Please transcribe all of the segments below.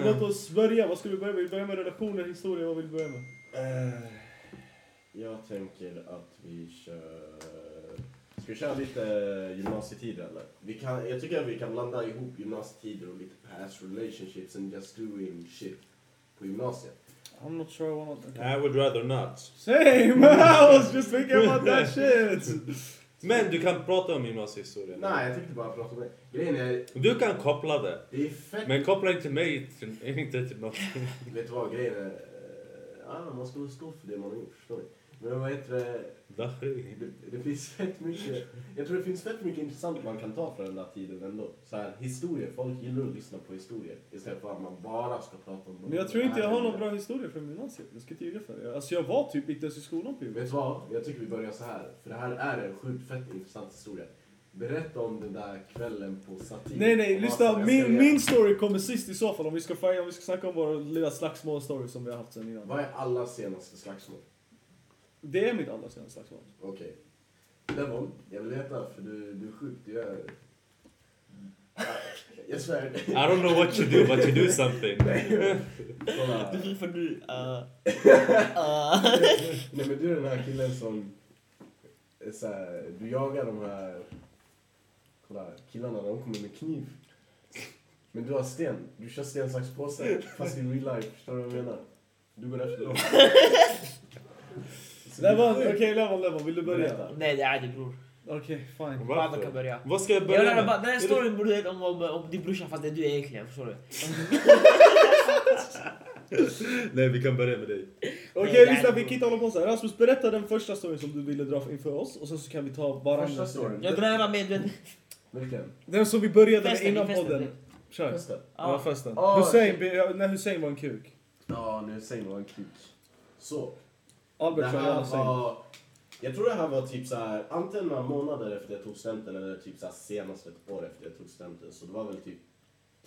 Eh, låt oss börja. Vad ska vi börja med? Vi börjar med relationer, historia. Vad vill du börja med? Eh, jag tänker att vi kör... Ska vi köra lite gymnasietider eller? Vi kan, jag tycker att vi kan blanda ihop gymnasietider och lite past relationships and just doing shit på gymnasiet. I'm not sure I want I would rather not. Same! I was just thinking about that shit! Men du kan prata om gymnasiehistoria. Nej, jag tänkte bara prata om det. Grejen är, Du kan koppla det. det är fett... Men koppla inte mig till, inte till något. Vet du vad grejen är? Ja, man ska stå för det man har gjort, förstår ni? Men vad heter det? Dahi. Det, det finns fett mycket, jag tror det finns fett mycket intressant man kan ta från den där tiden ändå. Så här, historier, folk gillar att lyssna på historier istället för att man bara ska prata om Men jag tror inte jag har någon bra historia från gymnasiet. Jag ska inte ljuga för dig. Alltså jag var typ inte ens i skolan på Vet gymnasiet. du vad? Jag tycker vi börjar så här. För det här är en sjukt fett intressant historia. Berätta om den där kvällen på Satir. Nej nej, lyssna. Min, min story kommer sist i så fall om vi ska, om vi ska snacka om våra lilla slagsmålstory som vi har haft sen innan. Vad är alla senaste slagsmål? Det är mitt allra senaste slagsmål. Okej. Levon, jag vill veta för du, du är sjuk. Du är... Jag svär. I don't know what you do, but you do something. Kolla. Du för du... Uh, Nej men du är den här killen som... är Så här, du jagar de här... Kolla, killarna de kommer med kniv. Men du har sten. Du kör sten, sax, påse. Fast i real life. Förstår du vad jag menar? Du går efter dem. Så det är Levon, sjukt. okej Levon, Levon, vill du börja? Berätta. nej det är det bror. Okej, fine. Fan kan börja. Vad ska jag Jag börja menar med? bara, den här storyn borde om, om, om din brorsa fast det är du egentligen, förstår du? Nej, vi kan börja med dig. Okej, Nej, lyssna, vi kan inte hålla på så här. Rasmus, berätta den första storyn som du ville dra inför oss och sen så kan vi ta varandra. Första storyn. Jag grävar med den. Vilken? Den som vi började med innan festen, podden. Kör. Festen? Ja, Ja. festen. Ah, Hussein, när Hussein var en kuk. Ja, nu säger man en kuk. Så. Det Albert kör här var... Jag tror det här var typ så här, antingen några månader efter jag tog studenten eller typ så här senast ett år efter jag tog studenten. Så det var väl typ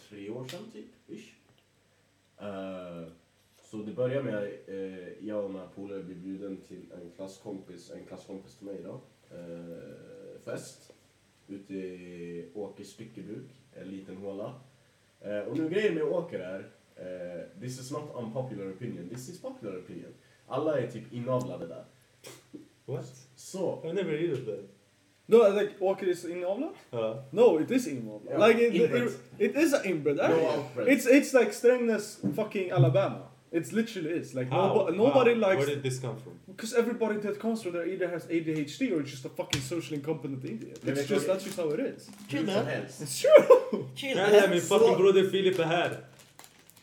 tre år sedan typ, ish. Eh, så det började med uh, jag och några polare blev bjuden till en klasskompis, en klasskompis till mig då, eh, fest. Ute i Åkers styckebruk, en liten håla. Eh, och nu grejen med Åker är, eh, this is not unpopular opinion, this is popular opinion. Alla är typ inavlade där. What? Så, I've never heard of that. No, like, Åker is inavlad? Ja. No, it is inavlad. Ja, like, it, inbred. it, it is a inbred no outbred. It's, it's like Strängnäs fucking Alabama. It's literally is. Like, How? nobo- nobody How? likes... Where did this come from? Because everybody that comes from there either has ADHD or just a fucking socially incompetent idiot. Men It's vet just, that's just how it is. Hur Chill som man. It's true! Chill. Nej, min fucking broder Filip är här.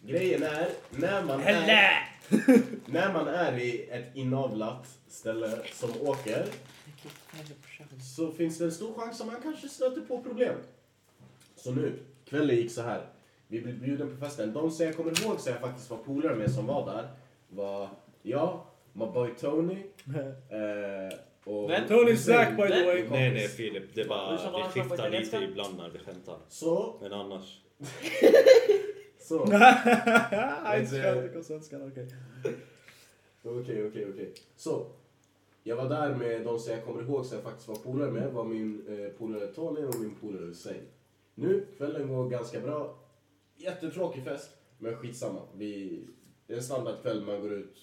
Grejen är, när man är, Helle! när man är i ett inavlat ställe som åker så finns det en stor chans att man kanske stöter på problem. Så nu, kvällen gick så här. Vi blev bjuden på festen. De som jag kommer ihåg som jag faktiskt var polare med som var där var jag, my boy Tony eh, och... Vem? Tony. Zack by the way. Nej, nej Filip. Det, bara, det skiftar lite ibland när vi skämtar. Så, Men annars. så. Svenskan. Okej, okej, okej. Så. Jag var där med de som jag kommer ihåg som jag faktiskt var polare med. var min eh, polare Tony och min polare Hussein. Nu, kvällen går ganska bra. Jättetråkig fest, men skitsamma. Vi, det är en standardkväll, man går ut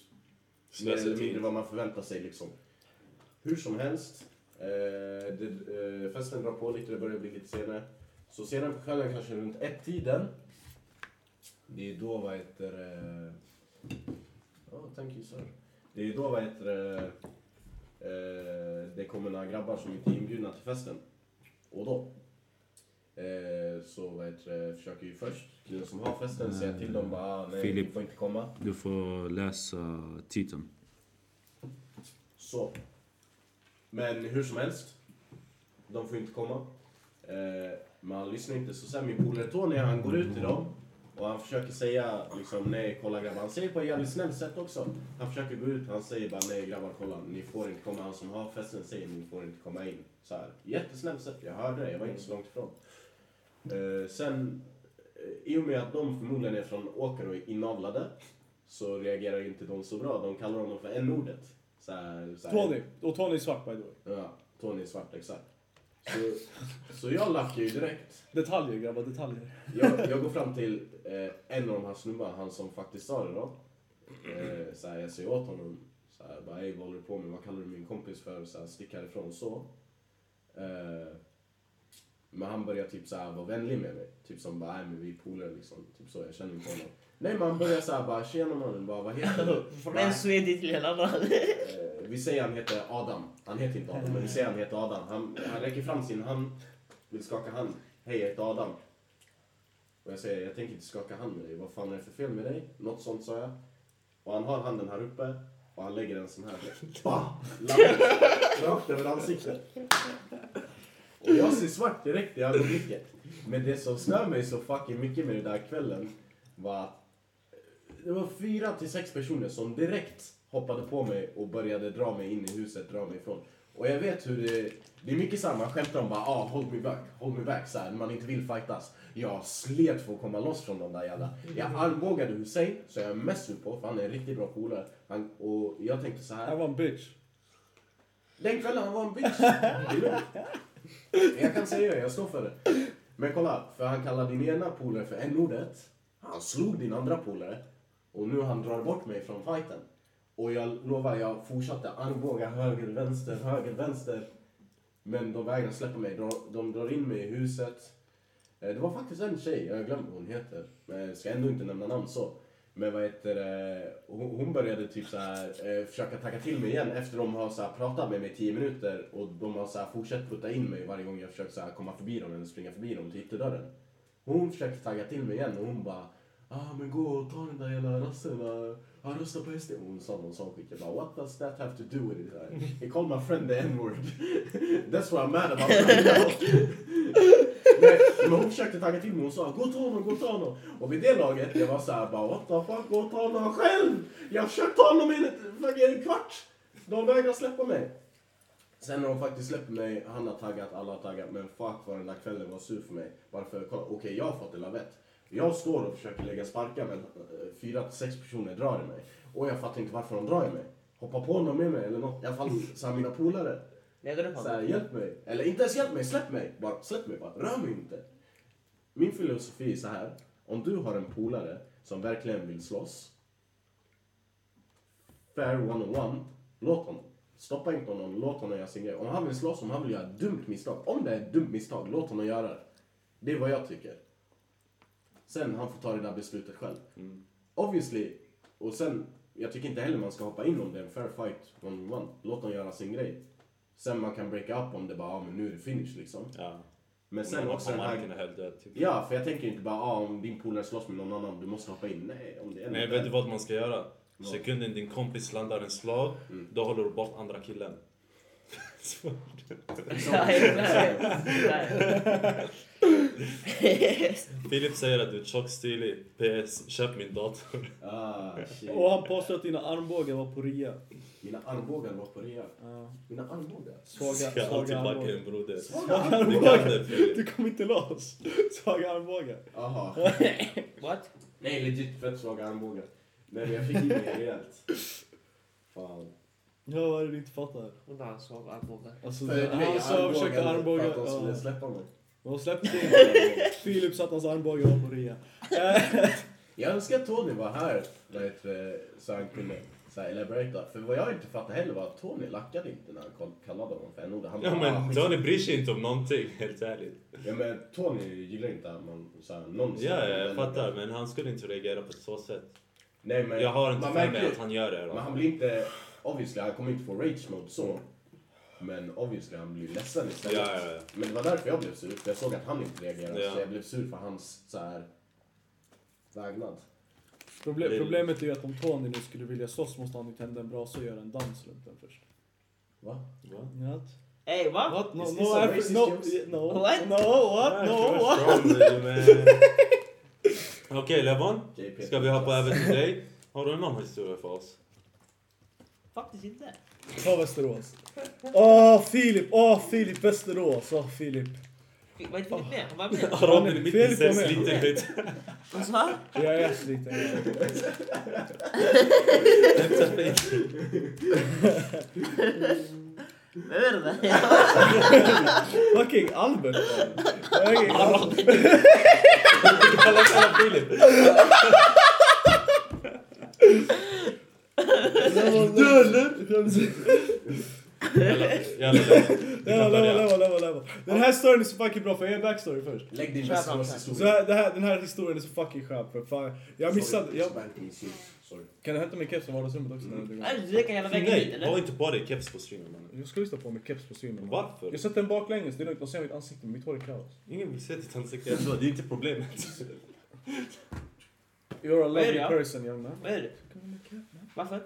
mer eller mindre vad man förväntar sig liksom. Hur som helst, eh, det, eh, festen drar på lite, det börjar bli lite senare. Så senare på kvällen, kanske runt ett-tiden, det är då vad heter eh, Oh, thank you sir. Det är då vad heter det, eh, det kommer några grabbar som inte är inbjudna till festen. Och då eh, så vad heter det, försöker ju först killen som har festen säga till dem bara ah, nej, Filip. ni får inte komma. Du får läsa titeln. Så. Men hur som helst, de får inte komma. Eh, men han lyssnar inte. Så sen min polare Tony, han går ut till dem och han försöker säga liksom nej kolla grabbar. Han säger på ett jävligt snällt sätt också. Han försöker gå ut, han säger bara nej grabbar kolla ni får inte komma. Han som har festen säger ni får inte komma in. Så här, jättesnällt sätt, jag hörde det, jag var inte så långt ifrån. Eh, sen, eh, i och med att de förmodligen är från Åker och är inavlade så reagerar inte de så bra. De kallar honom för n-ordet. Så här, så här, Tony. Och Tony är svart by the way. Ja, Tony är svart, exakt. Så, så jag lackar ju direkt. Detaljer grabbar, detaljer. Jag, jag går fram till eh, en av de här snubbarna, han som faktiskt sa det då. Eh, så här, jag säger åt honom, så här, bara, Ey, vad håller du på med? Vad kallar du min kompis för? Så här, stick härifrån så. Eh, men han börjar typ så här, vara vänlig med mig. Typ som bara, nej men vi är polare liksom. Typ så, jag känner inte honom. Nej men han börjar så här, bara, tjena mannen, bara, vad heter du? Från en swedig till en annan. Eh, vi säger han heter Adam. Han heter inte Adam, men vi säger han heter Adam. Han, han räcker fram sin hand, vill skaka hand. Hej, jag heter Adam. Och jag säger, jag tänker inte skaka hand med dig. Vad fan är det för fel med dig? Något sånt sa jag. Och han har handen här uppe och han lägger en sån här. Bah! Rakt över ansiktet. Och jag ser svart direkt i ögonblicket. Men det som stör mig så fucking mycket med den där kvällen var att det var fyra till sex personer som direkt hoppade på mig och började dra mig in i huset, dra mig ifrån. Och jag vet hur det, det är mycket samma, man skämtar om bara ah, hold me back, hold me back, så här, när man inte vill fightas. Jag slet för att komma loss från de där jävla. Jag armbågade Hussein, så jag är mest sur på, för han är en riktigt bra polare. Han- Och jag tänkte så här. Han var en bitch. Den kvällen han var en bitch. Jag kan säga det, jag står för det. Men kolla, för han kallar din ena polare för n-ordet. Han slog din andra polare. Och nu han drar bort mig från fighten. Och jag lovar, jag fortsatte armbåga höger, vänster, höger, vänster. Men de vägrar släppa mig. De, de drar in mig i huset. Eh, det var faktiskt en tjej, jag har glömt vad hon heter. Men jag ska ändå inte nämna namn så. Men vad heter eh, det, hon, började typ så här, eh, försöka tacka till mig igen efter de har så här, pratat med mig i 10 minuter och de har så här, fortsatt putta in mig varje gång jag försökt så här, komma förbi dem eller springa förbi dem typ till ytterdörren. Hon försökte tagga till mig igen och hon bara ah men gå och ta den där jävla rassen, ah, rösta på SD. Hon sa någon sån skit. Jag bara what does that have to do with it? I He called my friend the n-word. That's what I'm mad about men, men hon försökte tagga till mig hon sa gå och ta honom, gå och ta honom. Och vid det laget, jag var såhär bara what the fuck, gå och ta honom själv! Jag har försökt ta honom i en, en kvart! De vägrar släppa mig. Sen när de faktiskt släpper mig, han har taggat, alla har taggat, men fuck vad den där kvällen var sur för mig. Bara för, kolla, jag har fått en lavett. Jag står och försöker lägga sparkar men eh, fyra till sex personer drar i mig. Och jag fattar inte varför de drar i mig. Hoppa på någon med mig eller något. I alla fall så här, mina polare. Ledde du på Så här, honom? hjälp mig. Eller inte ens hjälp mig, släpp mig. Bara släpp mig bara. Rör mig inte. Min filosofi är så här. Om du har en polare som verkligen vill slåss. Fair one on one. Låt honom. Stoppa inte honom, låt honom göra sin grej. Om han vill slåss, om han vill göra ett dumt misstag. Om det är ett dumt misstag, låt honom göra det. Det är vad jag tycker. Sen han får ta det där beslutet själv. Obviously. Och sen, jag tycker inte heller man ska hoppa in om det är en fair fight one on one. Låt dem göra sin grej. Sen man kan breaka up om det bara, ah, men nu är det finish liksom. Ja. Men Sen också den här... död. Typ. Ja, för jag tänker inte bara, ah, om din polare slåss med någon annan, du måste hoppa in. Nej, om det är Nej, vet du vad man ska göra? Sekunden din kompis landar en slag, Mm. då håller du bort andra killen. Nej. Filip säger att du är tjock, stilig. PS, köp min dator. Ah, shit. Och han påstår att dina armbågar var på rea. Mina armbågar var på rea. Ja. Mina armbågar? Svaga, Ska alltid svaga backa armbågar. en broder. Svaga Du armbågar? Filip. Du kom inte loss. Svaga armbågar. Aha. What? Nej, legit fett svaga armbågar. Nej, men jag fick in mig rejält. Fan. Ja, vad är det du inte fattar? Undrar han svaga armbågar. Alltså, För han sa försökte För armbågar. att de skulle Ja. släppa mig. Och släppte inte. Filip satt hans armbågar var på rea. Eh, Jag önskar att Tony var här det, så han kunde så här, elaborata. För vad jag inte fattade heller var att Tony lackade inte när han kall- kallade honom för Han Ja ah, men skit. Tony bryr sig inte om någonting, helt ärligt. Ja men Tony gillar inte att man så här, någon Ja, jag fattar. Men han skulle inte reagera på ett så sätt. Nej, men, Jag har inte för mig att han gör det. Men han blir inte, obviously han kommer inte få rage mode så. Men obviously han blir ledsen istället. Ja, ja, ja. Men det var därför jag blev sur, för jag såg att han inte reagerade. Ja. Så jag blev sur för hans så här vägnad. Proble- problemet är ju att om Tony nu skulle vilja slåss måste han ju tända en brasa och göra en dans runt den först. Va? Va? What? Ey, va? What? No, Is no, racist no, no, What? no, what? No, what? Okej Levon, JP. ska vi hoppa över till dig? Har du någon historia för oss? Faktiskt inte. Ta Västerås. Åh, Filip! Åh, Filip Västerås! Åh, Filip. Var inte Filip med? Han var med. Robin är mitt i Filip var med. sliten skit. Vad sa han? Jag är sliten. Vad är det där? Fucking Albert. Fucking- Arron. Kalla kalla Filip. Leva, leva. Den här storyn är så fucking bra för jag ger backstory först. Lägg din Så historia. här, det här, den här historien är så fucking skön för fan. Jag missade, jag, Sorry. kan du hämta min keps från vardagsrummet också? när du räcker hela vägen dit Nej, ha eller? inte på dig keps på streamen mannen. Jag ska stå på mig keps på streamen. Varför? Jag sätter den baklänges, det är lugnt. De ser mitt ansikte, men mitt hår är kaos. Ingen vill se ditt ansikte. Jag tror Det är inte problemet. You're a Vad är lovely ja? person young man. Vad är det? Varför?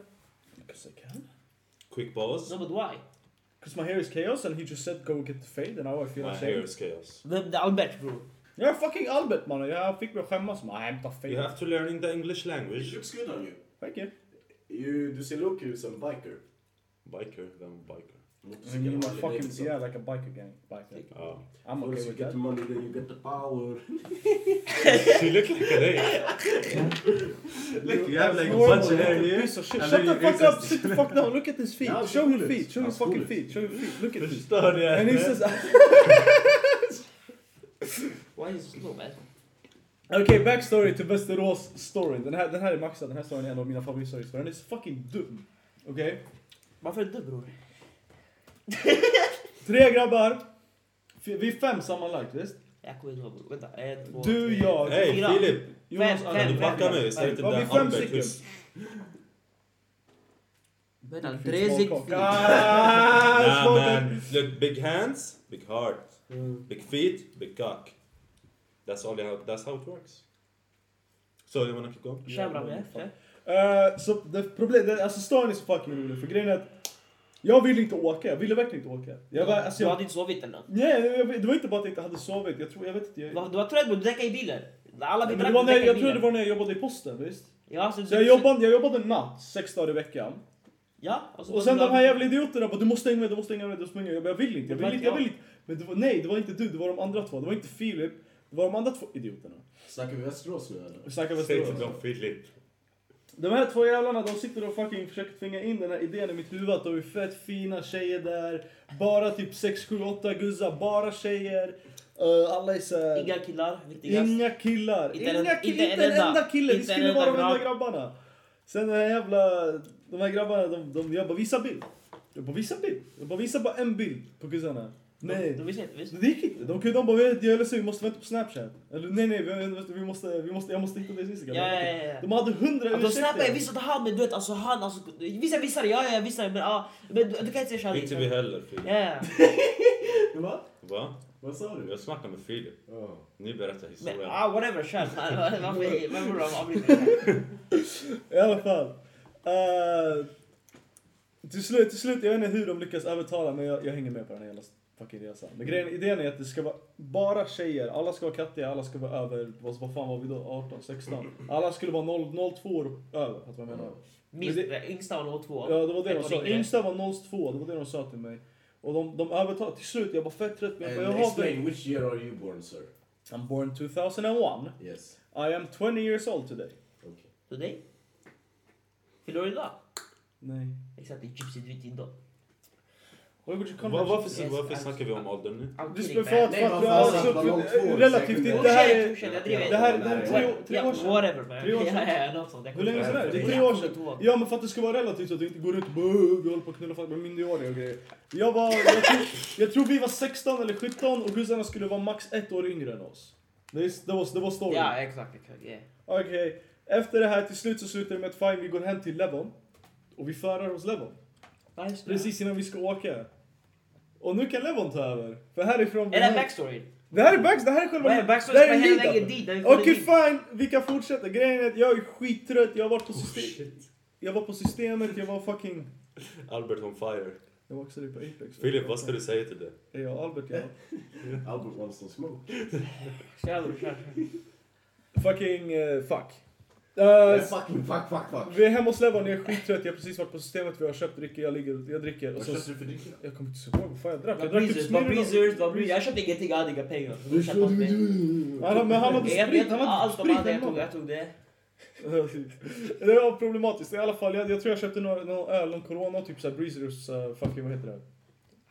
Because I can. Quick pause. No but why? Because my hair is chaos and he just said go get the fade and now I feel My ashamed. hair is chaos. The, the Albert bro. Jag är fucking Albert mannen, jag fick mig att skämmas. Man, hämta You fade. have to learn in the English It language. looks good on you. Thank you. you du ser look ut som biker. Biker, then biker? I mean, my fucking, yeah, like a biker gang. Biker. Ja. I'm okay First you with get that. the money, then you get the power. You look like an ape. Look, you have like a bunch of hair here. Piece of shit. Shut then the fuck up, sit the fuck down, look at his feet. Yeah, Show his feet, show his fucking feet, show your feet, look at det. And he says, Why is it slow man? Okej, backstory till Västerås story. Den här, den här är maxad, den här storyn är en av mina favoritstories för den är så fucking dum. Okej? Varför är du bror? Tre grabbar. Vi är fem sammanlagt, visst? Jag kommer inte ihåg. Vänta. En, två, Du, tre. jag, Hej Fyra. Filip! Jonas, Fem, Anna. Kan fem, du backa mig? Säg till Var vi den fem Albert stycken? hus. Vänta, Finns tre sikt. Ah, Nah man, look big hands, big heart. Mm. Big feet, big cock. That's all you have, that's how it works. So you wanna keep going? Kör bra med. Eh, så det problem, det, alltså storyn är så fucking rolig för grejen är att jag ville inte åka, jag ville verkligen inte åka. Jag var, alltså Du jag, hade inte sovit eller nåt? nej, jag, det var inte bara att jag inte hade sovit, jag tror, jag vet inte. Jag, Du var- Du var trött bror, du däckade i bilen. Alla vi men det drack, när, jag tror det var när jag jobbade i posten, visst? Ja, så, Så jag jobbade, jag jobbade natt, sex dagar i veckan. Ja, och Och sen de här jävla idioterna bara du måste hänga med, du måste hänga med, du måste hänga med. Jag vill inte, jag vill inte, jag vill inte. Men det var, nej, det var inte du, det var de andra två. Det var inte Filip, det var de andra två idioterna. Snackar vi Västerås nu eller? Vi snackar Säg till Västerås. dem Filip. De här två jävlarna, de sitter och fucking försöker tvinga in den här idén i mitt huvud att de är fett fina tjejer där. Bara typ 6, 7, 8 guzzar, bara tjejer. Uh, alla är såhär... Inga killar, viktigast. Inga killar. Inte inte inte en enda. enda kille. Vi en skulle vara de enda grabb. grabbarna. Sen den här jävla... De här grabbarna, de, de, jag bara visa bild. Jag bara visa bild. Jag bara visa bara en bild på guzzarna. Nej. De visste inte? Det gick inte. De, kunde- de bara, jag är ledsen, vi måste vänta på snapchat. Eller nej nej, vi, vi måste, vi måste, jag måste hitta dig Instagram. Ja, ja, ja, ja. De hade hundra Att de jag ursäkter. visste att han, men du vet alltså han, alltså, vissa visar ja, ja, vissa, men ja, men du, du kan inte säga kärlek. Inte vi heller Filip. Ja, ja. Va? Va? Vad sa du? Jag snackar med Filip. Ja. Ni berättar Men historien. ah, whatever, kör. Varför, varför de? I alla fall. Uh, till, slut, till slut, jag vet inte hur de lyckas övertala men jag, jag hänger med på den här jävla fucking resan. Men grejen, idén är att det ska vara bara tjejer, alla ska vara kattiga, alla ska vara över, vad, vad fan var vi då, 18, 16? Alla skulle vara 0, 02 år över, att vad jag menar. Minst, Men det- yngsta var 02. Ja det var det de sa, yngsta var 02, det var det de sa till mig. Och de, de övertalade, till slut, jag var fett trött men jag, har explain, which year are you born sir? I'm born 2001, Yes. I am 20 years old today. Okay. Today? Fyller du idag? Nej. Exakt, det är Gypsy Dwitt idag. Why would you come Va- back? Varför, varför snackar vi om åldern nu? Just kidding, för att, var två år, relativt, säkert. det, här är... Okänd, okänd, jag driver. Det här, det här är tre, år- tre Ja, år sedan. whatever man. Tre år sedan. Hur länge sedan är det? Det är tre år inte sedan. Ja men för att det ska vara relativt så att du inte går ut och bara "Åh, vi håller på att knulla folk med minderåriga och grejer. Jag var, jag tror, jag tror vi var 16 eller 17 och guzzarna skulle vara max ett år yngre än oss. Det, är, det, var, det var storyn. Ja, exakt. Okej, efter det här till slut så slutar det med att fine vi går hem till Levon. Och vi förar hos Levon. Nice. Precis innan vi ska åka. Och nu kan Levon ta över. För härifrån... Är det här backstory? Det här är backs, det här är själva... Vad är backstory? det här är hela vägen dit? Okej dit? fine, vi kan fortsätta. Grejen är att jag är skittrött, jag har varit på Oh, system... shit. Jag var på systemet, jag var fucking... Albert on fire. Jag var också på Apex. Filip, vad ska du säga till det? Ja, Albert ja. Albert wants some smoke. Kör bror, kör. Fucking uh, fuck. Uh, Yeah, fucking fuck, fuck, fuck. vi är hemma hos Levon, jag är skittrött, jag har precis varit på systemet, vi har köpt dricka, jag ligger, jag dricker. Och Vad köpte du för dricka? jag kommer inte ihåg vad fan jag drack. Det Jag drack typ Smirnoff. Jag köpte ingenting, jag hade inga pengar. Han, men han hade Jag sprit, han hade sprit jag tog, hemma. jag tog det. Det var problematiskt. I alla fall, jag, jag tror jag köpte några, någon öl, någon corona typ såhär breezers, uh, fucking vad heter det?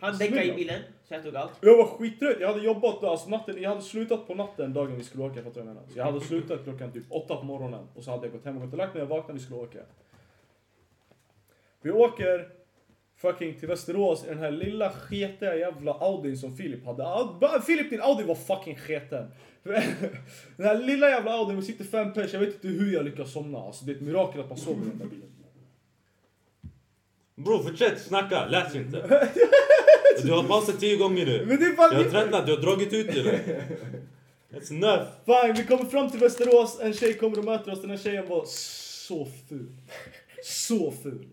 Han däckade i bilen, så jag tog allt. Jag var skittrött, jag hade jobbat alltså natten, jag hade slutat på natten dagen vi skulle åka, fattar du vad jag menar? Så jag hade slutat klockan typ åtta på morgonen och så hade jag gått hem och gått och lagt mig och vaknade vi skulle åka. Vi åker fucking till Västerås i den här lilla sketiga jävla Audin som Filip hade. Filip din Audi var fucking sketen. Den här lilla jävla Audin, vi sitter fem pers, jag vet inte hur jag lyckas somna. Alltså det är ett mirakel att man sover i den där bilen. Bro, fortsätt snacka, läs inte. Du har pausat tio gånger nu. Men det är fan... Jag har tröttnat, du har dragit ut det. It's enough. Fine, vi kommer fram till Västerås, en tjej kommer och möter oss. Den här tjejen var så ful. Så ful.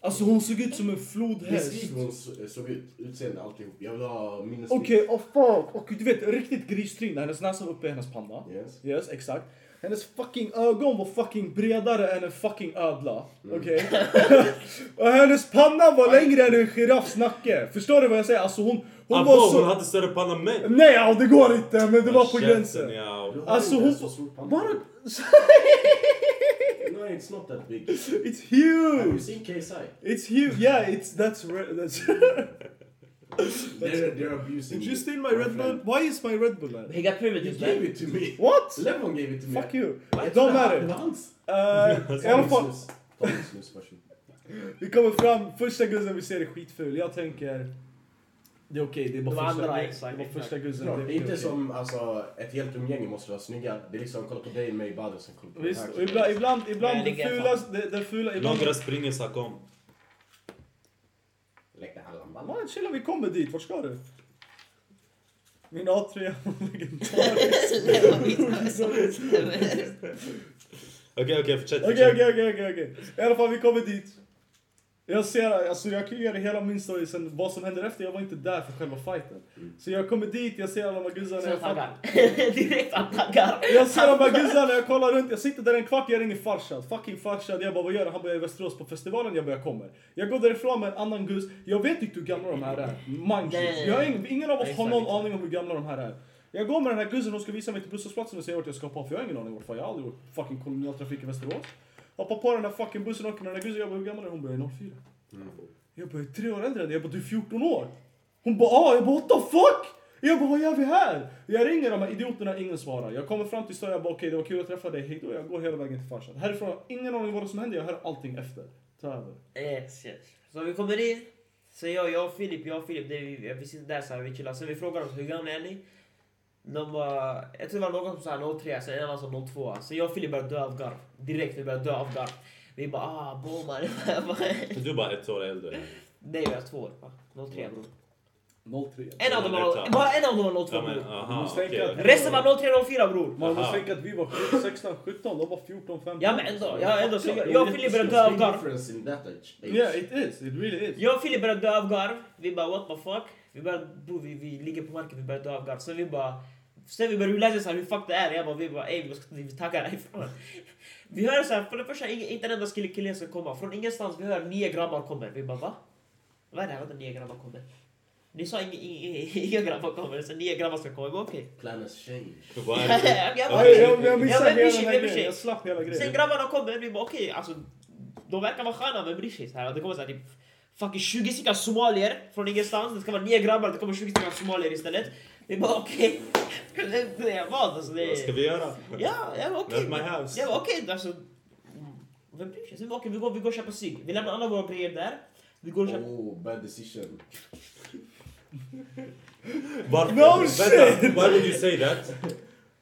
Alltså hon såg ut som en flodhäst. Beskriv hon så- såg ut, utseende, alltihop. Jag vill ha minnes... Okej, oh fuck. Och du vet, riktigt gristryne. Hennes näsa var uppe i hennes panna. Yes. Yes, exakt. Hennes fucking ögon var fucking bredare än en fucking ödla. Okej? och hennes panna var längre än en giraffs nacke. Förstår du vad jag säger? Alltså hon, hon Abo, var så... hon hade större panna än mig. Nej, ja, det går inte. Men det var på gränsen. ja. Alltså hon... Bara... No, it's not that big. It's Have you huge! seen KSI? It's huge. Yeah, it's... That's... Re- that's They're, they're abusing Did you steal my Red Bull? friend. Why is my Red Bull there? He got privileges gave man. it to me. What? Levon gave it to me. Fuck you. Jag It don't matter. Uh, I alla fall, vi kommer fram, första guzzen vi ser är skitful. Jag tänker, det är okej, det är bara De första, andra, det, exakt, det var exakt. första guzzen. Det det är är inte okej. som alltså, ett helt umgänge måste vara snygga. Det är liksom kolla på dig, mig, Badr, sen kolla på den Visst, här och ibland, ibland, ibland det kan jag fula, ibland... Några springer så kom. Man, chilla, vi kommer dit, vart ska du? Min A3 legendarisk. Okej, okej, fortsätt. Okej, okej, okej. I alla fall, vi kommer dit. Jag ser, alltså jag kan ge dig hela min story sen vad som händer efter, jag var inte där för själva fighten. Så jag kommer dit, jag ser alla de här guzzarna, Så jag taggar. Direkt han taggar. Jag ser här guzzarna, jag kollar runt, jag sitter där en kvart, jag ringer Farshad. Fucking Farshad, jag bara vad gör du? Han bara jag är i Västerås på festivalen, jag bara jag kommer. Jag går därifrån med en annan guzz, jag vet inte hur gamla de här är. Mind you. Nej. Jag ingen, ingen av oss har någon aning om hur gamla de här är. Jag går med den här guzzen, hon ska visa mig till busshållplatsen och säga vart jag ska på, för jag har ingen aning vart. Jag har aldrig gjort fucking kolonialtrafik i Västerås. Hoppar på den här fucking bussen och åker med den här guzzen, jag bara hur gammal är du? Hon bara jag är 04. Jag bara, jag är tre år äldre än dig. Jag bara, du är 14 år. Hon bara, ah. Jag bara, what the fuck? Jag bara, vad gör vi här? Jag ringer de här idioterna, ingen svarar. Jag kommer fram till stan, jag bara, okej det var kul att träffa dig, hejdå. Jag går hela vägen till farsan. Härifrån, ingen aning vad som händer, jag hör allting efter. Ta över. Yes, yes. Så vi kommer in. Så jag, jag och Filip, jag och Filip, det är, vi, vi sitter där så här, vi chillar. Sen vi frågar dem hur gamla är ni? De var, jag tror det var någon som sa 03, sen en annan sa 02. Så jag och Filip började dö av garv. Direkt vi började dö av garv. Vi bara ah, bommar. Du är bara ett år äldre. Nej, jag är två år. va? 03 bror. 03. En av dem var, det är bara en av dem var 02 Ja, men, bror. aha, att- Resten var 03, 04 bror. Man måste tänka att vi var 16, 17, de var 14, 15. Ja men ändå, ja, ändå så jag, jag och Filip började dö av garv. Yeah, it is. It really is. Jag och Filip började dö av garv. Vi bara what the fuck. Vi började, bro, vi, vi ligger på marken, vi började dö av garv. Sen vi bara, sen vi började läsa så här, hur fuck det är. Jag bara, vi bara ey vi ska vi taggar härifrån. Vi hör så här, för det första inte en enda kille kille ska komma. Från ingenstans vi hör nio grabbar kommer. Vi bara va? Vad är det här? Vadå nio grabbar kommer? Ni sa inga, inga, inga grabbar kommer, så nio grabbar ska komma. Okej. Planners change. Vad är det? Jag missade hela grejen. Jag slapp hela Sen grejen. grabbarna kommer, vi bara okej, alltså de verkar vara sköna, men bryr sig? Så här, det kommer så här, typ fucking 20 stycken somalier från ingenstans. Det ska vara nio grabbar, det kommer 20 stycken somalier istället. Vi bara okej. Det- det är vad alltså? Det Vad ska vi göra? Ja, jag var okej. My house. Jag var okej, alltså. Vem bryr sig? Vi bara, okej, vi går, vi går och köper cigg. Vi lämnar alla våra grejer där. Vi går och köper... Oh, bad decision. Varför? No Vänta, why would you say that?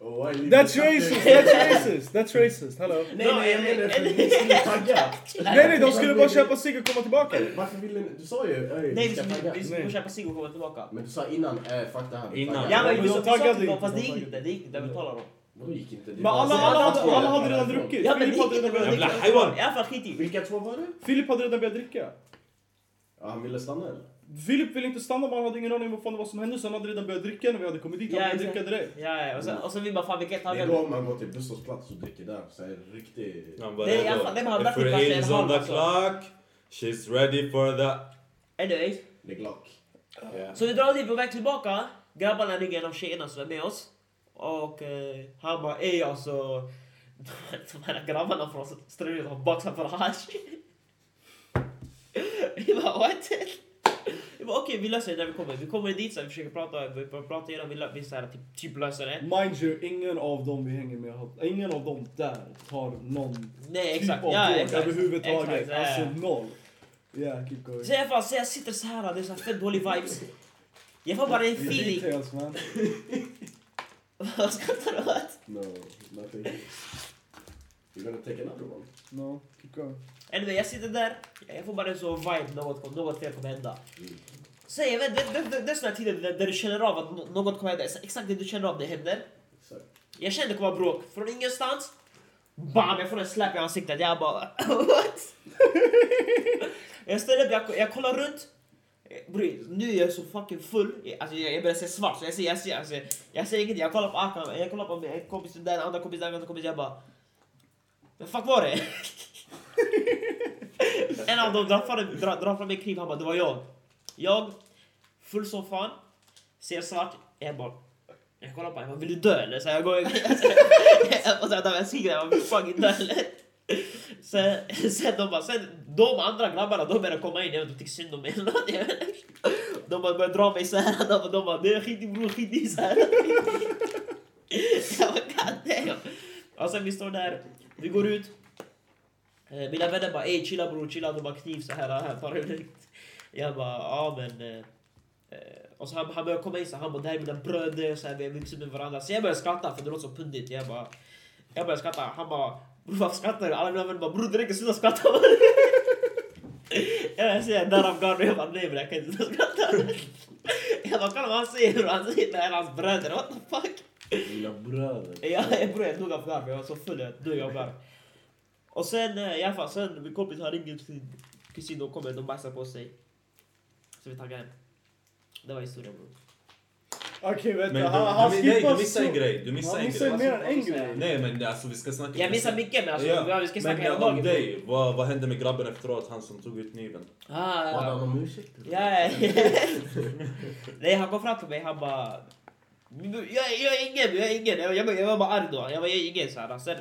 Oh, That's racist, that's racist, that's racist. Hello. Nej, nej, jag menar för ni skulle tagga. Nej, nej, de skulle bara köpa cigg och komma tillbaka. Varför ville ni? Du sa ju Nej, vi ska tagga. vi och köpa cigg och komma tillbaka. Men du sa innan, äh, fuck det här. Innan. Ja men vi sa till dem, inte, fast de det gick inte. Det gick inte, det vi talar om. Vadå gick inte? Men alla, hade, alla var hade redan druckit. Ja men det Filip hade gick inte. redan börjat gick Jävla hajwan. I alla fall skit i. Vilka två var det? Filip hade redan börjat dricka. Ja, han ville stanna eller? Filip ville inte stanna, man hade ingen aning om vad fan det var som hände, så han hade redan börjat dricka när vi hade kommit dit. Han Ja, började dricka direkt. Ja, ja. Och sen, och sen vi bara fan vi kan Det är då man går till busshållplats och dricker där. Så här riktig... Han bara, Det är i alla fall- det var If verkligen her kanske en is on the alltså. clock, she's ready for the... Anyways. Det är Glock. Yeah. Så vi drar dit på väg tillbaka. Grabbarna ringer en av tjejerna som är med oss. Och eh, han bara ey alltså. De här grabbarna från Strömstad har boxat för hasch. Vi bara what? Bara, Okej, vi löser det när vi kommer. Vi kommer dit, så här, vi försöker prata, vi börjar prata igenom, vi, lö- vi så här, typ, typ löser det. Mind you, ingen av dem vi hänger med har, ingen av dem där tar någon Nej, exakt. typ av Ja, drog exakt. överhuvudtaget. Exakt, ja, ja. Alltså noll. Yeah, keep going. Så i alla fall, så jag sitter så här, det är så här fett dålig vibes. Jag får bara en feeling. Details man. Vad skrattar du åt? No, nothing. You're gonna take another one. No, keep going. Anyway, jag sitter där, jag får bara en så vibe, något, något fel kommer hända. Mm. Vet, det, det, det, det är såna tider där, där du känner av att nå- något kommer hända, exakt det du känner av det händer. Exakt. Jag kände det kommer bråk, från ingenstans. Bam! Jag får en slap i ansiktet. Jag bara what? jag ställer upp, jag, jag kollar runt. Bror, nu är jag så fucking full. Alltså, jag, jag börjar se svart, så jag ser, jag ser, jag ser, jag ser ingenting. Jag kollar på Akram, jag kollar på min kompis där, andra kompis där, andra kompis. Jag bara... Men fuck var det? en av dem drar fram, drar, drar fram en kniv, han bara det var jag. Jag, full som fan, ser svart. Jag bara... Jag kollar på honom, vill du dö eller? Så jag går... bara såhär, jag skriker, jag vill fucking dö eller? Sen, sen de bara, sen de andra grabbarna de började komma in, jag vet de tyckte synd om mig. De bara började dra mig såhär, de bara, de bara det är skit i bror, skit i såhär. Jag bara. Och sen vi står där, vi går ut. Eh, Mina vänner bara ey chilla bror, chilla, de har kniv såhär, här, ta det lugnt. Jag bara ja men... eh, Och så han, han började komma in så han bara det här är mina bröder, så här, vi har vuxit med varandra. Så jag började skratta för det låter så pundigt. Jag bara... Jag började skratta, han bara bror varför skrattar du? Alla mina vänner bara bror det räcker sluta skratta. jag säger där I'm gone, jag bara nej men jag kan inte sluta skratta. jag bara kolla vad han säger han säger det här är hans bröder, what the fuck? Mina bröder. Ja, jag bror jag dog av garv, jag var så full, jag dog av garv. Och sen eh, i alla fall, sen min kompis han ringer sin kusin, de kommer, de bajsar på sig. Så vi taggar hem. Det var historien bror. Okej vänta, Men du, han, han du, nej, du missar en grej. Du missar Han en missar grej. mer än en Vad grej. Nej men alltså vi ska snacka... Jag missar mycket men alltså, Ja. vi ska snacka Men hela dagen. bror. dig, vad, vad hände med grabben efteråt? Han som tog ut kniven. Ah, Bad han ja. om ursäkt? Ja, ja. Nej, han kom fram till mig, han bara... Jag, jag är ingen, jag är ingen. Jag, jag, jag var bara arg då. Jag var jag är ingen så här. Sen,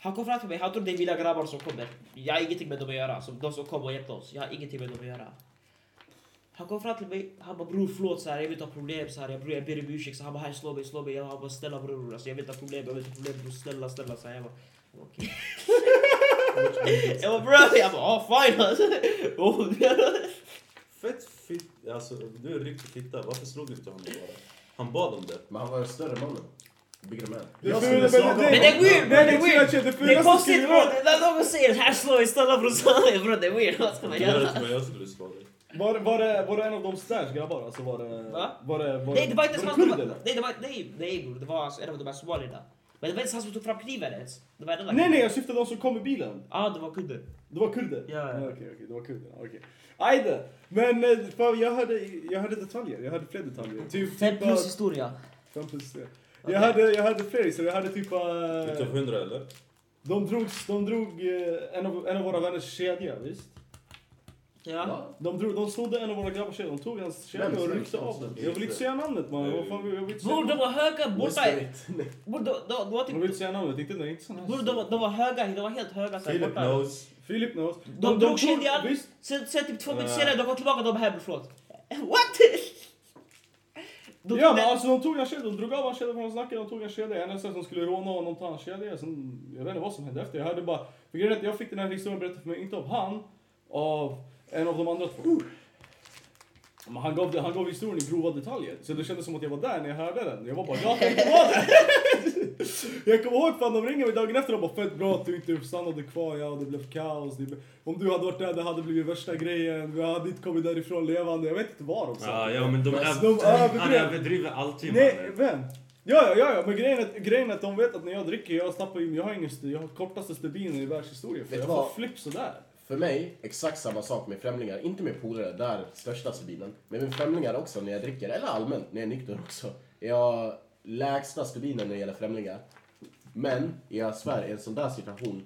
han kom fram till mig, han tror det är mina grabbar som kommer. Jag har ingenting med dem att göra. Så de som kom och hjälpte oss. Jag har ingenting med dem att göra. Han kom fram till mig, han bara bror förlåt så här, jag vill inte ha problem så här, jag, bror, jag ber om ursäkt. Så han bara här slå mig, slå mig. Jag bara snälla bror, alltså, jag vill inte ha problem, jag vill inte ha problem bror, snälla snälla. Så här, jag bara okej. jag bara bror, jag bara ah fine alltså. Fett fitt. Alltså du är riktigt fitta. Varför slog du inte honom bara? Han bad om det. Men han var en större man. Bigger man. Det men är weird, det weird. det konstigt bror, när någon säger här slår istället bror, så bror det är weird. Vad ska man Du gör det göra? som jag skulle slå dig. Var, var, det, var det en av de stash grabbar? Alltså var det... Va? Var det, var Nej det var inte ens han det som nej, det var, nej, nej bror, det var alltså en av de här somalierna. Men det var inte han som tog fram kniven ens. Det var Nej nej, jag syftade de som kom i bilen. Ja, det var kudden. Det var kurder? Ja, ja. Okej, okej, det var kurderna. Okej. Ajde! Men eh, fan, jag, hade, jag hade detaljer, jag hade fler detaljer. Typ, Fem typ plus historia. Fem plus. Okej. Jag hade, jag hade fler så jag hade typ... Utav hundra eller? de drog, de drog eh, en, av, en av våra vänners kedja, visst? Ja. De, drog, de snodde en av våra grabbars kedja, de tog hans kedja och ryckte av den. Jag vill inte säga namnet man. Vad fan, jag vill inte säga Bror de var höga borta. Bror de, de, de var Jag vill inte säga namnet, inte, nej, inte sån här. Bror de, var- de var höga, de var helt höga så Philip borta. knows. Philip knows. De drog kedjan. Sen, sen typ två minuter Ja. senare, de kom tillbaka och de här förlåt. What? De Ja tog men alltså de tog en kedja, de drog av hans kedja från hans nacke, de tog en kedja. En sa att de skulle råna honom, ta hans kedja. Sen, jag vet inte vad som hände efter. Jag hörde bara, för grejen är att jag fick den här historien berättad för mig, inte av han, av en av de andra två. Men han gav, han gav historien i grova detaljer. Så det kändes som att jag var där när jag hörde den. Jag var bara jag inte var där. jag kommer ihåg fan de ringde mig dagen efter och bara fett bra att du inte stannade kvar. Ja, det blev kaos. Det blev, om du hade varit där det hade blivit värsta grejen. Vi hade inte kommit därifrån levande. Jag vet inte vad de sa. Ja, ja men de, Men öv- de överdrev. han överdriver alltid Nej, mannen. vem? Ja, ja, ja, ja, men grejen är, grejen är att de vet att när jag dricker, jag tappar jag har ingen, jag har kortaste stubinen i världshistorien. För Vet jag får flipp sådär. För mig, exakt samma sak med främlingar. Inte med polare, där största stubinen. Men med främlingar också när jag dricker, eller allmänt när jag är nykter också. Jag har lägsta stubinen när det gäller främlingar. Men jag svär, i en sån där situation.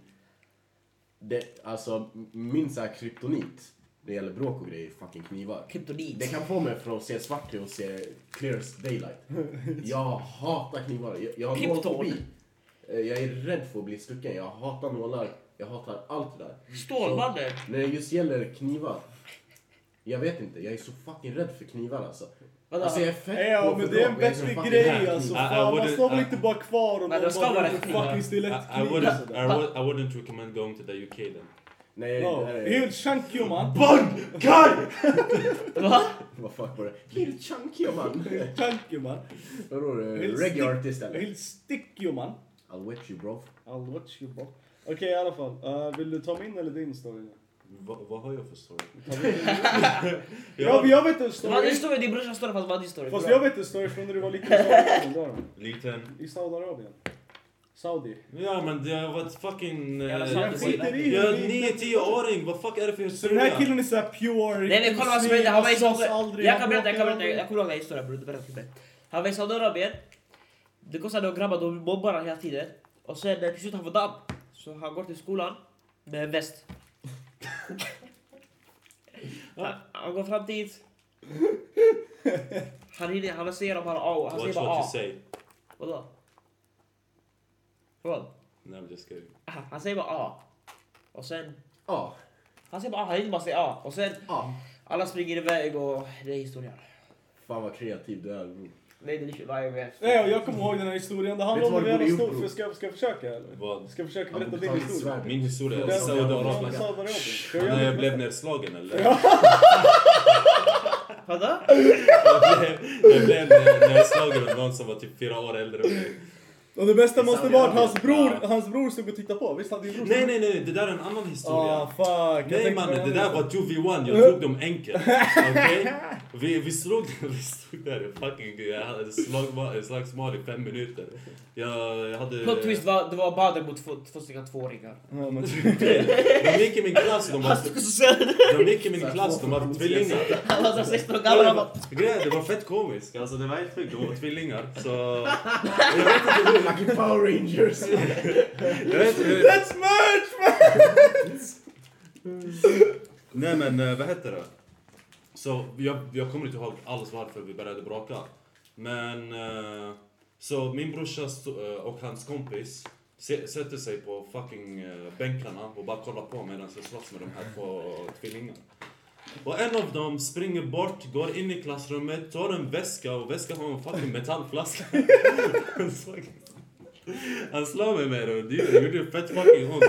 Det, alltså, min så här kryptonit när det gäller bråk och grejer fucking knivar. Kryptonit. Det kan få mig från att se svart till att se clear daylight. Jag hatar knivar. Jag, jag har Krypton. nålfobi. Eh, Jag är rädd för att bli stucken. Jag hatar nålar. Jag hatar allt det där. Stålmannen. När det just gäller knivar. Jag vet inte, jag är så fucking rädd för knivar alltså. Vadå? Alltså jag är fett Ja, men det är en fucking grej alltså. Fan, man står väl inte bara kvar och ska bara rätt. fucking I, stilettkniv. I, wouldn't, sådär. I, would, I wouldn't recommend going to the UK then. Nej, No, det här är... he'll chunk you man. Gun! Va? Vad fuck var det? He'll chunk you man. Chunk you man. Vadå, reggae artist eller? He'll stick you man. I'll wet you bro. I'll watch you bro. Okej i alla fall. Uh, vill du ta min eller din story? Va, vad har jag för story? Ja, jag vet en var din story. story, din brorsas story fast var din story. Fast Bra. jag vet en story från när du var liten. Liten. I Saudiarabien. Saudi. Ja men det har varit fucking... Eh. Jag är det. 9-10-åring, vad fuck är det för Så den här historia? killen är såhär pure. Nej nej kolla vad som hände, han var i Saudiarabien. Jag kan berätta, jag kan berätta, jag kommer ihåg den här historien bror. Berätta för mig. Han var i Saudiarabien. Det kostade några grabbar, de mobbar han hela tiden. Och sen till slut han får damm. Så han går till skolan med en väst. han, han går fram dit. Han hinner, han säger om han har A, han säger Watch bara what you A. say. Vadå? Vad? No, I'm just kidding. Han säger bara A. Och sen, Ja. han säger bara A, han hinner bara säga A. Och sen Ja. alla springer iväg och det är historien. Fan vad kreativ du är bror. Nej det är inte vad vet. Nej, jag kommer ihåg den här historien. Det handlar om jävla borde stor... Ska, jag- ska jag försöka eller? Vad? Ska jag försöka berätta din historia? Min historia? Den- Saudiarabien? När jag det? blev nedslagen eller? Vadå? jag blev, nedslagen av någon som var typ fyra år äldre än mig. Och det bästa måste vara att hans bror, hans bror stod och tittade på. Visst hade din bror Nej nej nej, det där är en annan historia. Ah fuck. Nej mannen, det där var 2v1, jag tog dem enkelt. Okej? Vi, vi, slog, vi stod där fucking jag hade slag, slagsmål i fem minuter. Jag, jag hade... Plot twist var, det var Bader mot två, två stycken tvååringar. Ja, men- De gick i min klass, de var, Han stod och så de gick i min klass, de var tvillingar. Han var så 16 år gammal. Han bara... Grejen, det var fett komiskt. Alltså det var helt sjukt, de var tvillingar. Så... Jag vet inte hur... Fucking Power Rangers. Jag vet inte hur... That's merch man! Nej men eh, vad heter det? Så jag, jag kommer inte ihåg alls varför vi började bråka. Men eh, så min brorsa eh, och hans kompis se- sätter sig på fucking eh, bänkarna och bara kollar på medan jag slåss med de här två eh, tvillingarna. Och en av dem springer bort, går in i klassrummet, tar en väska och väskan har en fucking metallflaska. Han slår- Han slår mig med den det gjorde fett fucking ont.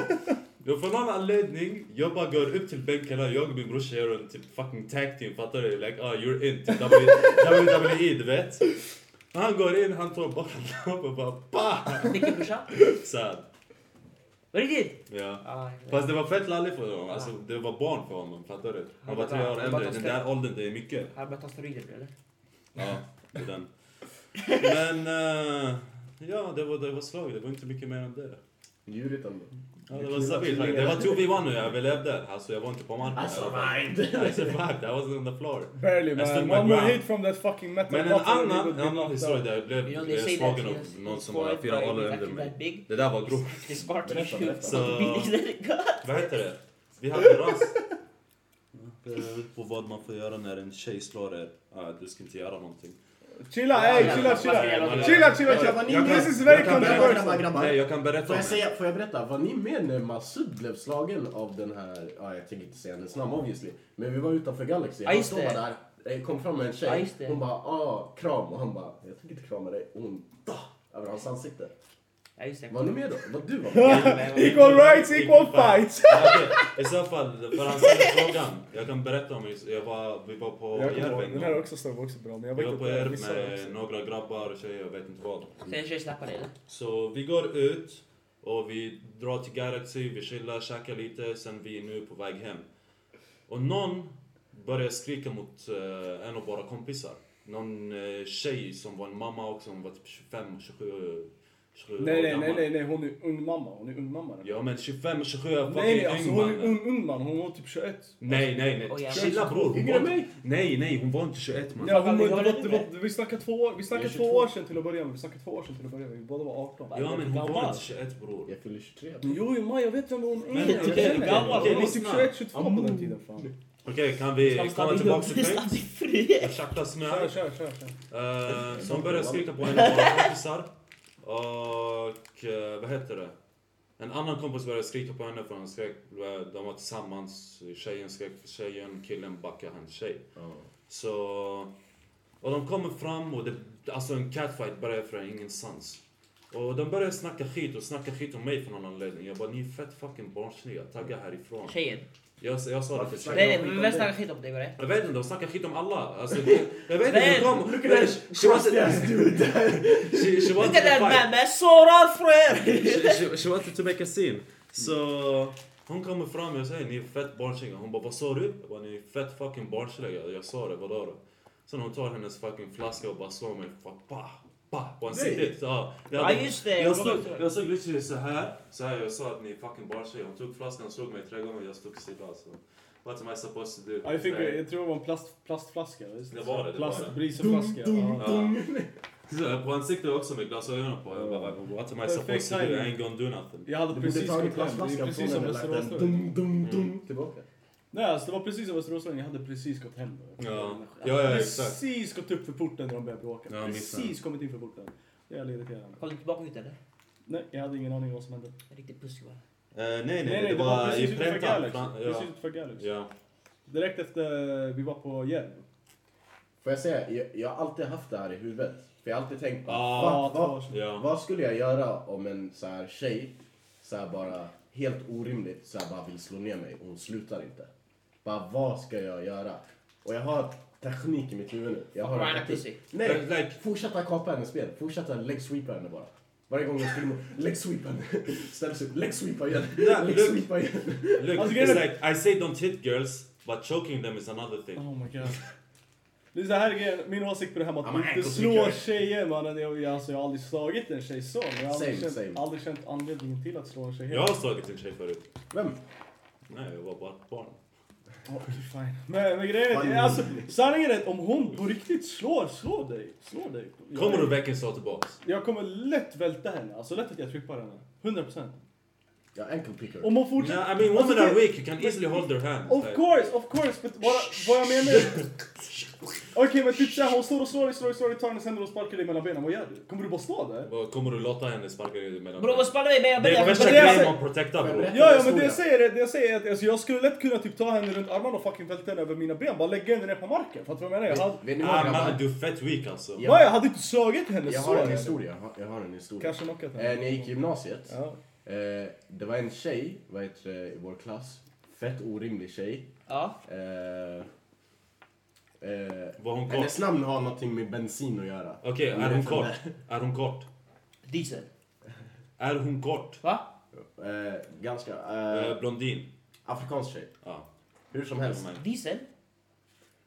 Då för någon anledning, jag bara går upp till bänkarna, jag och min brorsa gör en typ fucking tag team, fattar du? Like, ah you're in till WWE, du vet. Han går in, han tar bara en lapp och bara bah! Vilken brorsa? Sad. Var det riktigt? Ja. Ah, Fast det var fett lalligt för honom, alltså det var barn för honom, fattar du? Han var tre år äldre, den där åldern det är mycket. Han började ta steroider eller? Ja, det är den. Men, eh, ja det var, det var slag, det var inte mycket mer än det. Djurigt ändå. Ja, det var stabilt. Det var 2v1 nu, jag överlevde. Alltså jag var inte på marken. I survived. I survived, I was on the floor. Barely man. One more ground. hit from that fucking metal Men en annan, en historia där jag blev slagen av någon som var fyra år actually mig. Det där var grovt. Så- Vad heter det? Vi hade rast. På vad man får göra när en tjej slår er. Ah, du ska inte göra någonting. Chilla, Ja, ey, chilla, chilla. Chilla, chilla, chilla. Jag kan- This is very controversial. Nej, jag kan berätta Får jag, det. säga, får jag berätta? Var ni med när Masud blev slagen av den här, ja jag tänker inte säga hennes namn obviously. Men vi var utanför Galaxy. Han stod där, kom fram med en tjej. Hon bara ah, kram och han bara jag tänker inte krama dig. Och hon da, över hans ansikte. Ja just det. Var ni med då? Var du var med? Equal rights, equal fights. Ja, okej. I så fall, för han ställde frågan. Jag kan berätta om jag var, vi var på Jag kommer Järv ihåg, en Den här gång. också står också bra, men jag Vi var inte. på jag Järv det med några grabbar, tjejer, jag vet inte vad. Sen släpper dig eller? Så vi går ut och vi drar till Galaxy, vi chillar, käkar lite, sen vi är nu på väg hem. Och någon börjar skrika mot eh, en av våra kompisar. Någon uh, tjej som var en mamma också, hon var typ 25, 27, 27 Nej, nej, nej, nej, nej, hon är ung mamma. Hon är ung mamma. Ja men 25, 27 är fucking Nej, nej, alltså ung hon är ung, ung man. Hon var typ 21. Nej, nej, nej. Chilla bror. Hon Yngre var än inte... mig? Nej, nej, hon var inte 21 man. Ja, hon, vi det var, det var, vi snackar två, vi snackar två 22. år sedan till att börja med. Vi snackar två år sedan till att börja med. Vi båda var 18. Ja men hon var inte 21 bror. Jag fyller 23. Jo, jo, Maj, jag vet vem hon är. Men- Jag känner henne. Okej, Hon var typ lyssna. 21, 22 på den tiden. Fan. Okej, kan vi komma tillbaka till punkt? Jag tjacklar Kör, kör, kör. kör. Uh, så hon började skrika på en av våra kompisar. Och uh, vad heter det? En annan kompis började skrika på henne för han skrek, de var tillsammans, tjejen skrek för tjejen, killen backade hans tjej. Ja. Så... Och de kommer fram och det, alltså en catfight börjar från ingenstans. Och de börjar snacka skit och snacka skit om mig för någon anledning. Jag bara, ni är fett fucking barnsliga, tagga härifrån. Tjejen. Jag, jag sa det tjejen. Nej, vem snackar skit om dig? Det? Jag vet inte, de snackar skit om alla. Alltså, jag vet inte, de kom... Look at that She wanted, trust dude. she, she Look at to that man, man, sårad för er! she, she, she wanted to make a scene. Så hon kommer fram och säger ni är fett barnsliga. Hon bara vad sa du? Jag bara ni är fett fucking barnsliga. Jag sa det, vadå då? Sen hon tar hennes fucking flaska och bara slår mig. Fuck, pa, pa, på ansiktet. Ja, jag, Ja just det. jag stod, jag stod literally så här, så här. Jag sa att ni är fucking barnsliga. Hon tog flaskan och slog mig tre gånger. Jag stod stilla. Så. What am I supposed to do? I think, Så jag- jag tror det var en plast, plastflaska. Visst? Det var det, det Plast, var det. Briseflaska. Ja. Ja. På ansiktet också med glasögonen på. Jag bara, what am I supposed to do? I ain't gonna do nothing. Jag hade precis tagit gått hem. Det är plastflaskan precis från som henne och lagt den Västeråsdörren. dum, dum, tillbaka. Nej, alltså det var precis som Västeråsdörren. Jag hade precis gått hem. Ja. Jag Ja, hade ja, exakt. precis gått upp för porten när de började bråka. Ja, precis kommit in för porten. Jävla irriterande. Kolla inte tillbaka ut eller? Nej, jag hade ingen aning vad som hände. En Riktig pussy va? Eh, nej, nej, Nej, nej, det var precis i. Galaxy. Fran- Precis Ja. utanför Galaxy. ja. Direkt efter vi var på Järv. Får jag säga, jag, jag har alltid haft det här i huvudet. För jag har alltid tänkt på, Ah, vad, vad, Ja. vad skulle jag göra om en så här tjej, så här bara helt orimligt, så här bara vill slå ner mig och hon slutar inte. Bara vad ska jag göra? Och jag har teknik i mitt huvud nu. Jag har en. Nej, Like- fortsätta kapa hennes ben. Fortsätta leg sweepa henne bara. Varje gång jag skulle leg sweepa henne. Ställ sig upp, leg sweepa igen. Ja, Leg look. sweepa igen. Look, Alltså, it's like, I say don't hit girls, but choking them is another thing. Oh my god. Det är så här grejen, min åsikt på det här med att an inte ankle slå kicker. tjejer mannen. Jag, alltså, jag har aldrig slagit en tjej så. Jag har aldrig, Same, känt, same. aldrig känt anledningen till att slå en tjej. Jag har slagit en tjej förut. Vem? Nej, jag var bara ett barn. Ja, okej, fine. Men, men grejen är, alltså, sanningen är att om hon på riktigt slår, slår dig. Slår dig. Jag- Kommer du verkligen slå tillbaks? Jag kommer lätt välta henne. Alltså lätt att jag trippar henne. 100%. Ja, ankle picker. Om hon fortsätter... Yeah, I mean, Alltså, women are det- weak. You can easily hold their hands. Of course, of course. But vad, vad jag menar... Okej men typ såhär, hon står och slår dig, slår dig, slår dig, tar hennes händer och sparkar dig mellan benen. Vad gör du? Kommer du bara slå där? vad- Kommer du låta henne sparka dig mellan Bro vad spelar vi med? Det är Jag värsta men det är grejen alltså- man protectar Får jag bro. berätta? Ja, ja men det jag säger är, det jag säger är att alltså, jag skulle lätt kunna typ ta henne runt armarna och fucking välta henne över mina ben. Bara lägga henne ner på marken. Fattar du vad jag menar? Jag hade, Vet ni vad Ah, man, du är fett weak alltså. Ja. ja, jag hade inte slagit henne Jag så. har en historia. Jag har- Jag en historia. Kanske knockat Eh, henne. när jag gick i gymnasiet. Ja. Eh, det var en tjej, vad heter det, i vår klass. Fett orimlig tjej. Ja. Eh, eh, Var hon kort? hennes namn har någonting med bensin att göra. Okej, Ni är hon kort? Är hon kort? Diesel. Är hon kort? Va? Eh, ganska... Eh, Eh, blondin? afrikansk tjej. Ja. Hur som helst. Diesel?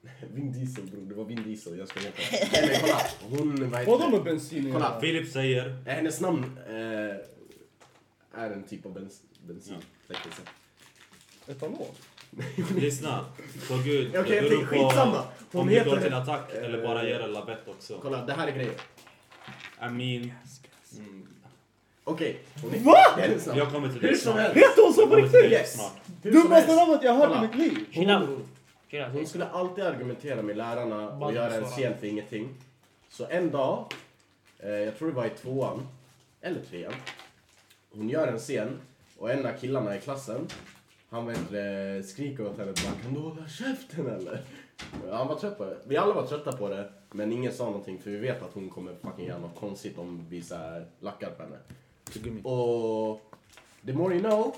Vin Diesel bror, det var Vin Diesel. Jag ska veta. Nej men kolla. Hon, vad heter Vadå med bensin? Kolla. Filip säger... Eh, Hennes namn eh, är en typ av bens bensin. sett. Etanol? Lyssna. Så gud, Okej, beror tänker skitsamma. på Hon om du går heter- till attack eller bara Eh, ger en lavett också. Kolla, det här är grejen. I mean... Mm, Okej. är- Va? Jag kommer till som snart. Heter hon så på riktigt? det Yes. Dummaste namnet jag har hört i mitt liv. Hon-. Hon skulle alltid argumentera med lärarna och göra en scen för ingenting. Så en dag, eh, jag tror det var i tvåan, eller trean. Hon gör en scen och en av killarna i klassen, han vet, eh, skriker åt henne bara kan du hålla käften eller? Han var trött på det. Vi alla var trötta på det, men ingen sa någonting för vi vet att hon kommer fucking göra något konstigt om vi så här lackar på henne. Och the more you know,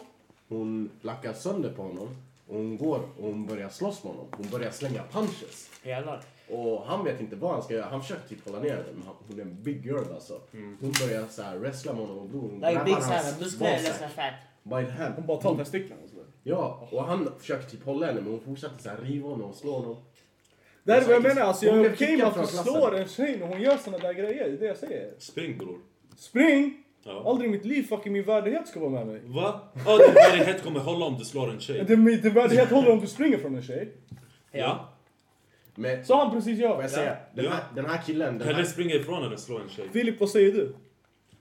hon lackar sönder på honom. Och hon går och hon börjar slåss med honom. Hon börjar slänga punches. Jävlar. Och han vet inte vad han ska göra. Han försöker typ hålla ner henne. Men hon är en big girl alltså. Hon börjar så här wrestla med honom och bror. Hon Like big muskler eller ballsack såhär fat. By the hand. Hon bara tar testiklarna. Ja, och han försöker typ hålla henne men hon fortsätter så här riva honom och slå honom. Det är vad jag menar, alltså jag Hon är okej med att klassen. slår en tjej när hon gör såna där grejer. Det är det jag säger. Spring bror. Spring! Ja. Aldrig i mitt liv fucking min värdighet ska vara med mig. Va? Ja, din värdighet kommer hålla om du slår en tjej. Det, min värdighet håller om du springer från en tjej. Ja? Men Så han precis vad gör. jag säga, den, Ja. här, den här killen, den Hellre här, springa ifrån än slå en tjej. Filip, vad säger du?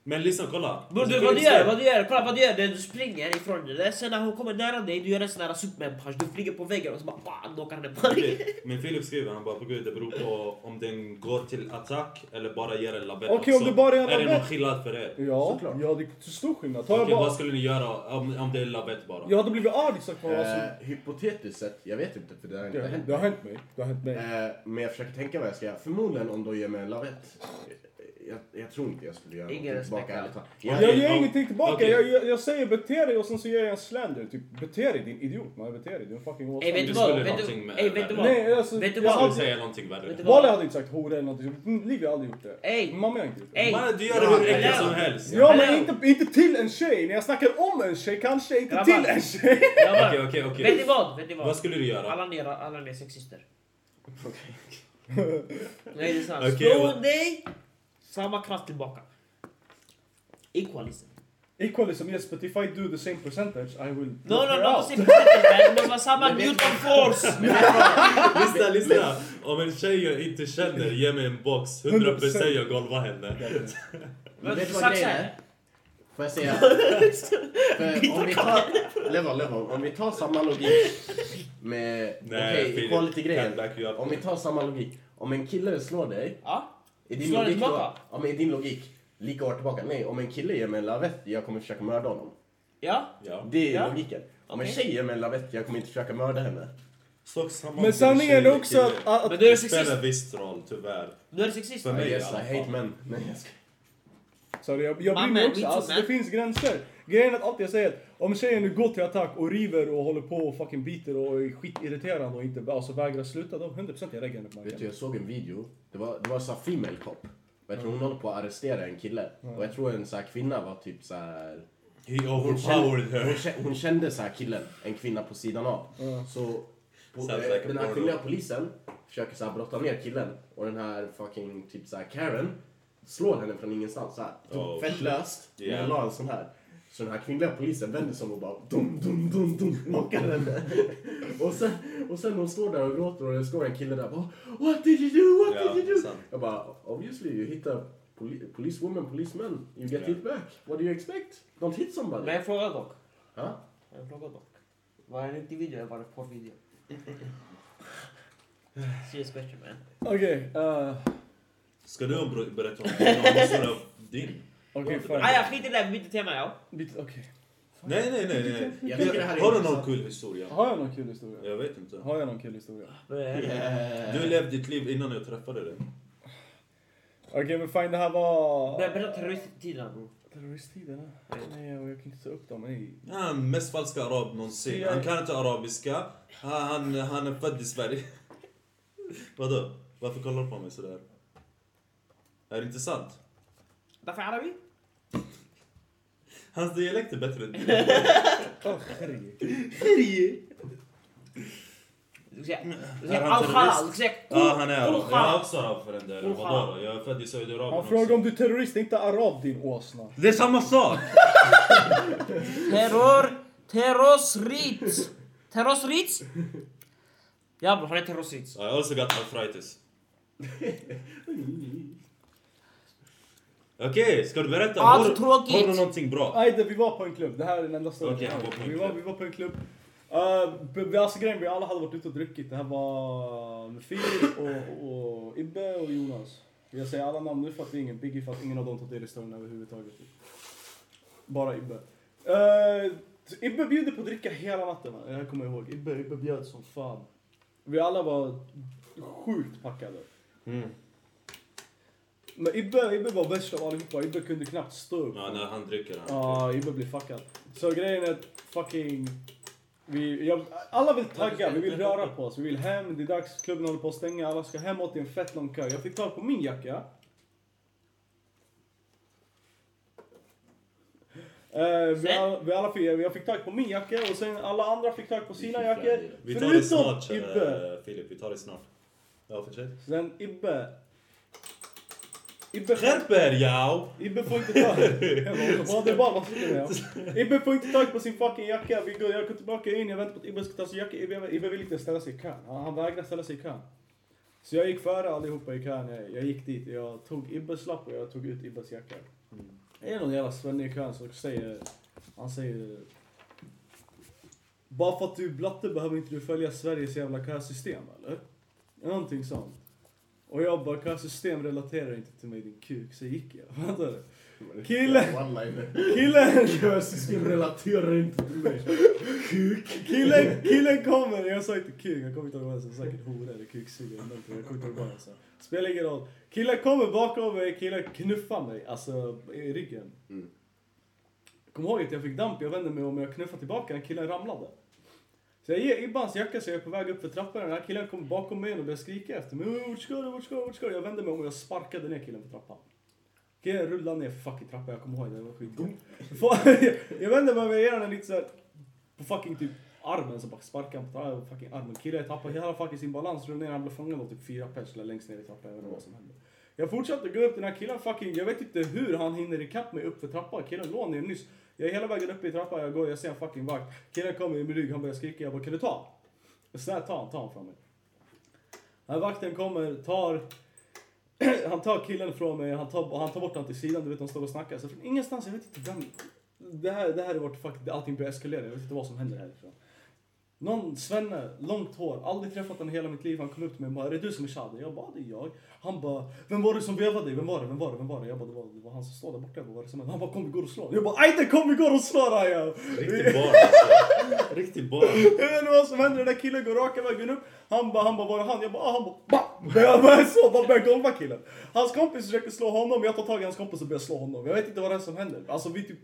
Men lyssna, kolla. Bror du, vad du gör, vad du gör, kolla vad du gör, du springer ifrån det. Sen när hon kommer nära dig, du gör en sån här superman-punch. Du flyger på väggen och så bara bam, knockar henne på Men Filip skriver, han bara på gud det beror på om den går till attack eller bara ger en labell Okej, om det bara är en Är det någon skillnad för er? Ja, Såklart. ja det är stor skillnad. Okej, jag bara... vad skulle ni göra om, om det är lavett bara? Jag hade blivit arg sagt Eh, alltså, hypotetiskt sett, jag vet inte för det har inte det, hänt det har hänt mig. Det har hänt mig. Eh, men jag försöker tänka vad jag ska göra. Förmodligen om de ger mig en lavett. Jag, jag tror inte jag skulle göra Ingen respekt tillbaka Jag, Jag ger ingenting tillbaka. Okej. Jag, jag, jag säger bete dig och sen så ger jag en slander. Typ bete dig din idiot. Man bete dig. Du är en fucking Ey vet åsna. du vad, skulle vet någonting du, vet vad? Nej alltså. Vet du jag vad? Jag hade- skulle säga någonting värre. Vet? Walla hade inte sagt hora eller någonting. Mm, Liv har aldrig gjort det. Ey. Mamma har inte gjort det. Ey. Man, du gör det Ja, hur äckligt som helst. Ja men inte, inte till en tjej. När jag snackar om en tjej kanske, inte till en tjej. Okej, okej, okej. Vet ni vad? Vet ni vad? Vad skulle du göra? Alla ni, är- alla ni är sexister. Nej det är sant. Okej, Slå dig, samma kraft tillbaka. Equalism. Equalism yes but if I do the same percentage I will No, no, her not out. the same percentage, men det var samma Newton force. lyssna, lyssna. Om en tjej jag inte känner ger mig en box, 100% jag golvar henne. Men vet du vad grejen är? Får jag säga? För om vi tar... Level, level. Om vi tar samma logik med... Okej, equality-grejen. Om vi tar samma logik. Om en kille slår dig, Ja. Är din Slår logik då... Ja, men är din logik lika hårt tillbaka? Nej, om en kille ger mig en lavett, jag kommer försöka mörda honom. Ja. Ja. Det är Ja. logiken. Om en Okej. tjej ger mig en lavett, jag kommer inte försöka mörda henne. Men sanningen är också att... att Men du är Det spelar sexist. viss roll, tyvärr. Du är sexist. För mig yes, i alla I hate men. Nej, jag ska... Sorry, jag, jag bryr mig också. Alltså, det finns gränser. Grejen är att alltid jag säger att om tjejen nu går till attack och river och håller på och fucking biter och är skitirriterande och inte alltså vägrar sluta, då 100% jag lägger henne på Vet du, marken. jag såg en video. Det var, det var så här female cop. Jag tror hon håller på att arrestera en kille. Och jag tror en så här kvinna var typ så här... He Hon overpowered kände, hon, kände, hon kände så här killen, en kvinna på sidan av. Ja. Så på, eh, like den här kvinnliga polisen försöker så här brotta ner killen. Och den här fucking typ så här Karen slår henne från ingenstans så här. Oh, Fett löst. Yeah. Yeah. la en sån här. Så den här kvinnliga polisen vänder sig om och bara dum dum dum dum knockar henne. och, sen, och sen hon står där och gråter och det står en kille där bara What did you do? What Ja, did you do? sant. Jag bara obviously you hit a poli policewoman, policeman. You get Ja. hit back. What do you expect? Don't hit somebody. Men en fråga dock. Ja? En fråga dock. Var det en riktig video eller var det en porrvideo? Serious question man. Okej, uh, Ska du berätta om din? Okej fine. Ah, i det, vi byter tema ja. Okej. Nej, nej, nej. nej. Jag tycker det här är Har du någon kul historia? Har jag någon kul historia? Jag vet inte. Har jag någon kul historia? Yeah. Du levde ditt liv innan jag träffade dig. Okej men fine det här var... Berätta terroristtiden bror. Terroristtiderna? Nej och jag kan inte ta upp dem. Nej. Ja, mest falska arab någonsin. Han kan inte arabiska. Han, han, han är född i Sverige. Vadå? Varför kollar du på mig sådär? Är det inte sant? Varför arabi? Hans dialekt är bättre än din. Åh herregud. Du ska Är säga han al-halal. Du terrorist? ska säga Ja, han är arab. Jag är också arab för den. Kul Vadå då? Jag är född i Saudiarabien Han också. frågar om du är terrorist, inte arab din åsna. Det är samma sak! Terror, terroristrit. Terroristrit? Ja bror, han är terroristrit. I also got arthritis. Okej, ska du berätta? Allt har, du- tråkigt. har du någonting bra? Nej, vi var på en klubb. Det här är den enda storyn. En vi, var, vi var på en klubb. Uh, b- alltså grejen, vi alla hade varit ute och druckit. Det här var med Filip och, och Ibbe och Jonas. Jag säger alla namn nu för att det är ingen Biggie för att ingen av dem tagit del i storyn överhuvudtaget. Bara Ibbe. Uh, Ibbe bjuder på att dricka hela natten. Jag kommer ihåg. Ibbe, Ibbe bjöd som fan. Vi alla var sjukt packade. Mm. Men Ibbe, Ibbe var värst av allihopa. Ibbe kunde knappt stå upp. Ja, när han dricker han. Ja, Ibbe blir fuckad. Så grejen är att fucking... Vi, jag, alla vill tagga, vi vill röra på oss, vi vill hem, det är dags, klubben håller på att stänga, alla ska hemåt i en fett lång kö. Jag fick tag på min jacka. Eh, vi, alla, vi alla fick, jag fick tag på min jacka och sen alla andra fick tag på sina jackor. Vi tar det snart, Ibbe. uh, Filip. Vi tar det snart. Ja, fortsätt. Sen Ibbe. Skärp er, jao! Ibbe får inte tag... Vad det vad med. Ibbe får inte tag på sin fucking jacka. Vi går, jag går tillbaka in, jag väntar på att Ibbe ska ta sin jacka. Ibbe, Ibbe vill inte ställa sig i kön. Han, han vägrar ställa sig i kön. Så jag gick före allihopa i kön. Jag, jag gick dit, jag tog Ibbes lapp och jag tog ut Ibbes jacka. Det är någon jävla svenne i kön som säger, han säger bara för att du är blatte behöver inte du följa Sveriges jävla kösystem eller? Någonting sånt. Och jag bara, kösystem relaterar inte till mig din kuk, så gick jag. Fattar du? Kille! One-liner. Killen, Kösystem relaterar inte till mig. Kuk. killen, killen kommer, jag sa inte kuk, jag kommer inte ihåg vad jag sa, säkert hora eller kuksugare eller någonting, jag kommer inte ihåg vad jag sa. Spelar ingen roll. Killen kommer bakom mig, killen knuffar mig, alltså i ryggen. Mm. Kom ihåg att jag fick damp, jag vände mig om och jag knuffade tillbaka, killen ramlade. Så jag ger Ibba hans jacka så jag är på väg upp för trappan, den här killen kommer bakom mig och börjar skrika efter mig. Vart ska du, vart ska du, vart ska du? Jag vände mig om och jag sparkade ner killen på trappan. Killen rullade ner för fucking trappan, jag kommer ihåg det, det var skitgott. jag vände mig och ger honom lite såhär på fucking typ armen så bara sparkar han på tra- fucking armen. Killen tappar hela fucking sin balans, rullar ner, han blev fångad av typ fyra pers längst ner i trappan, jag vet inte vad som hände. Jag fortsatte gå upp, den här killen fucking, jag vet inte hur han hinner ikapp mig upp för trappan. Killen låg ner nyss. Jag är hela vägen upp i trappan, jag går, jag ser en fucking vakt. Killen kommer i min rygg, han börjar skrika, jag bara kan du ta? Snälla ta han, ta han från mig. Den här vakten kommer, tar han tar killen från mig, han tar, han tar bort honom till sidan, du vet de står och snackar. Så från ingenstans, jag vet inte vem... Det här, det här är vart fuck, allting börjar eskalera, jag vet inte vad som händer härifrån. Någon svenne, långt hår, aldrig träffat honom i hela mitt liv. Han kom upp till mig och bara, är det du som är Shadi? Jag bara, det är jag. Han bara, vem var det som vevade dig? Vem var det? Vem var det? Vem var det? Jag bara, det var, det var han som står där borta. Jag bara, vad är det som händer? Han bara, kom vi går och slår. Jag bara, ajde kom vi går och slår Aja! Riktigt barn alltså. Riktigt barn. Jag vet inte vad som händer, den där killen går raka vägen upp. Han bara, han bara, var är han? Jag bara, ah, han bara, bah! Jag bara så, bara börjar golva killen. Hans kompis försöker slå honom, jag tar tag i hans kompis och börjar slå honom. Jag vet inte vad det är som händer. Alltså vi typ,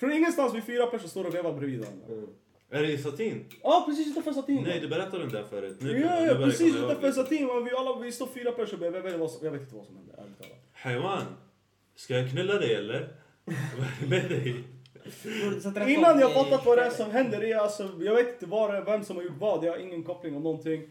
från ingenstans, vi fyra personer står och vevar bredvid varandra. Är det i satin? Ja, precis utanför satin. Nej, du berättade den där förut. Nu- Ja, ja, precis utanför satin. och Vi, alla, vi står fyra personer jag vet, inte vad som, jag vet inte vad som händer, ärligt talat. Ska jag knulla dig eller? Vad är det med dig? Innan jag fattat vad det är som händer, är alltså, jag vet inte vad det är, vem som har gjort vad, jag har ingen koppling om någonting.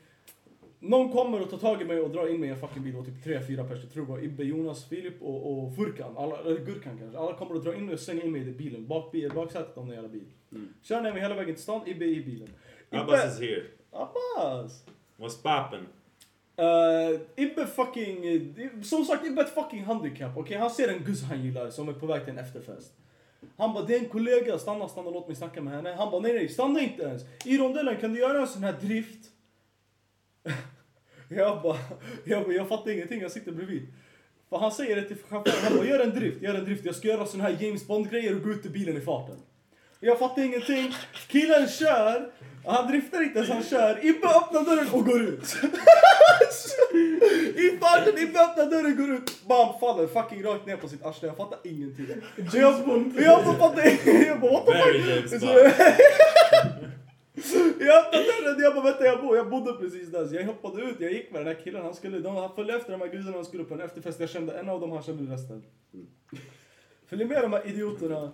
Någon kommer och tar tag i mig och drar in mig i en fucking bil, och typ tre, fyra personer, jag tror det var Ibbe, Jonas, Filip och, och Furkan, alla, eller Gurkan kanske. Alla kommer och drar in mig och slänger in mig i bilen, bak, bil, baksätet av den jävla bil. Mm. Kör ner mig hela vägen till stan, Ibbe i bilen. Abbas is here. Abbas! What's poppin? Uh, Ibbe fucking, som sagt Ibbe är ett fucking handikapp, okej? Han ser en guzz han gillar som är på väg till en efterfest. Han bara, det är en kollega, stanna, stanna, låt mig snacka med henne. Han bara, nej nej, stanna inte ens. I rondellen kan du göra en sån här drift? Jag bara, jag bara, jag fattar ingenting, jag sitter bredvid. För han säger det till chauffören, han bara, gör en drift, gör en drift. Jag ska göra sån här James Bond-grejer och gå ut ur bilen i farten. Jag fattar ingenting. Killen kör, han driftar inte ens, han kör. Ibbe öppnar dörren och går ut. I farten, Ibbe öppnar dörren, går ut. Bam, faller fucking rakt ner på sitt arsle. Jag fattar ingenting. Jag, jag fattar ingenting. Jag bara, what the fuck? Jag öppnade dörren, jag bara vänta jag bor, jag bodde precis där. Så jag hoppade ut, jag gick med den här killen, han skulle, de, han följde efter de här gudarna, han skulle på en efterfest. Jag kände en av dem, han kände resten. Följ med de här idioterna.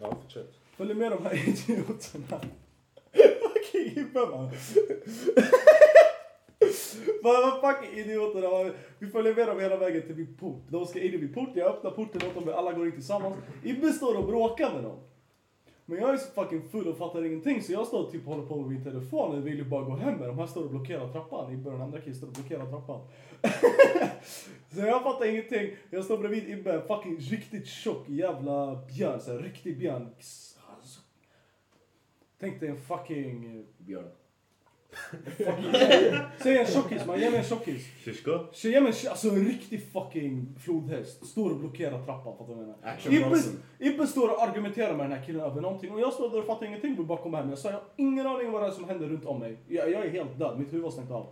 Ja, fortsätt. Följ med de här idioterna. Fucking Ibbe man. Vad vad fucking idioterna. Vi följer med dem hela vägen till min port. De ska in i min port, jag öppnar porten åt dem, alla går in tillsammans. Ibbe står och bråkar med dem. Men jag är så fucking full och fattar ingenting så jag står och typ håller på med min telefon och vill ju bara gå hem med de här står och blockerar trappan. Ibbe och den andra killen står och blockerar trappan. så jag fattar ingenting. Jag står bredvid Ibbe, en fucking riktigt tjock jävla björn. Så här, riktig björn. Tänk dig en fucking... Björn. Säg en tjockis man, ge mig en tjockis. Shishko? Så Ge mig en, alltså en riktig fucking flodhäst. Står och blockerar trappan, fattar du vad jag menar? Ibbe, Bronson. Ibbe står och argumenterar med den här killen över någonting och jag står där och fattar ingenting komma hem. Jag sa jag har ingen aning vad det är som händer runt om mig. Jag, jag är helt död, mitt huvud har stängt av.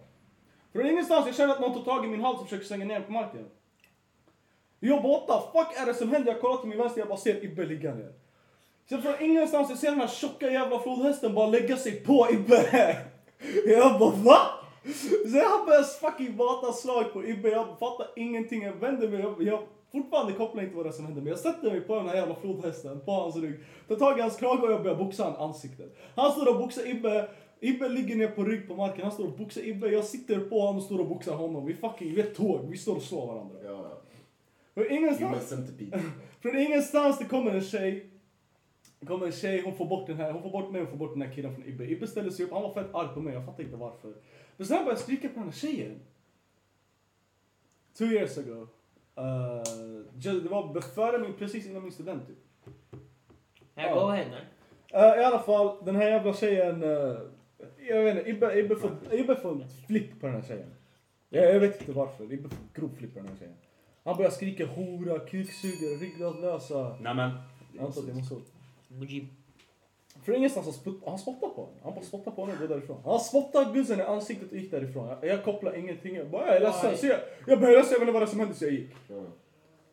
Från ingenstans, jag känner att någon tar tag i min hals och försöker slänga ner mig på marken. Jag bara what the fuck är det som händer? Jag kollar till min vänster, jag bara ser Ibbe ligga ner. Sen från ingenstans, jag ser den här tjocka jävla flodhästen bara lägga sig på Ibbe. Jag bara va? Sen han börjar fucking mata slag på Ibbe, jag fattar ingenting, jag vänder mig, jag, jag fortfarande kopplar inte vad det är som händer, men jag sätter mig på den här jävla flodhästen, på hans rygg, tar tag i hans krage och jag börjar boxa han ansiktet. Han står och boxar Ibbe, Ibbe ligger ner på rygg på marken, han står och boxar Ibbe, jag sitter på honom och står och boxar honom. Vi fucking, vi är tåg, vi står och slår varandra. Ja, Human ingenstans, från ingenstans det kommer en tjej. Kommer en tjej, hon får bort den här, hon får bort mig och får bort den här killen från Ibbe. Ibbe ställer sig upp, han var fett arg på mig, jag fattar inte varför. Men sen började jag skrika på den här tjejen. Two years ago. Uh, ju- det var före min, precis innan min student typ. Här, Ja. go ahead. Uh, I alla fall, den här jävla tjejen... Uh, jag vet inte, Ibbe, Ibbe, får, Ibbe får flipp på den här tjejen. Jag, jag vet inte varför, Ibbe får grov flipp på den här tjejen. Han börjar skrika hora, kuksugare, ryggradslösa. Nej men. Jag antar att det var så. Mujib. För ingenstans han, spott, han spottade på henne. Han bara spottade på henne och gick därifrån. Han spottade guzzen i ansiktet och gick därifrån. Jag, jag kopplar ingenting. Jag bara, jag är ledsen. Så jag, jag bara, jag är ledsen, jag vet inte vad det som hände så jag gick. Ja.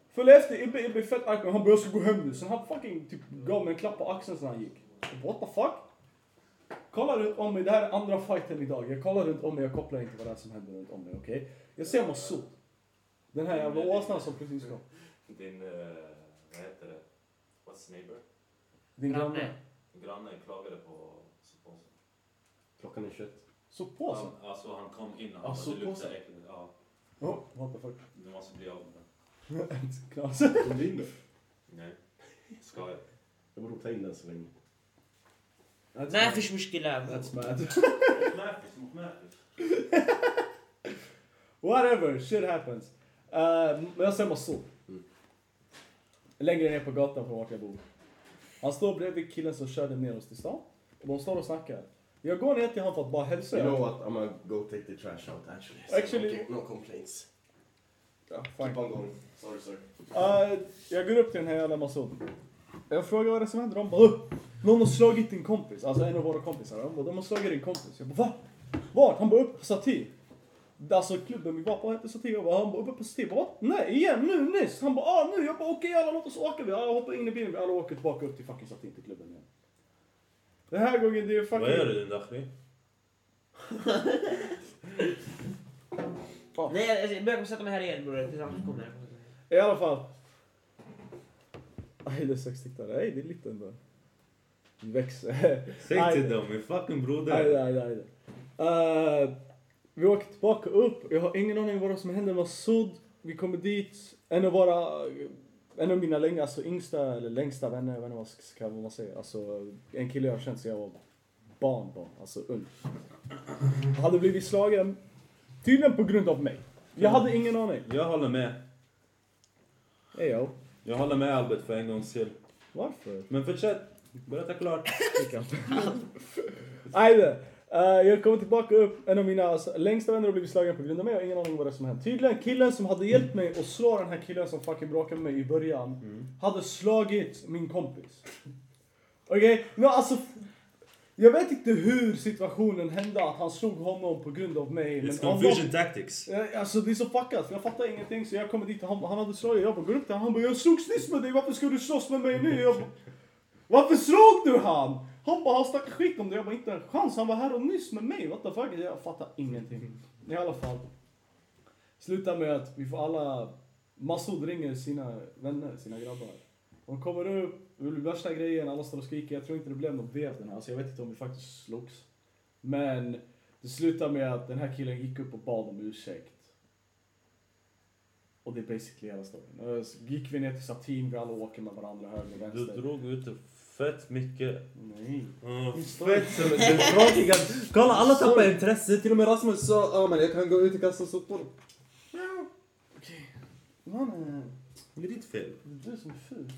Följ efter, Ibbe, Ibbe är fett arg. Han bara, jag ska gå hem nu. Sen han fucking typ gav mig en klapp på axeln sen han gick. Bara, What the fuck? Kolla runt om mig, det här är andra fighten idag. Jag kollar runt om mig, jag kopplar inte vad det är som händer runt om mig, okej? Jag ser Massoud. Den här jävla åsnan som precis kom. Din, uh, vad heter det? What's neighbor? Din Granne. granne. Grannen klagade på soppåsen. Klockan är 21. Så på sig. Han, alltså han kom in och Ja, han så bara, det på luktar sig. äckligt. Ja, Oh, what the fuck. du måste bli av med den. Knas. Kom du in då? Nej. Ska jag? Jag borde ta in den så länge. ما فيش مشكلة That's bad. Märfis mot Märfis. Whatever, shit happens. Uh, men jag ser Massoud. Mm. Längre ner på gatan från vart jag bor. Han står bredvid killen som körde ner oss till stan. Och de står och snackar. Jag går ner till honom för att bara hälsa. You know what? I'm gonna go take the trash out actually. So Actually- no, no complaints. Ja, Keep fine. on going. Sorry sir. Uh, jag går upp till den här jävla Massoud. Jag frågar vad det är som händer. De bara "Åh, någon har slagit din kompis. Alltså en av våra kompisar. De bara, de har slagit din kompis. Jag bara va? Vart? Han bara upp på Satir. Alltså klubben vi var på hette. Jag bara, han bara uppe på. Jag bara, "Va? Nej igen nu nyss. Han bara ah nu. Jag bara okej alla låt oss åka. Vi alla hoppar in i bilen. Vi alla åker tillbaka upp till fucking Satir till klubben igen. Den här gången det är fucking... Vad är det din Dakhri? Nej, alltså, jag börjar sätta mig här igen bror. Tillsammans kom här. I alla fall. Aj det är sex tittare. Nej det är lite ändå. Växer. Säg Aj. till dem, min fucking Nej, broder. nej, nej. nej. Uh, vi åker tillbaka upp. Jag har ingen aning vad som hände med Sud. Vi kommer dit. En av våra, en av mina längsta, alltså yngsta eller längsta vänner, jag vet inte vad, ska, vad man säger. Alltså en kille jag har känt sedan jag var barn, barn alltså ung. Hade blivit slagen, tydligen på grund av mig. Jag hade ingen aning. Jag håller med. Ey yo, Jag håller med Albert för en gångs skull. varför? Men fortsätt. Berätta klart. Ajde. Uh, jag kommer tillbaka upp. En av mina alltså, längsta vänner har blivit slagen på grund av mig. Jag har ingen aning vad det som hänt. Tydligen killen som hade hjälpt mig att slå den här killen som fucking bråkade med mig i början. Hade slagit min kompis. Okej? Okay? alltså. Jag vet inte hur situationen hände att han slog honom på grund av mig. It's confusion tactics. Eh, Alltså det är så fuckat, jag fattar ingenting. Så jag kommer dit och han, han hade slagit. Jag bara går upp honom. Han bara jag slogs nyss med dig, varför ska du slåss med mig nu? Jag bara, varför slog du han? Han bara han snackar skit om det. Jag bara inte en chans. Han var här och nyss med mig. What the fuck? Jag fattar ingenting. I alla fall. Slutar med att vi får alla... Massoud ringer sina vänner, sina grabbar. De kommer upp, det blir värsta grejen, alla står och skriker. Jag tror inte det blev något vev den här. Alltså jag vet inte om vi faktiskt slogs. Men det slutar med att den här killen gick upp och bad om ursäkt. Och det är basically hela storyn. Gick vi ner till Satin, vi alla åker med varandra höger och Du vänster. drog ut det fett mycket. Nej. Uh, Fett som. Kolla alla tappar intresse. Till och med Rasmus sa ja men jag kan gå ut och kasta sopor. Okej. Mannen, det är ditt fel. det är du som är ful.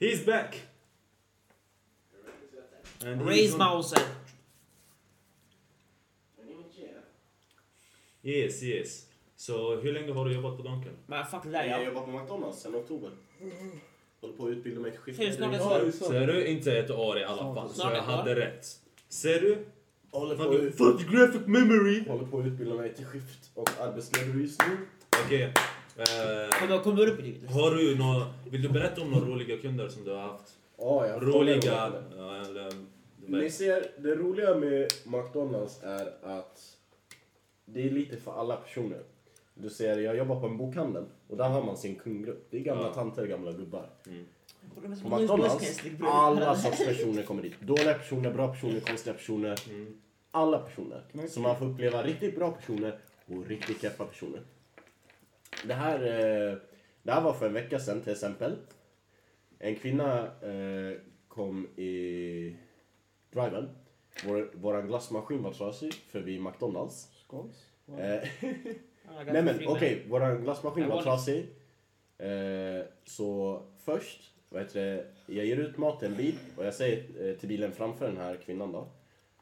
He's back! And Raise mousen. Yes, yes. Så hur länge har du jobbat på Donken? Men fuck det där Jag ja. jobbar på McDonalds sedan oktober. Håller på att utbilda mig till svar. Ser du? Inte ett år i alla fall. Så jag hade rätt. Ser du? Håller på, att- fuck graphic memory! håller på att utbilda mig till skift och arbetsledare just nu. Okej. Kommer kommer du upp i livet? har du nå Vill du berätta om några roliga kunder som du har haft? Ja, jag har Roliga... eller, Ni ser, det roliga med McDonalds är att det är lite för alla personer. Du ser, jag jobbar på en bokhandel och där har man sin kundgrupp. Det är gamla Ja. tanter, gamla gubbar. Mm. På McDonalds, alla sorts personer kommer dit. Dåliga personer, bra personer, konstiga personer. Mm. Alla personer. Så man får uppleva riktigt bra personer och riktigt keffa personer. Det här, eh, det här var för en vecka sedan till exempel. En kvinna eh, kom i driven. Vår, våran glassmaskin var trasig förbi McDonalds. Skåls? Eh, Nej men okej, våran glassmaskin var trasig. Så först, vad heter det, jag ger ut mat till en bil och jag säger till bilen framför den här kvinnan då.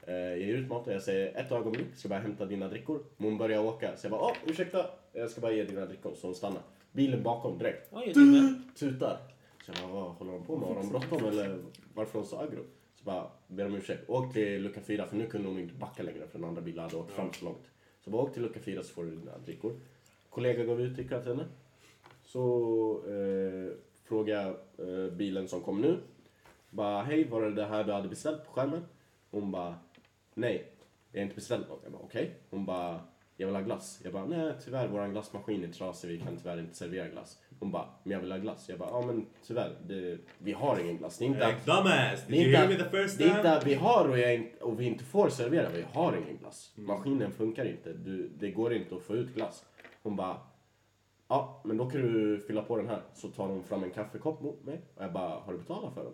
Eh, jag ger ut mat och jag säger ett ögonblick, ska bara hämta dina drickor. Men Hon börjar åka, så jag bara åh ursäkta, jag ska bara ge dina drickor. Så hon stannar. Bilen bakom direkt, Oj, med. tutar. Så jag bara vad håller de på med? Har de bråttom eller varför är de så aggro? Så bara ber om ursäkt. Åk till lucka fyra för nu kunde hon inte backa längre för den andra bilen hade åkt fram så långt. Så bara åk till lucka fyra så får du dina drickor. Kollega gav ut drickor till henne. Så eh, frågade jag eh, bilen som kom nu. Bara hej, var det det här du hade beställt på skärmen? Hon bara nej, jag har inte beställt något. Jag bara okej. Hon bara jag vill ha glass. Jag bara nej tyvärr våran glassmaskin är trasig, vi kan tyvärr inte servera glass. Hon bara men jag vill ha glass. Jag bara ja men tyvärr, det, vi har ingen glass. Det är inte att dumbass! Det Did är you hear inte- me the first det är inte time? att vi har och, jag och vi inte får servera, vi har ingen glass. Maskinen funkar inte, du, det går inte att få ut glass. Hon bara, ja men då kan du fylla på den här. Så tar hon fram en kaffekopp mot mig och jag bara, har du betalat för den?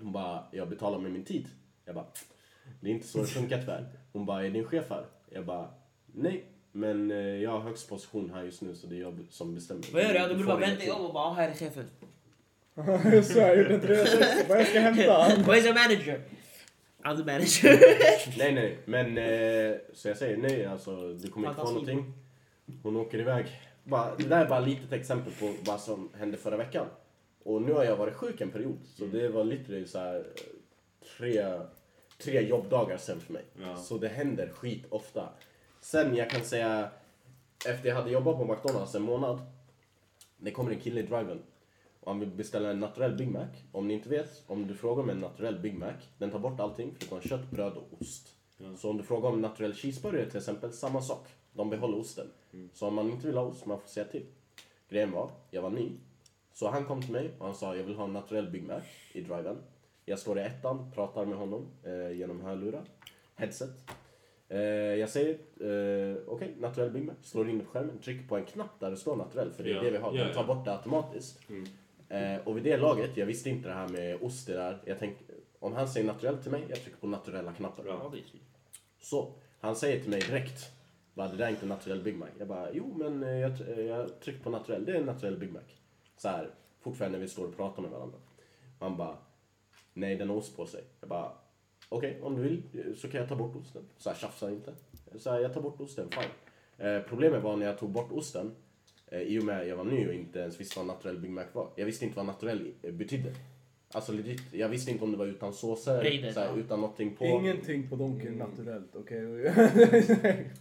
Hon bara, jag betalar med min tid. Jag bara, det är inte så det funkar tyvärr. Hon bara, är din chef här? Jag bara, nej. Men eh, jag har högst position här just nu så det är jag som bestämmer. Vad gör? Du får borde bara vänta ingenting. om och bara "Ah, här är chefen. så jag gjorde en 360, vad jag ska hämta. Where's your manager? I'm the manager. Nej, nej, men eh, så jag säger nej, alltså du kommer inte få någonting. Hon åker iväg. Bara, det där är bara ett litet exempel på vad som hände förra veckan. Och nu har jag varit sjuk en period, så det var lite så här eh, tre, tre jobbdagar sen för mig. Ja. Så det händer skit ofta. Sen jag kan säga, efter jag hade jobbat på McDonalds en månad, det kommer en kille i driven och han vill beställa en naturell Big Mac. Om ni inte vet, om du frågar om en naturell Big Mac, den tar bort allting förutom kött, bröd och ost. Ja. Så om du frågar om naturell cheeseburgare till exempel, samma sak. De behåller osten. Så om man inte vill ha ost, man får säga till. Grejen var, jag var ny. Så han kom till mig och han sa, jag vill ha en naturell Big Mac i driven. Jag står i ettan, pratar med honom eh, genom hörlurar, headset. Eh, jag säger, eh, okej, naturell Big Mac. Slår in på skärmen, trycker på en knapp där det står naturell, för det är Ja. det vi har. Ja, De tar ja. bort det automatiskt. Mm. Eh, och vid det laget, jag visste inte det här med ost där. Jag tänkte, om han säger naturell till mig, jag trycker på naturella knappen. Bra. Så, han säger till mig direkt, bara, det där är inte naturell Big Mac. Jag bara, jo men eh, jag, eh, jag trycker på naturell, det är en naturell Big Mac. Så här, fortfarande när vi står och pratar med varandra. Han bara, nej den har ost på sig. Jag bara, okej om du vill så kan jag ta bort osten. Så här, tjafsa inte. Så här, jag tar bort osten, fine. Eh, problemet var när jag tog bort osten, eh, i och med att jag var ny och inte ens visste vad naturell Big Mac var. Jag visste inte vad naturell eh, betydde. Alltså legit, jag visste inte om det var utan såser, Bredden, så här, ja. utan någonting på. Ingenting på Donken är naturellt, okej?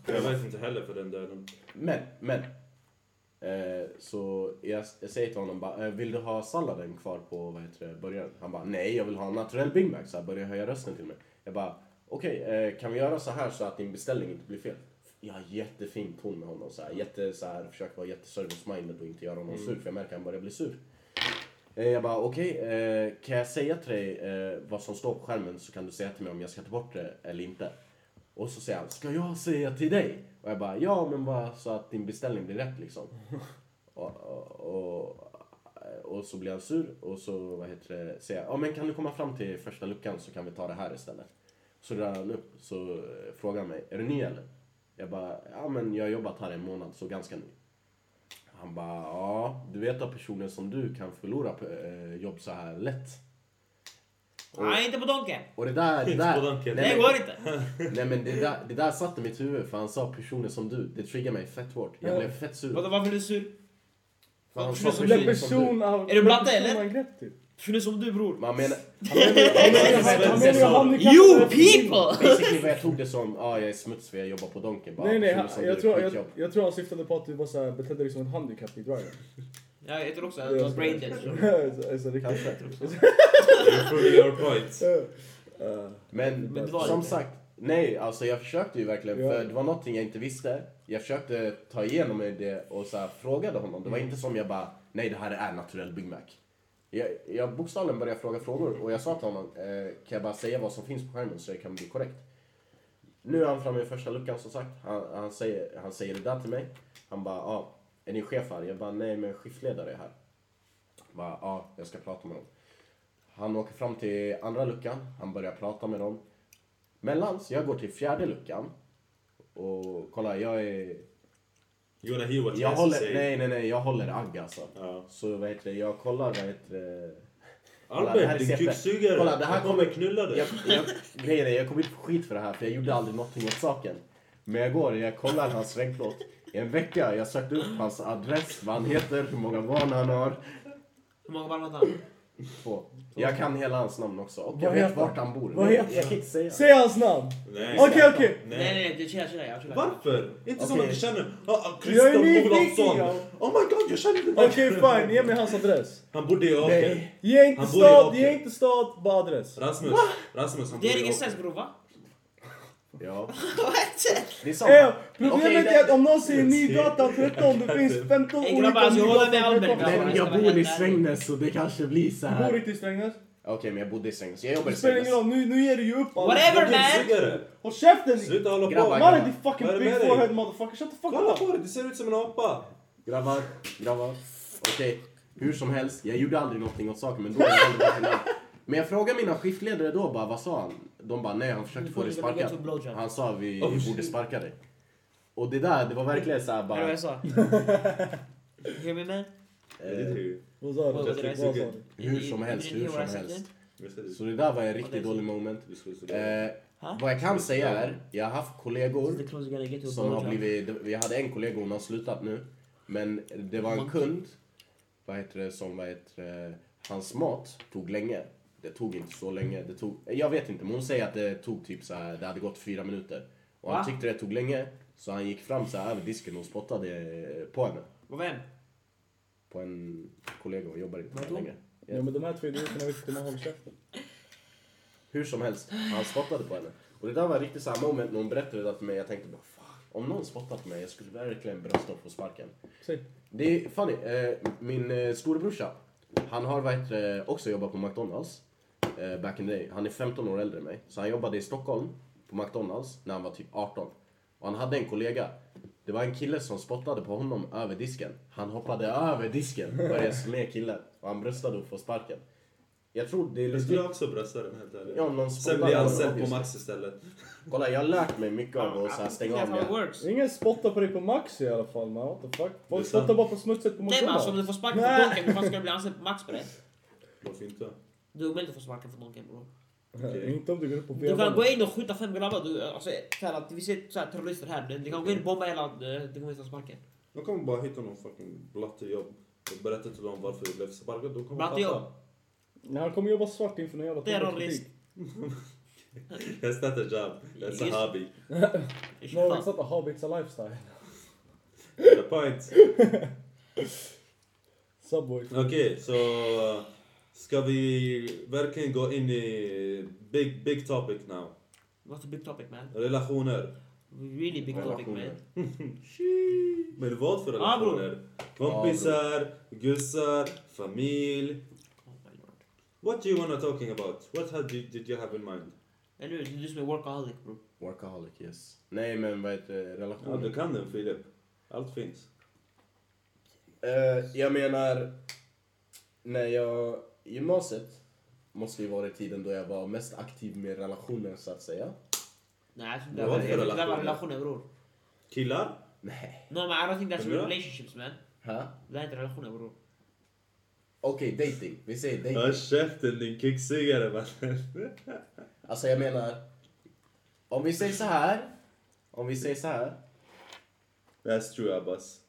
Jag vet inte heller för den delen. Men, men. Eh, så jag, jag säger till honom bara, eh, vill du ha salladen kvar på vad heter det, burgaren? Han bara, nej jag vill ha en naturell Big Mac. Så här börjar höja rösten till mig. Jag bara, okej eh, kan vi göra så här så att din beställning inte blir fel? Jag har jättefin ton med honom. Så här, jätte, så här, försöker vara jätteservice-minded och inte göra honom sur för jag märker att han börjar bli sur. Eh, Jag bara okej, eh, kan jag säga till dig vad som står på skärmen så kan du säga till mig om jag ska ta bort det eller inte. Och så säger han, ska jag säga till dig? Och jag bara, ja men bara så att din beställning blir rätt liksom. och, och, och, och så blir han sur och så vad heter det, säger jag, ja men kan du komma fram till första luckan så kan vi ta det här istället. Så drar han upp så eh, frågar han mig, är du ny eller? Jag bara, ja men jag har jobbat här en månad så ganska ny. Han bara, ja, du vet att personer som du kan förlora eh, jobb så här lätt. Nej, inte på Donken. Och det där, det Inte där, på Donken. Det nej, går inte. nej men det där, det där satt i mitt huvud för han sa personer som du. Det triggar mig fett hårt. Jag Ja. blev fett sur. Vadå, varför är du sur? För han Personer sa som Blev du. personer som person av... Är du blatte, eller? personangrepp, typ. Personer som du bror. Man menar, Han menar- ju. You people! basically vad jag tog det som, ja ah, jag är smuts för jag jobbar på Donken. Bara, Nej nej, personer som jag, du, tror, jag, skitjobb. jag tror han syftade på att du var så här, betedde dig som ett handikapp i driven. Ja, jag tror också att du var brain dead. så. Så- så riktigt. Kanske. You're proving your point. Eh, Men, Men det var som sagt, nej alltså jag försökte ju verkligen Ja. för det var någonting jag inte visste. Jag försökte ta igenom mig det och så här, frågade honom. Det var inte som jag bara, nej det här är naturell Big Mac. Jag, jag bokstavligen började fråga frågor och jag sa till honom, eh, kan jag bara säga vad som finns på skärmen så det kan bli korrekt. Nu är han framme i första luckan som sagt. Han, han, säger, han säger det där till mig. Han bara, ja, är ni chef här? Jag bara, nej men skiftledare är här. Jag bara, ja, jag ska prata med dem. Han åker fram till andra luckan, han börjar prata med dem. Mellans, jag går till fjärde luckan. Och kolla, jag är... You wanna hear what Jag håller, say? nej nej nej, jag håller agg alltså. Ja. Så vad heter det, jag kollar vad heter det... Albert, din kuksugare. Kolla, det här kommer knulla dig. Jag, jag, grejen är, jag kommer inte få skit för det här för jag gjorde aldrig någonting åt saken. Men jag går, jag kollar hans regnplåt. En vecka, jag sökte upp hans adress, vad han heter, hur många barn han har. Hur många barn hade han? Två. Jag kan hela hans namn också. Och jag Vad vet heter vart han? bor. Vad heter jag kan inte säga. Säg hans namn! Nej. Okej okej. Nej, nej, nej. Jag chillar. Varför? Inte som Okej. att du känner... Ah, Jag är nyfiken, Olofsson. Oh my god, jag känner den där Okej fine, ge mig hans adress. Han bodde i. Nej. Ge inte Han bor i stad, ge inte stad, bara adress. Rasmus. Rasmus, han Det är i ingen sens bror, va? Ja. Det är sant. Eh, problemet Okej, är att om någon säger Nygatan 13, det finns 15 Ey, olika Nygatan Albert, 13. grabbar. Men jag bor i Strängnäs så det kanske blir så Du bor här. inte i Strängnäs? Okej, men jag bodde i Strängnäs. Jag jobbar i Det spelar ingen Strängnäs. roll, nu, nu ger du ju upp allt. Whatever, man! Håll käften! Sluta hålla på. Mannen din fucking det big forehead motherfucker, shut the fuck Kolla up! på dig, du ser ut som en apa. Grabbar, grabbar. Okej, hur som helst. Jag gjorde aldrig någonting åt saken men då är det Men jag frågade mina skiftledare då bara, vad sa han? De bara, nej han försökte få dig sparkad. Han sa vi Oh, borde sparka dig. Och det där, det var verkligen såhär Hör du vad bara... jag sa? Hear me man? Eh, Vad sa du? Hur som helst, hur som helst. Så det där var en riktigt dålig moment. Eh, Ha? vad jag kan säga är, jag har haft kollegor som har blivit, vi hade en kollega, hon har slutat nu. Men det var en kund, vad heter det, som, vad heter det, hans mat tog länge. Det tog inte så länge, det tog, jag vet inte, men hon säger att det tog typ så här, det hade gått fyra minuter. Och han Va? tyckte det tog länge, så han gick fram så här över disken och spottade på henne. På vem? På en kollega och jobbar inte med längre. Ja men de här två idioterna vet inte man håller käften. Hur som helst, han spottade på henne. Och det där var riktigt så här moment när hon berättade det för mig, jag tänkte bara om någon spottar på mig, jag skulle verkligen brösta och få sparken. Säg. Det är funny, eh, min eh, storebrorsa, han har också jobbat på McDonalds. Eh, back in the day. Han är 15 år äldre än mig. Så han jobbade i Stockholm på McDonalds när han var typ 18. Och han hade en kollega. Det var en kille som spottade på honom över disken. Han hoppade över disken, började slå ner killen. Och han bröstade och få sparken. Jag tror det är Jag lite... skulle också brösta den helt ärligt. Ja, någon Sen blir på honom, anställd på. Max istället. Kolla, jag har lärt mig mycket av att så här, stänga av works. Ingen spottar på dig på Max i alla fall man, what the fuck? Folk spottar bara på smutset på Nej men alltså om du McDonalds. får sparken Nej. Donken, hur fan ska du bli anställd på Max på det? Varför inte? Du är omöjligt att få sparken från Donken bror. Inte om du går upp på Du kan gå in och skjuta fem grabbar, du, alltså, så här, att vi ser så här, terrorister här, du kan gå in och bomba hela, eh, du kommer inte få sparken. De kommer bara hitta någon fucking blattejobb och berätta till dem varför du blev sparkad. De kommer Blattejobb? Nej, han kommer jobba svart inför någon jävla Terrorist. That's not a job. That's a hobby. No, it's not a hobby, it's a lifestyle. The point. Subway. Okej, så uh, ska vi verkligen gå in i big, big topic now. What's the big topic man? Relationer. Really big topic man. Men vad för bror. relationer? Kompisar, gussar, familj. Oh. What do you wanna talking about? What had you, did you have in mind? Eller hur? Det är du som är workaholic bror. Workaholic, yes. Nej, men vad heter det? Ja, Relationer. du kan den Filip. Allt finns. Eh, jag menar, när jag... Gymnasiet måste ju vara tiden då jag var mest aktiv med relationer, så att säga. Nej, det var- det var relationer? relationer bror. Killar? Nej. No man, I don't think that's Undrar? relationships man. Ha? Det är inte relationer bror. Okej, dating. Vi säger dating. Håll käften din kicksugare mannen. Alltså jag menar, om vi säger så här. Om vi säger så här. That's true Abbas.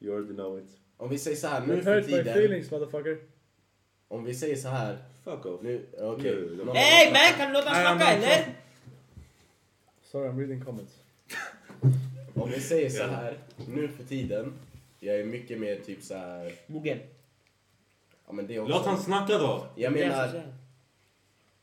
You already know it. Om vi säger så här nu för hurt my tiden. feelings motherfucker. Om vi säger så här. Fuck off. Nu, okej. Nu, Hey man, kan du låta honom snacka eller? Sorry I'm reading comments. Om vi säger så här. Nu för tiden. Jag är mycket mer typ så här. Mogen. Ja men det också. Låt han snacka då. Jag menar. så här.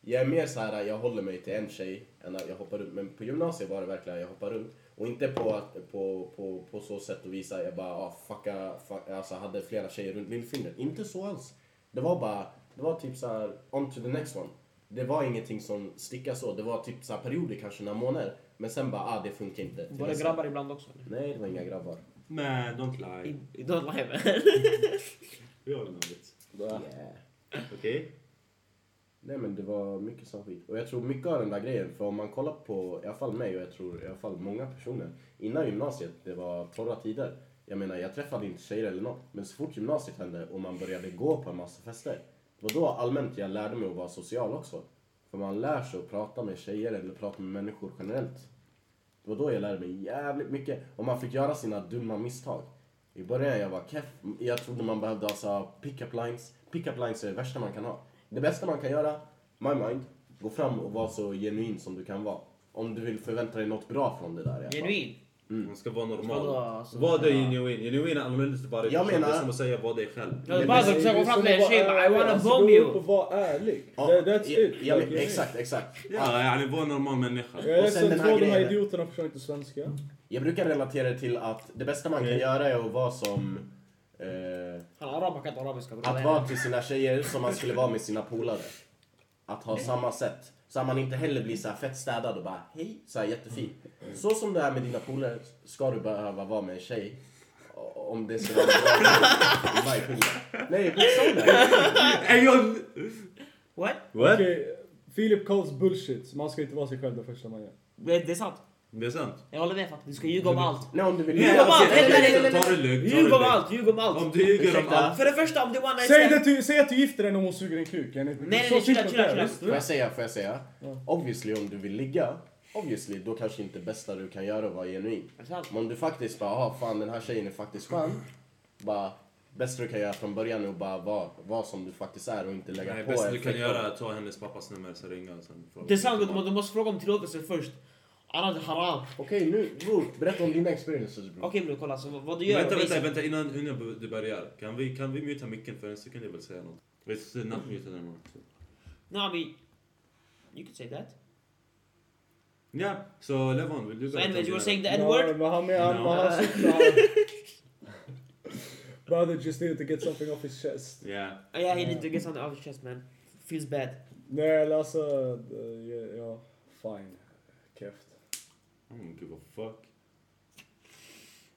Jag är mer så här, jag håller mig till en tjej än att jag hoppar runt. Men på gymnasiet var det verkligen jag hoppar runt. Och inte på, att, på, på, på så sätt att visa jag bara ah, fucka, fuck, alltså hade flera tjejer runt lillfingret. Inte så alls. Det var bara, det var typ så här on to the next one. Det var ingenting som stickade så. Det var typ så här perioder, kanske några månader. Men sen bara, ah det funkar inte. Till Var det grabbar ibland också? eller? Nej, det var inga grabbar. Man, don't lie. I- Don't lie man. All know it. Yeah. Okej? Nej men det var mycket sån skit. Och jag tror mycket av den där grejen, för om man kollar på i alla fall mig och jag tror i alla fall många personer. Innan gymnasiet, det var torra tider. Jag menar jag träffade inte tjejer eller något. Men så fort gymnasiet hände och man började gå på en massa fester. Det var då allmänt jag lärde mig att vara social också. För man lär sig att prata med tjejer eller prata med människor generellt. Det var då jag lärde mig jävligt mycket. Och man fick göra sina dumma misstag. I början jag var keff. Jag trodde man behövde alltså pick-up lines. Pick-up lines är det värsta man kan ha. Det bästa man kan göra, my mind, gå fram och vara så genuin som du kan vara. Om du vill förvänta dig något bra från det där i alla fall. Genuin. Man ska vara normal. alltså? Vad är genuin? Genuin används det bara Jag person. Det är menar- som att säga vad det är själv. Bara det- försöka gå fram till en Som att tjej I wanna alltså, bomb gå you. och vara ärlig. That's it. Exakt, exakt. Ja, yani var en normal människa. Jag är Och sen ledsen, två av de här idioterna förstår inte svenska. Jag brukar relatera det till att det bästa man kan göra är att vara som... Eh, är att vara till sina tjejer som man skulle vara med sina polare. Att ha samma sätt. Så att man inte heller blir så här fett städad och bara hej, så här jättefin. Så som du är med dina polare ska du behöva vara med en tjej. Om det ska vara bra. Nej, bokstavligen. What? What? Okej, Philip calls bullshit. Man ska inte vara sig själv det första man gör. Det är sant. Det är sant. Jag håller med faktiskt. Du ska ljuga om allt. Nej, om du vill Ljug Ja, om allt! okej, nej, ta det lugnt, Ljug det om allt, ljug om allt. Om du ljuger om allt. För det första, om det var nice... Säg, det till, säg att du gifter dig när hon suger din kuk. Nej, nej, nej, chilla, chilla, chilla. Får jag säga, får jag säga? Obviously om du vill ligga, obviously då kanske inte bästa du kan göra är att vara genuin. Är det? Men om du faktiskt bara, ah fan den här tjejen är faktiskt skön. Bara, bästa du kan göra från början är att bara vara, vara som du faktiskt är och inte lägga Nej, på bästa en du kan göra är att ta hennes pappas nummer, så ringa och sen fråga. Det är sant, du måste fråga om tillåtelse först. Annars är det haram. Okej nu bror, berätta om dina experiences bror. Okej bror, kolla. Så vad du gör... Vänta, vänta, basic- vänta innan, innan du börjar. Kan vi, kan vi muta micken för en sekund? Jag vill säga något. It's not muted anymore. No, I mean... You could say that. Ja, så Levon, vill du So berätta anyways, om you were dina- saying the n-word? men han, han, No. han, han cyklar. Brother just needed to get something off his chest. Ja. Oh, yeah, he need to get something off his chest man. Feels bad. Nej, eller alltså, eh, ja, ja, fine. Keft. I don't give a fuck.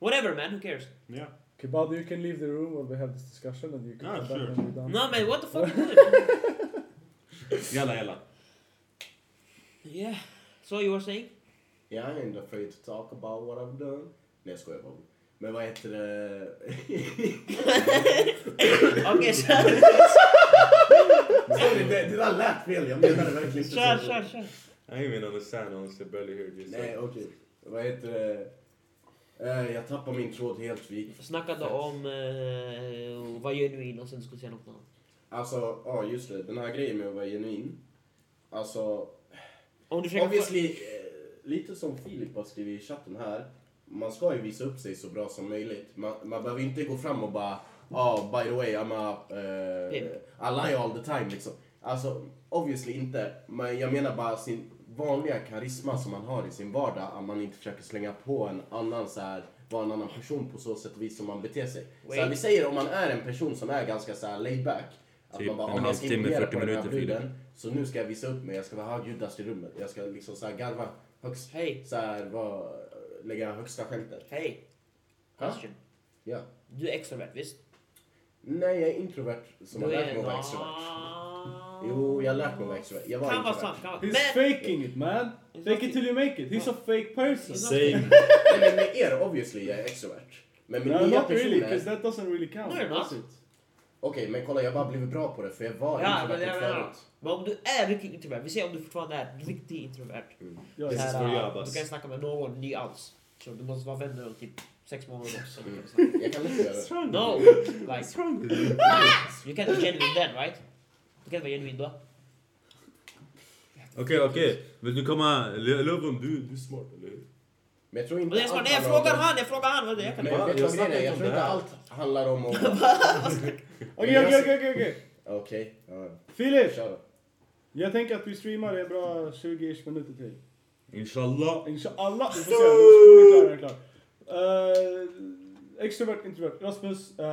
Whatever man, who cares? Ja. Okay, Bado, you can leave the room while we have this discussion and you can Ah, come sure. back when we're done. No man, what the fuck? Jalla, jalla. Yeah. So you were saying? Yeah, I ain't afraid to talk about what I've done. Nej jag skojar bara. Men vad heter det? Okej. Sorry, det, det där lät fel. Jag menade verkligen inte Kör, så. kör, kör. I even understand honestly, barely heard you. Nej okej. Vad heter det? Eh, jag tappar min tråd helt vi. Snackade om eh, vara genuin och sen skulle säga något annat. Alltså, ja just det. Den här grejen med att vara genuin. Alltså, Om du obviously, eh, lite som Filip har skrivit i chatten här. Man ska ju visa upp sig så bra som möjligt. Man, man behöver inte gå fram och bara ah by the way I'm a, uh. I lie all the time liksom. Alltså, obviously inte. Men jag menar bara sin vanliga karisma som man har i sin vardag. Att man inte försöker slänga på en annan så här vara en annan person på så sätt och vis som man beter sig. Så här, Wait. vi säger om man är en person som är ganska så här laid back. Att Typ man bara, en om jag ska halvtimme, imponera 40 på minuter, bruden, Så nu ska jag visa upp mig, jag ska vara högljuddast i rummet. Jag ska liksom så här garva högst, Hej, så här, vara, lägga högsta skämtet. hej. Question. Ja. Du är extrovert, visst? Nej, jag är introvert som har Du lärt är mig att vara extrovert. Jo, jag har lärt mig att vara extrovert. Jag var Kan vara introvert. sant, kan vara... He's Men... faking it man! Fake it till you make it. He's a fake person. Same. Nej, men med er, obviously, jag är extrovert. Men med No, nya not really, personer... because that doesn't really count. No, you're does it? Okej, men kolla jag har bara blivit bra på det för jag var Ja, men introvert jag menar, förut. men om du är riktigt introvert, vi säger om du fortfarande är riktigt introvert. Jag This är is for you, äh, Abbas. Du kan snacka med någon ny alls. Så du måste vara vän med dem typ sex månader också. Mm. Jag kan inte göra det. No! Like, What's wrong with you? you can't be genuine then right? Kan vara genuin då. Okej, okej. Vill du komma... Löven, du, du är smart, eller hur? Men jag tror inte det är smart, nej jag om- frågar han, jag frågar han. vad är det? Jag kan Men Jag är? snackar Jag inte tror det inte allt handlar om. Okej, okej, okej, okej. Filip! Jag tänker att vi streamar en bra 20-ish minuter till. Inshallah. Inshallah, vi får se. Nu är klar, är klar. Uh, extrovert, introvert. Rasmus uh,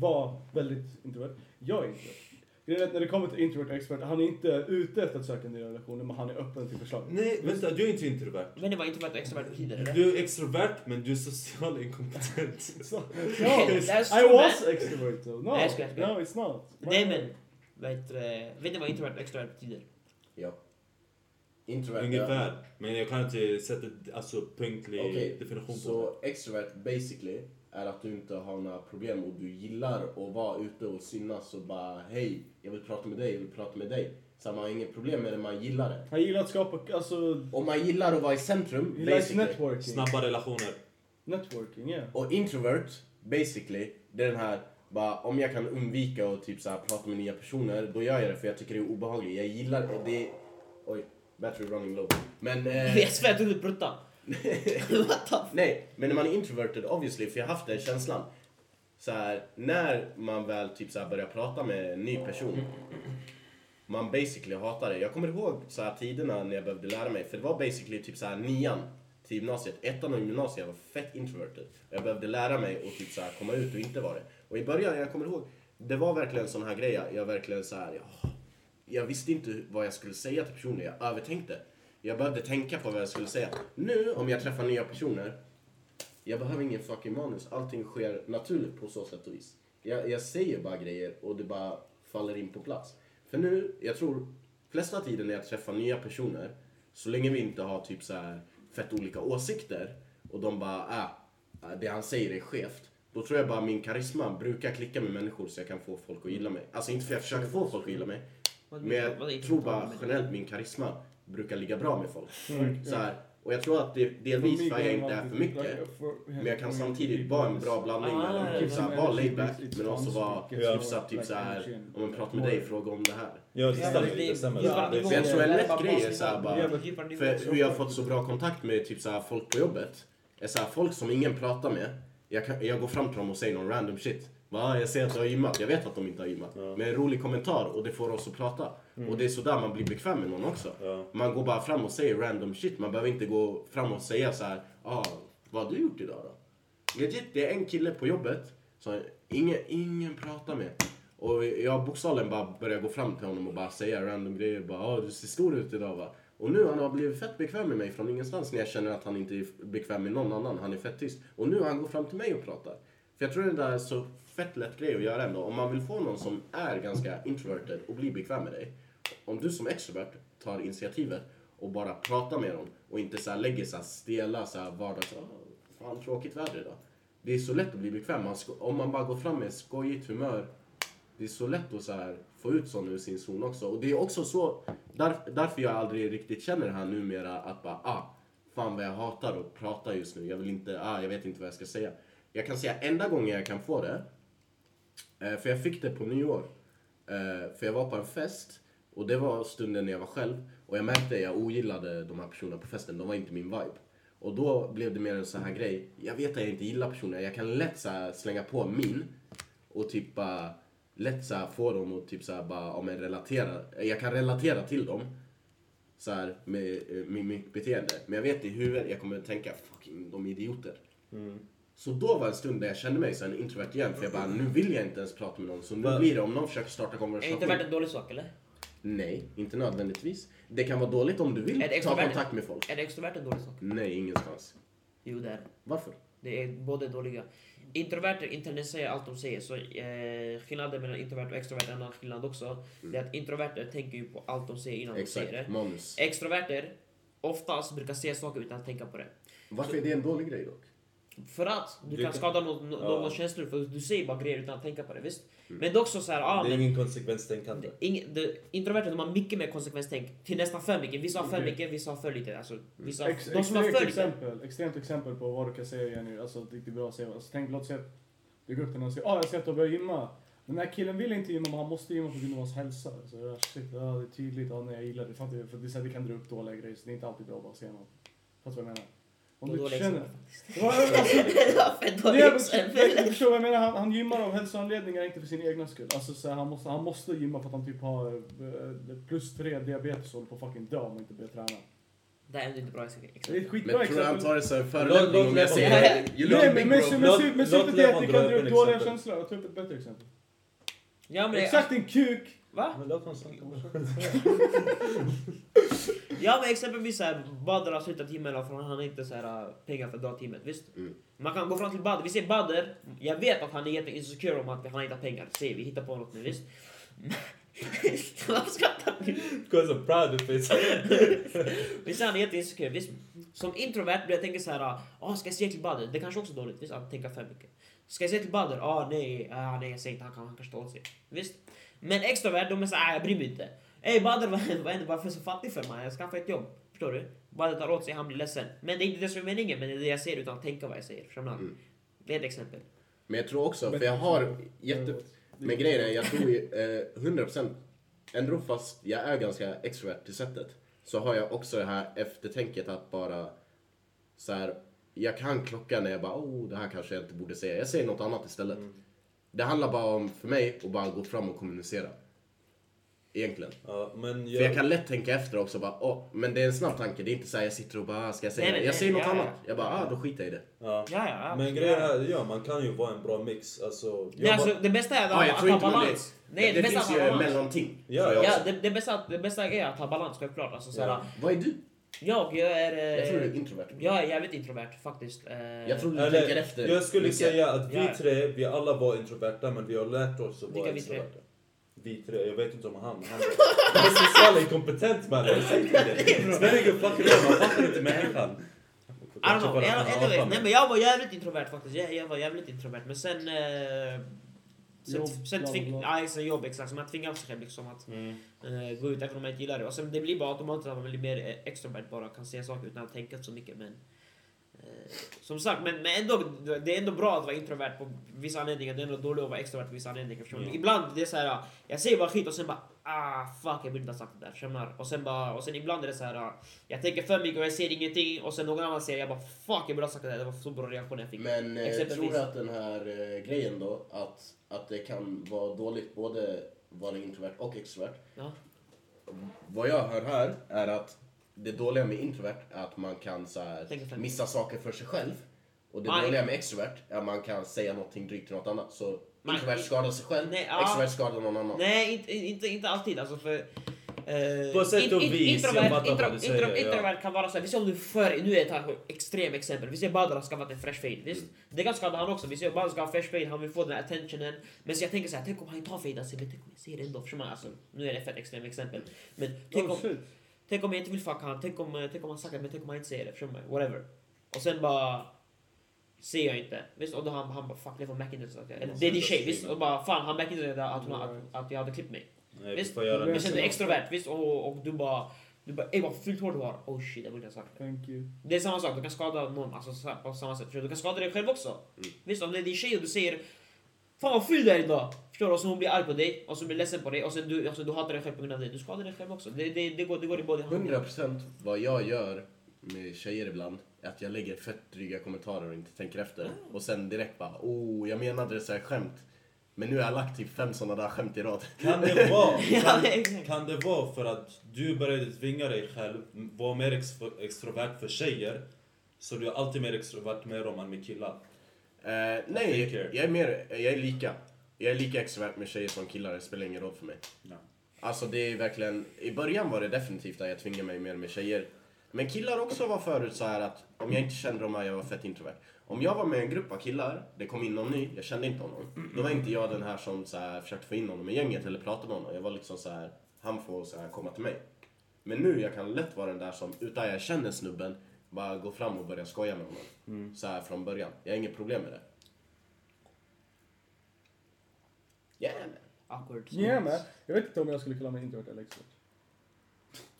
var väldigt introvert. Jag är introvert. Grejen är att när det kommer till introvert och extrovert, han är inte ute efter att söka nya relationer, men han är öppen till förslag. Nej, vänta, du är inte introvert. Men det var introvert och extrovert eller? Du är extrovert, men du är socialt inkompetent. So, no, I was extrovert though. No, Nej, no it's not. Nej men, vet du, vad introvert och extrovert betyder? Ja. Introvert. ja. Ungefär. Men jag kan inte sätta alltså, punktlig Okej, definition på det. så extrovert basically är att du inte har några problem och du gillar att vara ute och synas och bara hej, jag vill prata med dig, jag vill prata med dig. Så man har inget problem med det, man gillar det. Han gillar att skapa, alltså, Och man gillar att vara i centrum, basically. networking. Snabba relationer. Networking, yeah. Och introvert, basically, det är den här, bara, om jag kan undvika att typ så här, prata med nya personer, då gör jag det för jag tycker det är obehagligt. Jag gillar det. Oj, battery running low. Men... Eh, Jag svär, du pruttade. What the Nej, men när man är introverted obviously, för jag har haft den känslan. Så här, när man väl typ så här börjar prata med en ny person, man basically hatar det. Jag kommer ihåg så här tiderna när jag behövde lära mig, för det var basically typ så här nian till gymnasiet. Ettan och gymnasiet, jag var fett introverted. Jag behövde lära mig och typ så här komma ut och inte vara det. Och i början, jag kommer ihåg, det var verkligen sån här grej, jag verkligen så här, jag, jag visste inte vad jag skulle säga till personer, jag övertänkte. Jag behövde tänka på vad jag skulle säga. Nu, om jag träffar nya personer, jag behöver ingen fucking manus. Allting sker naturligt på så sätt och vis. Jag, jag säger bara grejer och det bara faller in på plats. För nu, jag tror, flesta tiden när jag träffar nya personer, så länge vi inte har typ så här fett olika åsikter och de bara, ah, ah det han säger är skevt. Då tror jag bara min karisma brukar klicka med människor så jag kan få folk att gilla mig. Alltså inte för att jag försöker få folk att gilla mig, men vad är jag tror bara generellt min karisma brukar ligga bra med folk. Mm. Så här, och jag tror att det delvis för jag inte är för mycket. Men jag kan samtidigt vara en bra blandning Ah, mellan ja, typ vara laid back men också vara hyfsat typ såhär, om man pratar med dig, fråga om det här. Ja, det stämmer. För jag tror en lätt Bara grej är såhär bara, för hur jag har fått så bra kontakt med typ såhär folk på jobbet, är såhär folk som ingen pratar med, jag, kan, jag går fram till dem och säger någon random shit. Va? Jag ser att du har gymmat, jag vet att de inte har gymmat. Ja. Men en rolig kommentar och det får oss att prata. Och det är sådär man blir bekväm med någon också. Ja. Man går bara fram och säger random shit. Man behöver inte gå fram och säga så här, ah, vad har du gjort idag då? Legit, det är en kille på jobbet som ingen, ingen pratar med. Och jag bokstavligen bara börjar gå fram till honom och bara säga random grejer. Bara, ah, du ser stor ut idag va? Och nu han har blivit fett bekväm med mig från ingenstans när jag känner att han inte är bekväm med någon annan. Han är fett tyst. Och nu han går fram till mig och pratar. För jag tror det där är så fett lätt grej att göra ändå. Om man vill få någon som är ganska introverted och blir bekväm med dig. Om du som extrovert tar initiativet och bara pratar med dem och inte så här lägger så här stela så här vardags... Fan tråkigt väder idag. Det är så lätt att bli bekväm. Man om man bara går fram med skojigt humör. Det är så lätt att så här få ut sån ur sin zon också. Och det är också så, där, därför jag aldrig riktigt känner det här numera att bara ah, fan vad jag hatar att prata just nu. Jag vill inte, ah, jag vet inte vad jag ska säga. Jag kan säga enda gången jag kan få det, Eh, för jag fick det på nyår. Eh, för jag var på en fest och det var stunden när jag var själv och jag märkte att jag ogillade de här personerna på festen. De var inte min vibe. Och då blev det mer en sån här grej. Jag vet att jag inte gillar personer. Jag kan lätt så slänga på min och typ bara lätt så få dem att typ så här bara, om jag relaterar. Jag kan relatera till dem så här med, eh, med mitt beteende. Men jag vet i huvudet, jag kommer tänka fucking de är idioter. Mm. Så då var en stund där jag kände mig som en introvert igen. För jag bara, nu vill jag inte ens prata med någon. Så nu blir det, om någon försöker starta Är konversation. introvert en dålig sak eller? Nej, inte nödvändigtvis. Det kan vara dåligt om du vill Är det ta extrovert? kontakt med folk. Är det extrovert en dålig sak? Nej, ingenstans. Jo det är det. Varför? Det är båda dåliga. Introverter internaliserar allt de säger. Så eh, skillnaden mellan introvert och extrovert, en annan skillnad också. Det är att introverter tänker ju på allt de säger innan de säger Exakt, det. manus. Extroverter oftast brukar säga saker utan att tänka på det. Varför är det en dålig grej dock? För att du Du kan kan- skada någon, Ja. någon känslor för du säger bara grejer utan att tänka på det, visst? Mm. Men det är också så här, ah, Det är men ingen konsekvenstänkande. Ing, de, introverta de har mycket mer konsekvenstänk till nästan för mycket. Vissa har för Okej. mycket, vissa har för lite. Alltså, vissa, Ex, de som har för lite. exempel, extremt exempel på vad du kan säga Jenny, alltså riktigt bra säga. Alltså, tänk, låt säga att du går upp till någon och säger ah, jag ser att du har börjat gymma. Den här killen vill inte gymma men han måste gymma på grund av hans hälsa. Så jag, shit, ja, det är tydligt, ja, nej, jag gillar det. Fattar? För det, så här, det kan dra upp dåliga grejer så det är inte alltid bra att bara säga något. Fattar du vad jag menar? Om du dåliga känner... alltså, Det var det exempel. jag förstår vad jag menar, han, han gymmar av hälsoanledningar, inte för sin egna skull. Alltså, så här, han, måste, han måste gymma för att han typ har eh, plus tre diabetes och håller på fucking dö om han inte börjar träna. Det är inte bra exempel. Det är ett skitbra Men tror du han tar det som förolämpning om jag säger Nej, you Nej, men, syftet är att det dra kan dra upp dåliga känslor. Jag tar upp ett bättre exempel. Ja, men, Exakt din kuk! Va? Men låt honom snacka. Ja men exempelvis såhär, Badr har slutat timmen för han har inte så här, pengar för att dra timmet, visst? Mm. Man kan gå fram till Badr, vi ser Badr, jag vet att han är jätteinsecure om att han inte har pengar, se vi hittar på något nu, visst? Varför skrattar ni? Because of proud face. Visst är han jätteinsecure, visst? Som introvert blir jag tänka så här, ah, ska jag säga till Badr? Det kanske också är dåligt, visst? Att tänka för mycket. Ska jag säga till Badr? Ah, nej, ah, nej jag säger inte, han, kan, han kanske tar åt sig. Visst? Men extrovert, de är såhär, ah, jag bryr mig inte. Ey Badr, vad det varför är du så fattig för mig? Jag skaffar ett jobb. Förstår du? Badr tar åt sig, han blir ledsen. Men det är inte det som är meningen, men det är det jag säger utan att tänka vad jag säger. Förstår? Mm. Det är ett exempel. Men jag tror också, för jag har jätte... Men grejen är, jag tror ju, eh, 100% ändå fast jag är ganska extrovert till sättet så har jag också det här eftertänket att bara så här, jag kan klocka när jag bara oh det här kanske jag inte borde säga. Jag säger något annat istället. Det handlar bara om, för mig, att bara gå fram och kommunicera. Egentligen. Ja, men För jag kan lätt tänka efter också bara, åh, men det är en snabb tanke. Det är inte så här jag sitter och bara, ah, ska jag säga Nej, det? nej, Jag nej, säger något ja, annat. ja. Jag bara, ah, då skiter jag i det. Ja. Ja, ja. Men grejen är, ja man kan ju vara en bra mix. Alltså, Nej, alltså, det bästa är att, Ja, jag att ha balans. det. Nej, det, det finns ju mellanting. Ja, jag Ja, det, det, bästa, det bästa är att ha balans, självklart. Alltså, såhär, Ja. Vad är du? Jag, jag är... eh, Jag tror du är introvert. Jag är jävligt introvert faktiskt. Eh, Jag tror du Eller, tänker efter. Jag skulle mycket. säga att vi tre, vi alla var introverta men vi har lärt oss att vara extroverta. Vi tre, jag vet inte om han. Han han är socialt inkompetent man. Jag säger till dig. Spelar ingen fucking man fattar inte människan. I don't know. Jag, anyway, nej, men jag var jävligt introvert faktiskt. Jag, jag var jävligt introvert. Men sen... Eh, sen, Jobb, sen bla, tving, bla. ja, exakt, jobb exakt. Så man tvingar sig själv liksom att Mm. eh, gå ut även om man inte gillar det. Och sen det blir bara automatiskt att man blir mer eh, extrovert bara kan säga saker utan att tänka så mycket. Men som sagt, men, men ändå, det är ändå bra att vara introvert på vissa anledningar. Det är ändå dåligt att vara extrovert på vissa anledningar. Mm. Ibland det är så här, jag säger bara skit och sen bara ah fuck jag borde inte ha sagt det där. Och sen bara, och sen ibland är det så här, jag tänker för mycket och jag säger ingenting och sen någon annan säger jag bara fuck jag borde ha sagt det där. Det var så bra reaktion jag fick. Men eh, Exempelvis. tror du att den här eh, grejen då, att, att det kan vara dåligt både vara introvert och extrovert. Ja. Vad jag hör här är att det dåliga med introvert är att man kan så här, missa saker för sig själv. Och det Nej. dåliga med extrovert är att man kan säga någonting drygt till något annat. Så Nej. introvert skadar sig själv, Nej, ja. extrovert skadar någon annan. Nej, inte, inte, inte alltid. Alltså för, eh, På sätt och vis, jag introvert, fattar vad intro, säger, intro, ja. introvert kan vara så här, vi ser om du för, nu är det ett extremt exempel, vi ser Badr har skaffat en fresh fade, visst? Det kan skada han också, vi ser Badr ska ha fresh fade, han vill få den här attentionen. Men så jag tänker så här, tänk om han inte har fade, alltså, men tänk om jag ser det ändå, förstår man? Alltså, nu är det ett fett extremt exempel. Men tänk om, Oh, shit. Tänk om jag inte vill fucka han, tänk om, eh, tänk om han sagt det, men tänk om han inte säger det, förstår man? Whatever. Och sen bara ser jag inte. Visst, och då han, han bara fuck det var McIntyre. Eller det är din tjej, visst? Och bara fan han McIntyre att, hon- att, att jag hade klippt mig. Nej, vi Visst? du är extrovert, visst? Och, och du bara... Du bara ey vad fult hår du har. Oh shit, jag borde ha sagt det. Thank you. Det är samma sak, du kan skada någon alltså, på samma sätt. Du kan skada dig själv också. Visst, om det är din tjej och du säger Fan vad ful du är idag! Förstår du? Och så hon blir arg på dig, och så blir ledsen på dig, och sen du, alltså, du hatar dig själv på grund av det. Du skadar dig själv också. Det, det, det, går, det går i i hand. 100% vad jag gör med tjejer ibland är att jag lägger fett dryga kommentarer och inte tänker efter. Och sen direkt bara oh, jag menade det så här skämt. Men nu har jag lagt typ fem sådana där skämt i rad. Kan det vara, kan, kan det vara för att du började tvinga dig själv vara mer ex, extrovert för tjejer? Så du är alltid mer extrovert med dem än med killar? I nej, jag är, mer, jag är lika. Jag är lika extrovert med tjejer som killar, det spelar ingen roll för mig. Ja. Alltså det är verkligen, i början var det definitivt att jag tvingade mig mer med tjejer. Men killar också var förut så här att om jag inte kände dem, jag var fett introvert. Om jag var med en grupp av killar, det kom in någon ny, jag kände inte honom. Då var inte jag den här som så här, försökte få in honom i gänget eller prata med honom. Jag var liksom så här, han får så här, komma till mig. Men nu, jag kan lätt vara den där som, utan jag känner snubben, Bara gå fram och börja skoja med honom. Mm. Så här från början. Jag har inget problem med det. Yeah man. Awkward. Yeah man. Jag vet inte om jag skulle kalla mig introvert eller extrovert.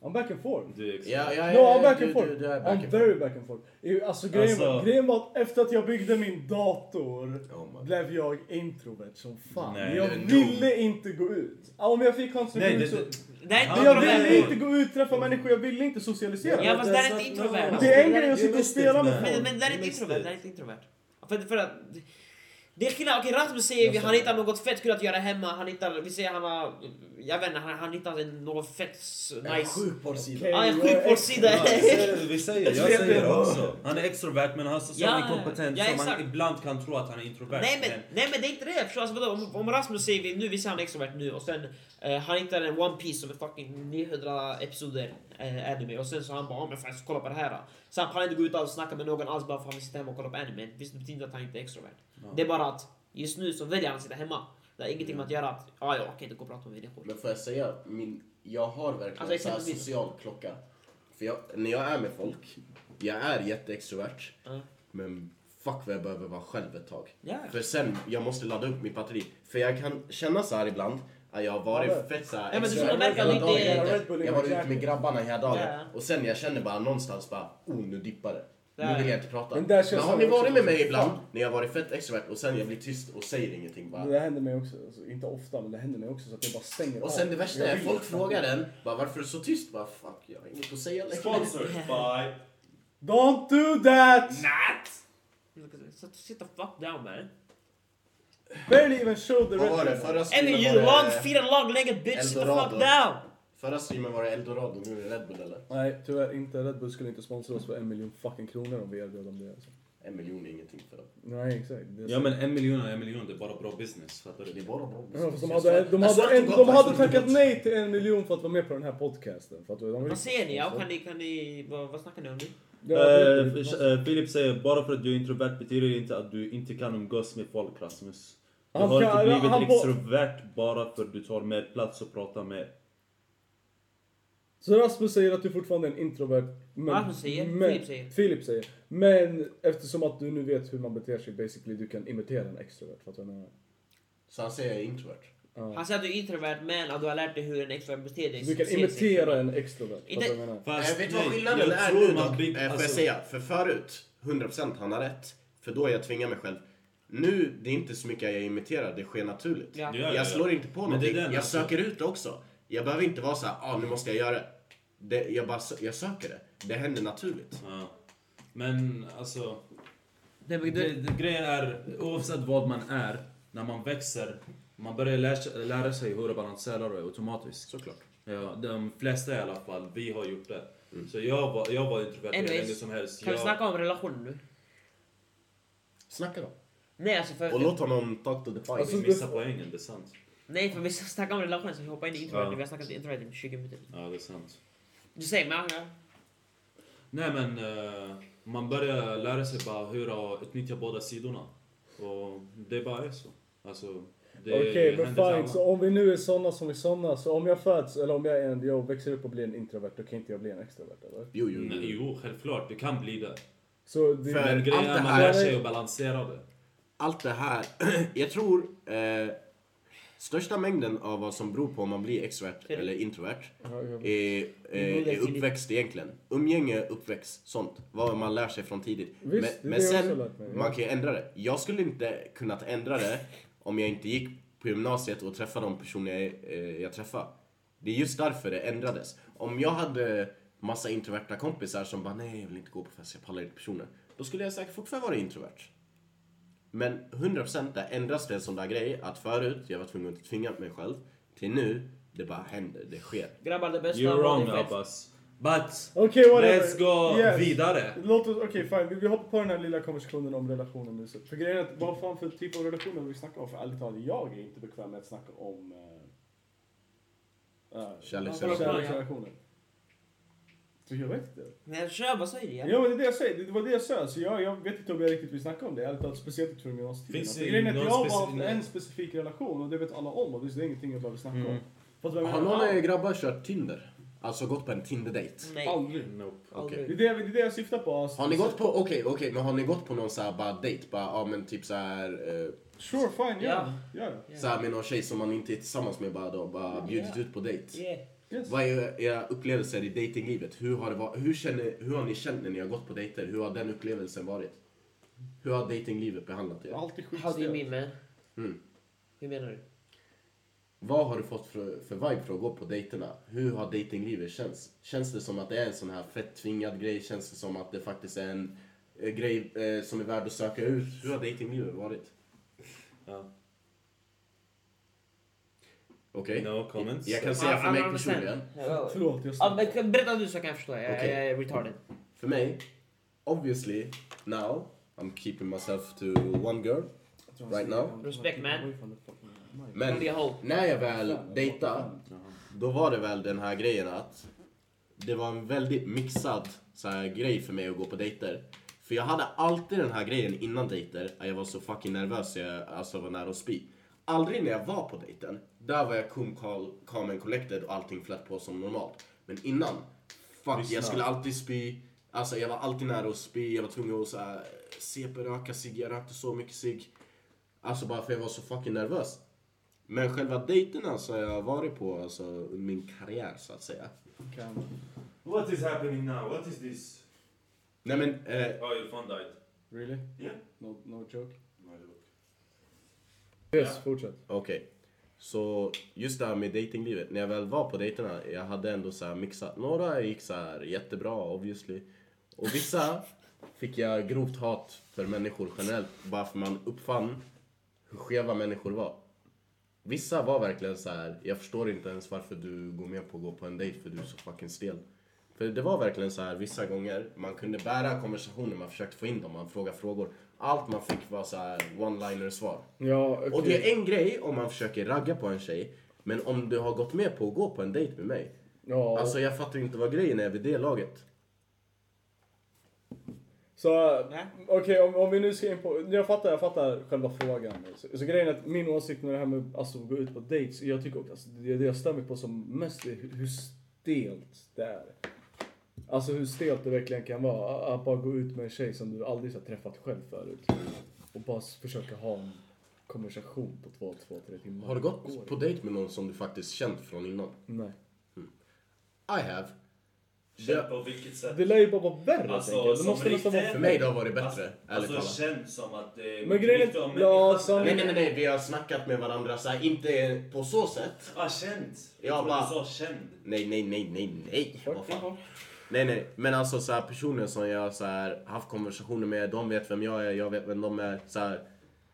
I'm back and forth. Du är. Ja, ja, No, ja, I'm back du, and forth. Du, du är back I'm very back and forth. Alltså grejen, var, Alltså- grejen var att efter att jag byggde min dator Oh blev jag introvert som fan. Nej, jag du är dum. ville inte gå ut. Om jag fick chansen att Nej, gå ut så... det, Nej, Men jag ville inte gå ut, träffa människor, jag ville inte socialisera. Ja fast det är inte introvert. det är en grej att är- sitta och spela med folk. men det är inte introvert, det. det här är inte introvert. För, för att... Det är skillnad, okej Rasmus säger vi, han hittar något fett kul att göra hemma, han hittar, vi säger han har, jag vet inte, han, han hittar en- något fett En nice... sjuk porrsida. Okej. Ja, en sjukvårdssida. ja, vi säger- vi säger, jag säger också. Han är extrovert men han har social Ja, inkompetens ja, som man ibland kan tro att han är introvert. Nej men, nej men det är inte det, förstår? Alltså, om, om Rasmus säger vi, nu vi säger han är extrovert nu och sen eh, han hittar en One Piece som är fucking 900 episoder eh, anime och sen så han bara oh, men fan jag ska kolla på det här. Så han pallar inte gå ut och snacka med någon alls bara för att han sitta hemma och kolla på anime. Visst det betyder inte att han inte är extrovert. Ja. Det är bara att just nu så väljer han att sitta hemma. Det har ingenting med att göra att ah, jag kan inte gå och prata med människor. Men får jag säga, min, jag har verkligen Alltså, en social klocka. För jag, när jag är med folk, jag är jätteextrovert. Ja. Men fuck vad jag behöver vara själv ett tag. Ja. För sen, jag måste ladda upp mitt batteri. För jag kan känna så här ibland, att jag har varit Ja, fett så här Ja, Jag har varit ute med grabbarna hela dagen. Ja. Och sen jag känner bara någonstans bara, oh nu dippar det. Ja. Nu vill jag inte prata. Men Men, har det ni varit med mig ibland, när jag har varit fett extrovert och sen jag blir tyst och säger ingenting bara. Det händer mig också, alltså, inte ofta men det händer mig också så att jag bara stänger Och av. sen det värsta är, folk frågar en, bara varför är du så tyst? Bara fuck, jag har inget att säga längre. Sponsored by... Don't do that! Så sit the fuck down man. Barely even show the Vad red var det? Förra Eller streamen you var long det... feet and long legged bitch, sit the fuck Eldorado. down! Förra streamen var det Eldorado, nu är det Red Bull eller? Nej, tyvärr inte. Red Bull skulle inte sponsra oss för en miljon fucking kronor om vi erbjöd dem det. Alltså. En miljon är ingenting för dem. Nej, exakt. Det är Ja men en miljon är en miljon, det är bara bra business. Fattar Det är du? bara bra. Ja, fast de hade, de jag svär hade, en, de hade svär till tackat nej till en miljon för att vara med på den här podcasten. För att de vill Vad säger ni? Ja, kan ni, kan ni, vad, vad snackar ni om nu? Ja, Eh, eh, Filip säger bara för att du är introvert betyder det inte att du inte kan umgås med folk Rasmus. Du Han har kan- inte blivit extrovert bara för att du tar mer plats och pratar mer. Så Rasmus säger att du fortfarande är en introvert. Men, Rasmus säger, men, Filip säger. Filip säger. Men eftersom att du nu vet hur man beter sig basically, du kan imitera en extrovert. Fattar du vad jag menar? Så han säger introvert. Ja. Han säger att du är introvert men att du har lärt dig hur en extrovert beter sig. Du kan imitera en extrovert. Inte-? Fast Eh, vet du vad skillnaden jag är tror nu man dock? blir- Eh, får alltså- jag säga? För förut, 100% han har rätt. För då jag tvingar mig själv. Nu, det är inte så mycket jag imiterar, det sker naturligt. Ja. Ja, ja, ja. Jag slår inte på någonting, den, jag alltså. söker ut det också. Jag behöver inte vara så här, ah, nu måste jag göra det. det jag, bara, jag söker det. Det händer naturligt. Ja. Men alltså, det, det, grejen är oavsett vad man är, när man växer, man börjar lära, sig- lära sig hur att balansera det automatiskt. Såklart. Ja, de flesta i alla fall, vi har gjort det. Så jag var, jag var introvert hur länge som helst. kan vi Jag, snacka om relationen nu? Snacka då. Nej alltså för... Och låt honom talk to the point. Alltså, vi missar poängen, det är sant. Nej för vi ska snacka om relationen så vi hoppar in i introvert Ja. Vi har snackat introvert i 20 minuter. Ja, det är sant. Du säger ja. Nej men, eh, man börjar lära sig bara hur att utnyttja båda sidorna. Och det bara är så. Alltså, det Okej, men händer för fine. alla. Så om vi nu är såna som är såna, så om jag föds, eller om jag, är en, jag växer upp och blir en introvert, då kan inte jag bli en extrovert eller? Jo, jo, Nej, jo. jo, självklart, du kan bli det. Så det, För- Men grejen allt är det man lär sig att balansera det. Allt det här, jag tror eh, största mängden av vad som beror på om man blir extrovert Är det- eller introvert är, eh, är uppväxt egentligen. Umgänge, uppväxt, sånt. Vad man lär sig från tidigt. Visst, det men är men det sen, man kan ju ändra det. Jag skulle inte kunnat ändra det om jag inte gick på gymnasiet och träffade de personer jag, eh, jag träffade. Det är just därför det ändrades. Om jag hade massa introverta kompisar som bara nej, jag vill inte gå på fest, jag pallar inte personer. Då skulle jag säkert fortfarande vara introvert. Men 100% det ändras det en sån där grej att förut jag var tvungen att tvinga mig själv till nu, det bara händer, det sker. Grabbar det bästa You're wrong. Abbas. But, Okej, whatever. let's go Yes. vidare. Låt oss, okej fine, vi, hoppar på den här lilla konversationen om relationen nu. Så- För grejen är att, vad fan för typ av relationer vi snackar om? För ärligt talat, jag är inte bekväm med att snacka om... Uh, Kärleksrelationer. kärleksrelationer. Så jag vet inte. Men kör, vad säger du? Ja? Men det är det jag säger, det var det jag sa. Så jag, jag vet inte om jag riktigt vill snacka om det. Ärligt talat, speciellt utifrån gymnasietiden. Finns det grejen är att jag har valt en specifik relation och det vet alla om och det är ingenting jag behöver snacka om. Mm. Jag Har någon av er grabbar kört Tinder? Alltså gått på en Tinder-date? Nej. Aldrig. Nope. Okej. Det är det, det är det jag syftar på. Alltså, Har ni gått på, okej, okej, men har ni gått på någon så här bara date? Bara, ja men typ så här, eh, Sure, fine, ja. ja. Ja. så här med någon tjej som man inte är tillsammans med bara då, bara bjudit ut på date? Yeah. Yes. Vad är era upplevelser i datinglivet? Hur har, det varit, hur, känner, hur har ni känt när ni har gått på dejter? Hur har den upplevelsen varit? Hur har datinglivet behandlat er? Alltid How do you skitstelt. mean man? Mm. Hur menar du? Vad har du fått för, för vibe för att gå på dejterna? Hur har datinglivet känts? Känns det som att det är en sån här fett tvingad grej? Känns det som att det faktiskt är en eh, grej eh, som är värd att söka ut? Hur har datinglivet varit? Ja. Okej? No comments. Jag kan I- säga för mig personligen. Ja, Förlåt, jag Ja, men berätta du så kan jag förstå. Jag, Okej. jag är retarded. För mig, obviously, now, I'm keeping myself to one girl. right now. Respect, man. Men när jag väl dejtade, då var det väl den här grejen att det var en väldigt mixad så här, grej för mig att gå på dejter. För jag hade alltid den här grejen innan dejter, att jag var så fucking nervös så jag alltså, var nära att spy. Aldrig när jag var på dejten, där var jag cool, calm, and collected och allting flöt på som normalt. Men innan, fuck Lyssna. jag skulle alltid spy. Alltså jag var alltid nära att spy, jag var tvungen att så här, CP-röka cigg, jag rökte så mycket cigg. Alltså bara för jag var så fucking nervös. Men själva dejterna så har jag varit på alltså, under min karriär så att säga. What is happening now? What is this? Nej men, eh, Oh, your phone died. Really? Yeah. No, no joke? No, look. Yes, fortsätt. okej. Så just det här med datinglivet, när jag väl var på dejterna, jag hade ändå så här mixat. Några gick så här jättebra obviously. Och vissa fick jag grovt hat för människor generellt, bara för man uppfann hur skeva människor var. Vissa var verkligen så här. jag förstår inte ens varför du går med på att gå på en dejt för du är så fucking stel. För det var verkligen så här vissa gånger, man kunde bära konversationer, man försökte få in dem, man frågade frågor. Allt man fick var så här one-liner svar. Ja, okej. Och det är en grej om man försöker ragga på en tjej, men om du har gått med på att gå på en dejt med mig. Ja, Alltså jag fattar inte vad grejen är vid det laget. Så okej om, om vi nu ska in på, jag fattar, jag fattar själva frågan. Så, så grejen är att min åsikt med det här med alltså, att gå ut på dates, jag tycker också, alltså, det, det jag stör mig på som mest är hur, hur stelt det är. Alltså hur stelt det verkligen kan vara att bara gå ut med en tjej som du aldrig har träffat själv förut. Och bara försöka ha en konversation på två, två, tre timmar. Har du gått på dejt med någon som du faktiskt känt från innan? Nej. I have. Känd på vilket sätt? Det lär ju bara vara värre Alltså, jag. Det måste nästan riktigt- vara... För mig det har varit bättre, Alltså, ärligt alltså känd som att det är Men grejen är- ja, som- Nej, nej, nej, nej, vi har snackat med varandra så här, inte på så sätt. Ah, känd. Ja, Jag trodde bara- du sa känd. Nej, nej, nej, nej, nej. Vad fan. Jaha. Nej, nej, men alltså så här, personer som jag så här, haft konversationer med, de vet vem jag är, jag vet vem de är. Så här,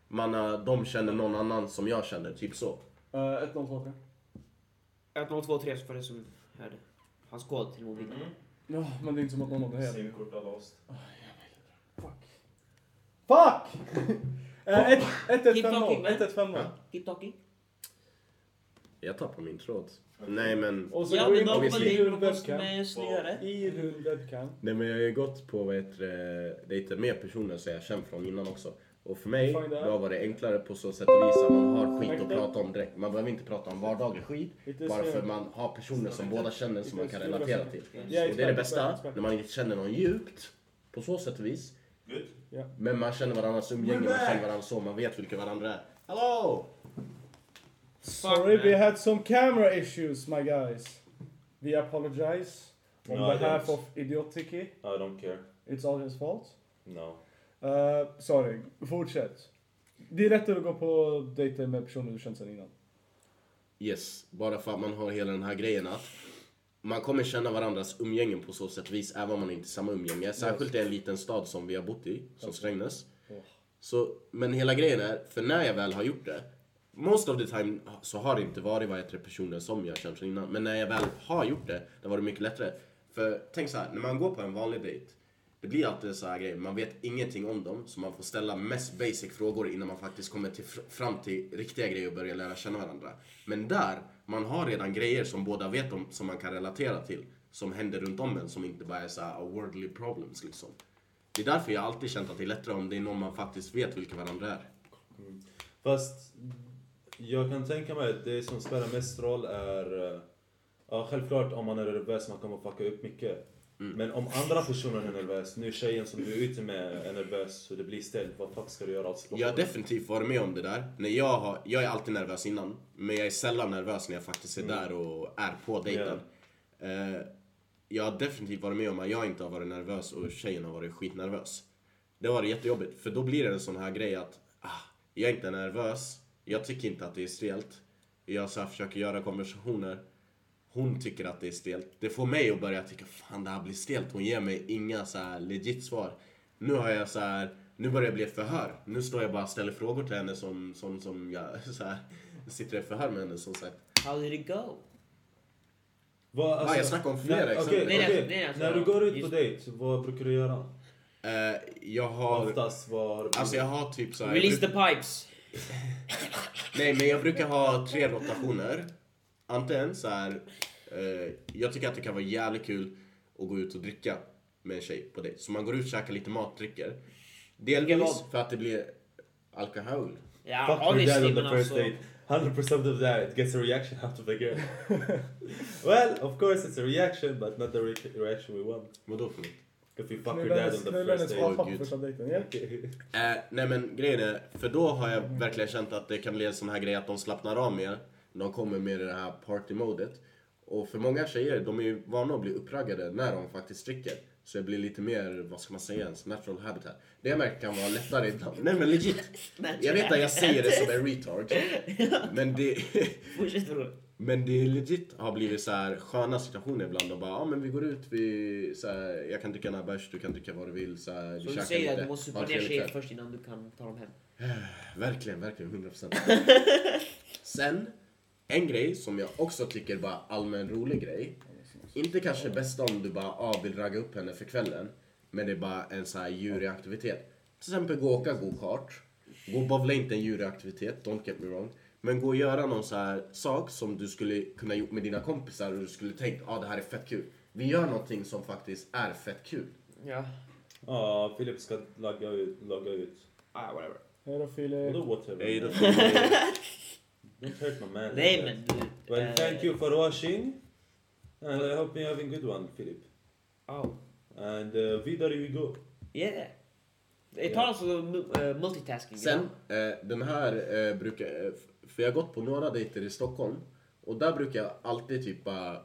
man, har- de känner någon annan som jag känner, typ så. Uh, 1, 0, 2, 3. 1, 0, 2, 3 för det som hörde. Hans kod till mobilen. Mm. Ja, men det är inte som att någon av det här... Simkort har låst. Fuck! Eh, 1, 1, 1, Keep 5, 0. talking, man. 1, 1, 5, 0. Keep talking. Jag tar på min tråd. Nej men, Och så Ja, går in på din webcam. är. I webcam. nej men jag har ju gått på vad heter det, dejter med personer som jag känt från innan också. Och för mig, då var det enklare på så sätt och vis att man har skit att prata om direkt. Man behöver inte prata om vardaglig skit. Bara för man har personer som båda känner som man kan relatera till. Och det är det bästa, när man inte känner någon djupt, på så sätt och vis. Men man känner varandras umgänge, man känner varandra så, man vet vilka varandra är. Hello! Sorry, we had some camera issues, my guys. We apologize on No, behalf of Idiotiki. I don't care. It's all his fault. No. Uh, sorry, fortsätt. Det är lättare att gå på dejter med personer du känt sedan innan. Yes, bara för att man har hela den här grejen att man kommer känna varandras umgängen på så sätt vis även om man inte är samma umgänge. Särskilt i en liten stad som vi har bott i, som Strängnäs. Oh. Så, men hela grejen är, för när jag väl har gjort det, most of the time så har det inte varit vad heter det, personer som jag känt sedan innan. Men när jag väl har gjort det, det var det mycket lättare. För tänk så här, när man går på en vanlig dejt, det blir alltid så här grejer, man vet ingenting om dem, så man får ställa mest basic frågor innan man faktiskt kommer till, fram till riktiga grejer och börjar lära känna varandra. Men där, man har redan grejer som båda vet om, som man kan relatera till, som händer runt om en, som inte bara är så här, a worldly problems liksom. Det är därför jag alltid känt att det är lättare om det är någon man faktiskt vet vilka varandra är. Mm. Fast jag kan tänka mig att det som spelar mest roll är... Eh, ja, självklart om man är nervös man kommer fucka upp mycket. Mm. Men om andra personer är nervös, nu tjejen som du är ute med är nervös så det blir stelt, vad fuck ska du göra åt Jag har definitivt varit med om det där. När jag, har, jag är alltid nervös innan, men jag är sällan nervös när jag faktiskt är där och är på dejten. Eh, jag har definitivt varit med om att jag inte har varit nervös och tjejen har varit skitnervös. Det har varit jättejobbigt, för då blir det en sån här grej att ah, jag är inte nervös, jag tycker inte att det är stelt. Jag så här försöker göra konversationer. Hon tycker att det är stelt. Det får mig att börja tycka fan det här blir stelt. Hon ger mig inga så här legit svar. Nu har jag så här, nu börjar det bli ett förhör. Nu står jag bara och ställer frågor till henne som, som, som jag så här, sitter i ett förhör med henne som sagt. How did it go? Vad, Ah, jag snackar om flera nej, exempel. okej, Nej, nej, alltså, När du går ut på just- dejt, vad brukar du göra? Eh, jag har, Oftast var... alltså jag har typ så här, Release jag the bruk- pipes. Nej men jag brukar ha tre rotationer. Antingen så här, eh, jag tycker att det kan vara jävligt kul att gå ut och dricka med en tjej på dejt. Så man går ut och käkar lite mat, dricker. Delvis för att det blir alkohol. Ja, Fuck your dad on the first alltså. date. 100% of that gets a reaction out of the girl. well, of course it's a reaction, but not the re- reaction we want. Vadå för något? If you fuck your dad on the first date. första dejten. Ja. Eh, nej men grejen är, för då har jag verkligen känt att det kan bli en sån här grej att de slappnar av mer. De kommer med det här party-modet. Och för många tjejer, de är ju vana att bli uppraggade när de faktiskt dricker. Så det blir lite mer, vad ska man säga, ens natural habitat. Det jag märker kan vara lättare ibland. Nej men legit. Jag vet att jag säger det som en retard. Men det, men det legit har blivit så här sköna situationer ibland. Och bara, ja men vi går ut, vi, så här, jag kan dricka en bärs, du kan dricka vad du vill. Så här, vi Så du säger att du måste supa ner tjejer först innan du kan ta dem hem? Verkligen, verkligen. 100 procent. Sen, en grej som jag också tycker bara allmän rolig grej. Inte kanske bäst om du bara ah, vill ragga upp henne för kvällen. Men det är bara en så här djurig aktivitet. Till exempel gå och åka go-kart. Gå och bowla inte en djurig aktivitet, don't get me wrong. Men gå och göra någon så här sak som du skulle kunna gjort med dina kompisar och du skulle tänkt ah, det här är fett kul. Vi gör någonting som faktiskt är fett kul. Ja. Ja, Filip ska logga ut. Logga ut. Ah, whatever. Hej då Filip. Vadå whatever? Hej då. Don't hurt my man. Nej men du... Well, eh, thank you for watching. And I hope you're having a good one, Filip. Oh. And uh, vidare we go. Yeah. Det talas om uh, multitasking. Sen, eh, den här eh, brukar... Eh, för jag har gått på några dejter i Stockholm. Och där brukar jag alltid typ bara...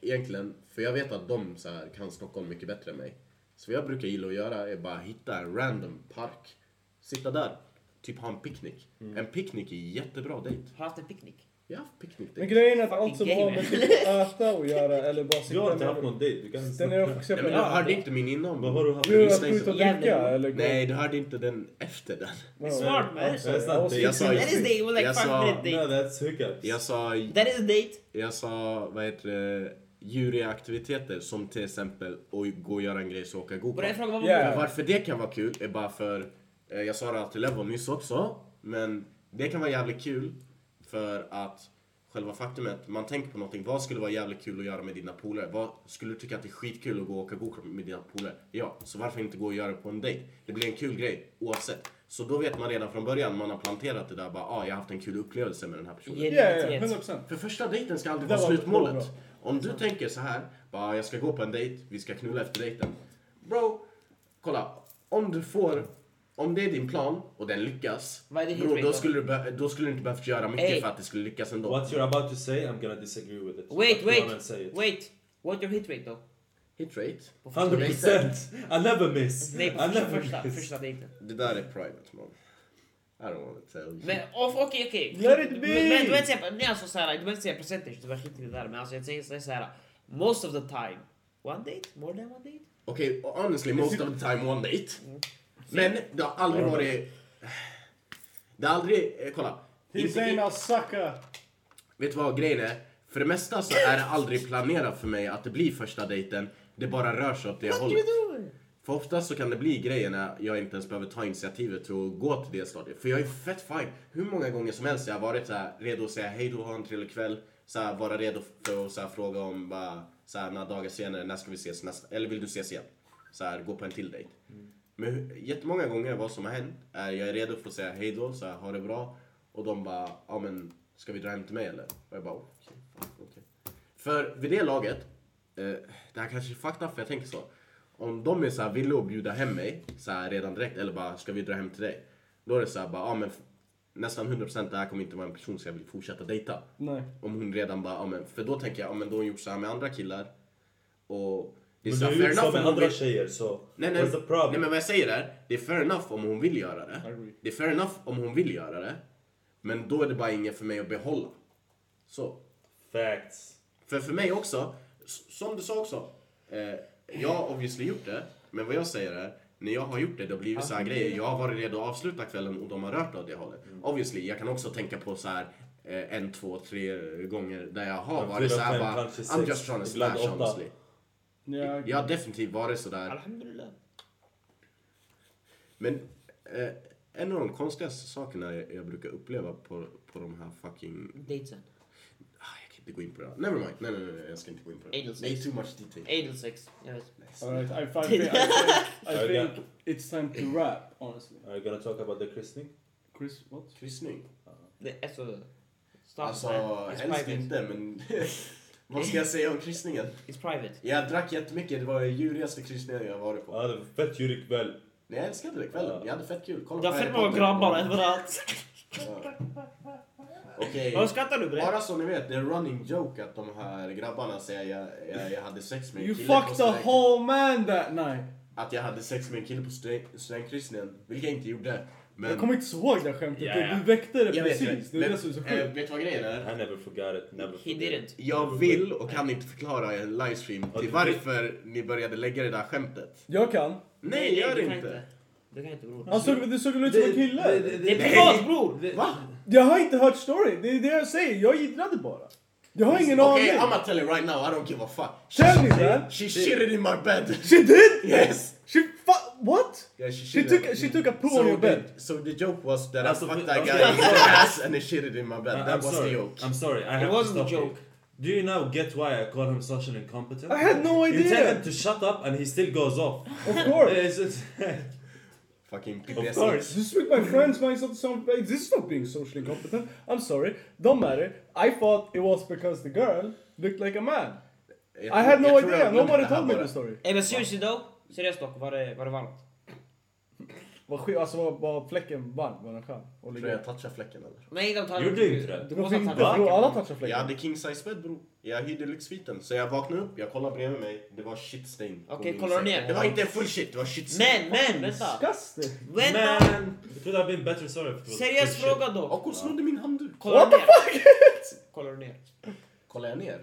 Egentligen, för jag vet att de så här, kan Stockholm mycket bättre än mig. Så vad jag brukar gilla att göra är bara hitta en random park. Sitta där, typ ha en picknick. En picknick är jättebra dejt. Har haft en picknick. Jag har haft picknick Men grejen är att allt som har med typ äta att göra eller bara Du har sitta inte haft någon dejt. Du kan Den är också Nej, exempel... men jag hörde inte min innan. Vad har du haft? Jo, att lyssna gå ut inte. och dricka eller. Nej, du hörde inte den efter den. Ja, It's smart, man. That's not jag. Jag sa That is date. Like Jag sa- No, that's hookups. Jag sa, That is a date. jag sa vad heter det, djuriga aktiviteter som till exempel att gå och göra en grej så åka jag go-kart. Yeah. Varför det kan vara kul är bara för, jag sa det till Levon nyss också, men det kan vara jävligt kul för att själva faktumet, man tänker på någonting, vad skulle vara jävligt kul att göra med dina polare? Vad skulle du tycka att det är skitkul att gå och åka go med dina polare? Ja, så varför inte gå och göra det på en dejt? Det blir en kul grej oavsett. Så då vet man redan från början, man har planterat det där, bara ah, jag har haft en kul upplevelse med den här personen. Ja, ja, identitet. 100 procent. För första dejten ska aldrig vara var slutmålet. bra. Om du tänker så här, bara jag ska gå på en dejt, vi ska knulla efter dejten. Bro, kolla. Om du får, om det är din plan och den lyckas. Vad är din bro, då, skulle du be- då skulle du inte behövt göra mycket Ey. för att det skulle lyckas ändå. What you're about to say, I'm gonna disagree with it. Wait, But wait, go on and say it. wait. What's your hit rate då? Hit rate? På första 100%! dejten? I never miss! Nej, I på första, never första, miss. första dejten. Det där är private man. I don't want to tell you. Men off, okej, okej. Let it be! Men du behöver inte säga, nej alltså såhär, du behöver inte säga percentage, du behöver skita i det där. Men alltså jag säger såhär, most of the time. One date? More than one date? Okej, honestly most of the time one date. Men det har aldrig varit... Det har aldrig... Eh, kolla. He's Inte- a sucker. Vet du vad grejen är? För det mesta så är det aldrig planerat för mig att det blir första dejten. Det bara rör sig åt det hållet. För oftast så kan det bli grejer när jag inte ens behöver ta initiativet till att gå till det stadiet. För jag är fett fine. Hur många gånger som helst jag har varit så här, redo att säga hej då, ha en trevlig kväll. Så här, vara redo för att så här, fråga om bara, så här, några dagar senare, när ska vi ses nästa? Eller vill du ses igen? Så här, gå på en till dejt. Men jättemånga gånger vad som har hänt är jag är redo för att säga hej då, så här, ha det bra. Och de bara, ja men ska vi dra hem till mig eller? Och jag bara, okej, fan, okej. För vid det laget, eh, det här kanske är fucked up för jag tänker så. Om de är så här villiga att bjuda hem mig så här redan direkt eller bara ska vi dra hem till dig? Då är det så här bara, ja men nästan 100% det här kommer inte vara en person som jag vill fortsätta dejta. Nej. Om hon redan bara, ja men för då tänker jag, ja men då har hon gjort så här med andra killar. Och det är Men du så om med andra vill- tjejer så... Nej, nej, What's the problem? nej men vad jag säger är, det är fair enough om hon vill göra det. Det är fair enough om hon vill göra det. Men då är det bara inget för mig att behålla. Så. Facts. För för mig också, som du sa också. Eh, jag har obviously gjort det. Men vad jag säger är, när jag har gjort det, det har blivit så här grejer. Jag har varit redo att avsluta kvällen och de har rört åt det hållet. Obviously, jag kan också tänka på så här eh, en, två, tre gånger där jag har varit så här bara, I'm just trying to åtta. honestly. Ja, Jag har definitivt varit sådär. Alhamdulillah. Men eh, en av de konstigaste sakerna jag, jag brukar uppleva på, på de här fucking... Datesen. Ah, jag kan inte gå in på det. Never mind. Nej, nej, nej, jag ska inte gå in på det. Anal sex. Nej, too much detail. Anal sex. Jag vet. All right, I, I, think, I, think, I think it's time to wrap, honestly. Are you gonna talk about the christening? Chris, what? Kryssning? Det är så... Stop, Alltså, helst inte, men... vad ska jag säga om kryssningen? It's private. Jag drack jättemycket. Det var den djurigaste kryssningen jag varit på. Ja, det var fett djurig kväll. Nej, jag älskade det kvällen. Ja. Jag hade fett kul. Kolla Det var på fett många grabbar överallt. Ja. Okej. Vad skrattar du bre? Bara så ni vet, det är en running joke att de här grabbarna säger jag, jag, jag hade sex med en You kille på fucked student- whole man that night. Att jag hade sex med en kille på student- studentkryssningen, vilket jag inte gjorde. Men... Jag kommer inte ihåg det skämtet. Ja. Du väckte det Jag vet, precis. Det är men, det som är så eh, sjukt. vet du vad grejen är? I never forgot it. Never He forget didn't. Jag vill och kan inte förklara i en livestream till du- varför ni började lägga det där skämtet. Jag kan. Nej, gör du det kan inte. Du kan inte bror. Han såg, det såg väl ut som en kille? Det är privat bror! Va? Jag har inte hört storyn. Det är det jag säger. Jag giddrade bara. Jag har ingen aning. I'm gonna tell you right now, I don't give a fuck. Tell me man. She shitted in my bed. She did? Yes! She fu- What? Yeah, she, She shitted- took, she took a poo so on your bed. So the joke was that Alltså, I fucked vi- that guy in the ass and he shitted in my bed. Uh, that I'm was sorry. the joke. I'm sorry. I It to wasn't a stop you. joke. Do you now get why I call him social incompetent? I had no idea. You tell idea. him to shut up and he still goes off. Of course. It's just- Fucking of PPS. course. Just with my friends, my some, some, this is not being socially incompetent. I'm sorry. Don't matter. I thought it was because the girl looked like a man. Jag I had no jag tror jag idea. Nobody told me the story. Ey men seriously though. Seriöst dock, var det, var det varmt? Vad sk- Alltså var, var fläcken varm? Var den skön? Och Tror ligga? jag touchar fläcken eller? Nej de tar Gjorde inte det? Det måste ha tagit bro, alla fläcken. touchar Jag fläcken. hade king size bed bror. Jag hyrde lyxsviten. Så jag vaknade upp, jag kollade bredvid mig. Det var shit stain. på Okej, min kollar du säng. ner? Det var inte en full shit, det var shit stain. Men, men, vänta! Disgusting. Vänta! Man, it would have been better sorry if it was Seriös fråga dock. Och hon snodde min handduk. Kollar du ner? Kollar du ner? Kollar jag ner?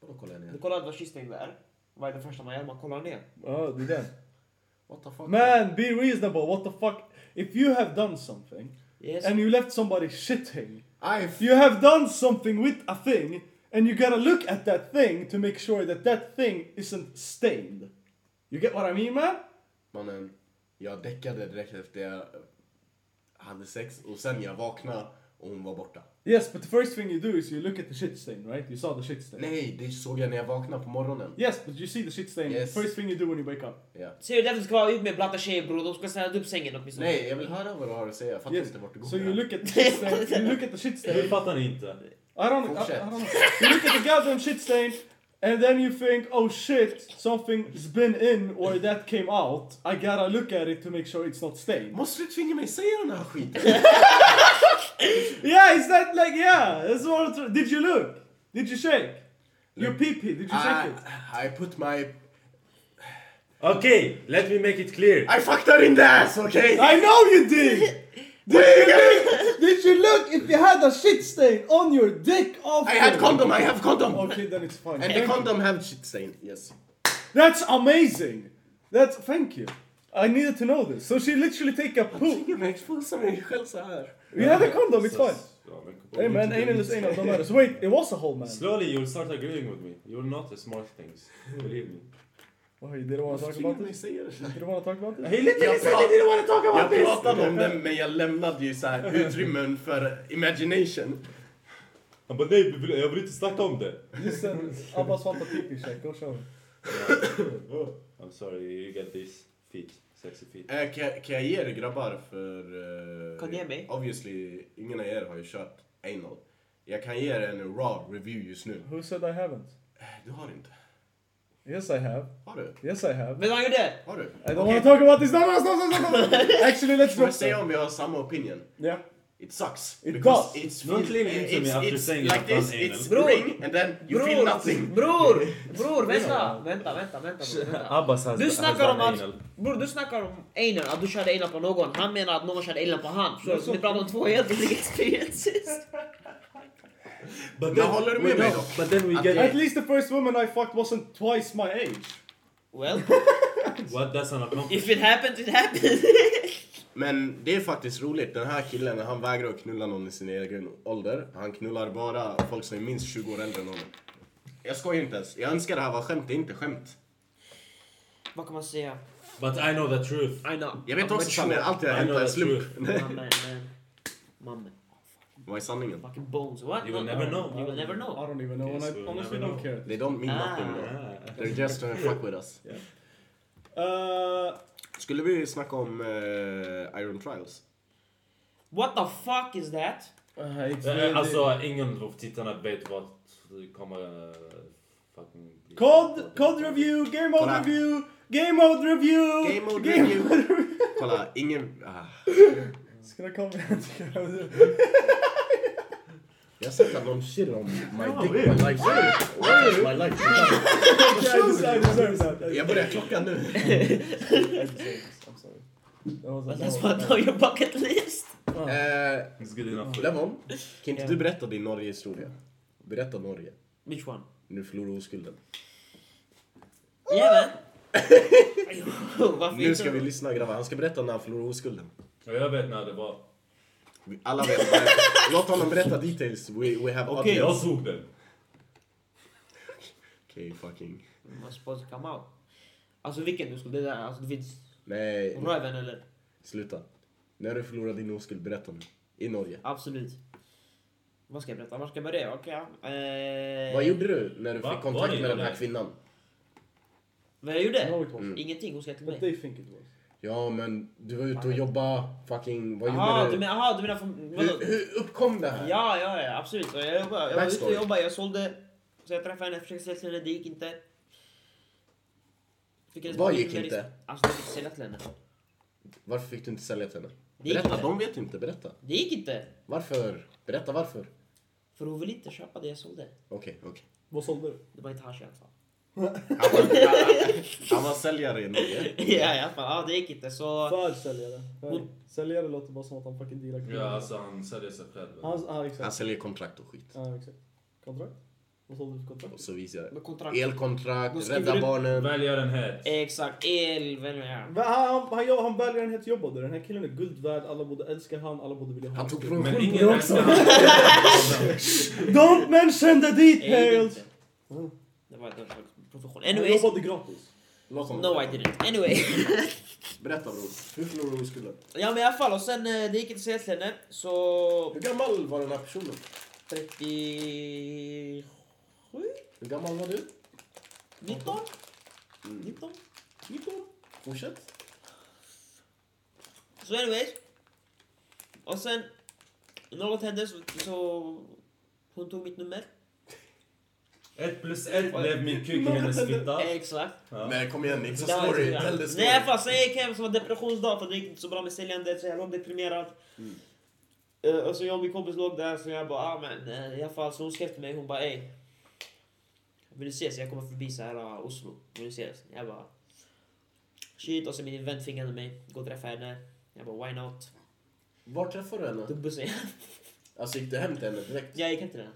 Vadå kollar jag ner? Du kollar vad kisten är. Vad är det första man gör? Man kollar ner. Ja, det är den. What the fuck? Man, be reasonable. What the fuck? If you have done something Yes. and you left somebody shitting, I you have done something with a thing and you gotta look at that thing to make sure that that thing isn't stained. You get what I mean, man? Mannen, jag däckade direkt efter jag hade sex och sen jag vaknade och hon var borta. Yes, but the first thing you do is you look at the shit stain, right? You saw the shit stain. Nej, det såg jag när jag vaknade på morgonen. Yes, but you see the shit stain Yes. first thing you do when you wake up. Ja. Ser du därför ska vara ut med blanta tjejer bror. De ska städa upp sängen åtminstone. Nej, jag vill höra vad du har att säga. Jag fattar Yes. inte vart du går So you det. look at the shit stain. You look at the shit Det stain. fattar ni inte. I don't, I, I don't know. You look at the goddamn shit stain, and then you think, oh shit, something's been in or that came out. I gotta look at it to make sure it's not stained. Måste du tvinga mig säga den här skiten? Yeah, is that like yeah? That's what. I'm did you look? Did you shake? Your pee pee? Did you shake I, it? I put my... Okay, let me make it clear. I fucked her in the ass, okay? I know you did. Did you look? Did you look if you had a shit stain on your dick after? I had condom, I have condom! Okay, then it's fine. And the condom have shit stain, yes. That's amazing. That's thank you. I needed to know this. So she literally take a poop. Tvinga mig exposa mig själv så här. We had a condom. It's fine. Ja, men- Hey man, anal is anal. Don't matter. So wait, it was a whole man. Slowly you'll start agreeing with me. You're not the smart things. Believe me. Why you didn't want to talk about this? You didn't want to talk about this? He literally Jag said pra- he didn't want to talk Jag about this! pratade om det men jag lämnade ju så här utrymmen för imagination. Han bara nej, jag vill inte snacka om det. Just send Abbas want a pee check. Go show. I'm sorry, you get these feet. Sexy feet. Eh, kan, jag- kan jag ge er grabbar för... eh, Kan du ge mig? Obviously, ingen av er har ju kört anal. Jag kan ge er en raw review just nu. Who said I haven't? Du har inte. Yes I have. Har du? Yes I have. Vet du vad han gjorde? Har du? I don't wanna talk about this. No, no, stop, stop, stop. Actually, let's se that. om vi har samma opinion? Yeah. It sucks. It because does. It's, Don't lean into me it's, after it's saying like this, it's Bror. ring and then you feel nothing. Bror! Bror, vänta! Vänta, vänta, vänta. bror, vänta. Abbas has, Du has snackar om att... anal. Bror, du snackar om anal, att du körde anal på någon. Han menar att någon körde anal på han. Så så- vi pratar om två helt olika experiences. But Men håller du med mig då? But then we get... At least the first woman I fucked wasn't twice my age. Well, What? That's an accomplishment. if it happens, it happens. Men det är faktiskt roligt. Den här killen, han vägrar att knulla någon i sin egen ålder. Han knullar bara folk som är minst 20 år äldre än honom. Jag skojar inte ens. Jag önskar det här var skämt, det är inte skämt. Vad kan man säga? But I know the truth. I know. Jag vet I'm också sanningen, allt det på en the slump. Mamma. Vad är sanningen? Fucking bones. What? You will never no. know. You will never I know. don't even know, Yes, and I we'll honestly never don't know. care. They don't mean Ah. nothing. Ah. They're just trying to fuck with us. Uh, Skulle vi snacka om eh, Iron Trials? What the fuck is that? uh, Eh, Alltså, ingen av tittarna vet vad det kommer... eh, fucking... COD, COD review, Game Mode Kolla. review, Game Mode review! Game mode review. Kolla, ingen... Ah. Ska det komma? Jag har sett att någon shit on my dick, my life. My life. Jag börjar klockan nu. But that's what on your bucket list. Eh, It's good enough for you. Levon, kan inte du berätta din Norge-historia? Berätta Norge. Which one? När du förlorade oskulden. Yeah man. Nu ska vi lyssna grabbar, han ska berätta när han förlorade oskulden. Jag vet när det var. Alla vet. Låt honom berätta details. We, we have Okej, jag audience. såg den. Okej, fucking. Man supposed to come out. Alltså vilken du skulle, det där, alltså det finns Nej, röven eller? sluta. När du förlorade din oskuld, berätta nu. I Norge. Absolut. Vad ska jag berätta? Var ska jag börja? Okej. eh, Vad gjorde du när du Va? fick kontakt med den här kvinnan? Vad jag gjorde? Mm. Ingenting, hon skrev till But mig. Ja, men du var ute och jobba, fucking... Vad Jaha, gjorde du aha, du menar från... Hur, hur uppkom det här? Ja, ja, ja, absolut. Jag, jobbade, jag var ute och jobbade, jag sålde. Så jag träffade henne, försökte sälja till henne, det gick inte. Vad gick inte? ris- Alltså jag fick sälja till henne. Varför fick du inte sälja till henne? Berätta, inte. de vet inte. Berätta. Det gick inte. Varför? Berätta varför. För hon ville inte köpa det jag sålde. Okej, okej. Vad sålde du? Det var inte hasch i alla fall. Han var, han var säljare i Norge. ja, i alla fall. Ja, det gick inte. Så... För säljare. För- Hon- Säljare låter bara som att han fucking dealar Ja, alltså han säljer sig själv. Han, Han exakt. säljer kontrakt och skit. Ja, exakt. Kontrakt? Vad sålde du för kontrakt? Och så vidare. Kontrakt. Elkontrakt, rädda barnen. Välgörenhet. Exakt. El, Han, han, han, han välgörenhet jobbade. Den här killen är guld värd. Alla borde älska han. Alla borde vilja ha Han tog provision på det också. Don't mention the details! det var inte. Profession. Anyways. jobbade gratis. No I didn't. Anyway. Berätta bror. Hur förlorade du oskulden? ja men i alla fall och sen eh, det gick inte så helt henne. Så... Hur gammal var den här personen? 37? Hur gammal var du? 19? Mm. 19? 19. Fortsätt. Så anyways. Och sen... Något hände så... så hon tog mitt nummer. Ett plus ett blev min kuk i hennes fitta. Exakt. Ja. Men kom igen, Det var story. Tell the story. Nej sen jag gick hem så var det depressionsdag för det gick inte så bra med säljandet så jag låg deprimerad. Mm. Eh, och så jag och min kompis låg där så jag bara ah, men eh, i alla fall så hon skrev till mig hon bara ey. Vill du ses? Jag kommer förbi så här uh, Oslo. Vill du ses? Jag bara shit och så min vän tvingade mig gå och träffa henne. Jag bara why not? Var träffade du henne? Tog bussen. Alltså gick du hem till henne direkt? jag gick hem till henne.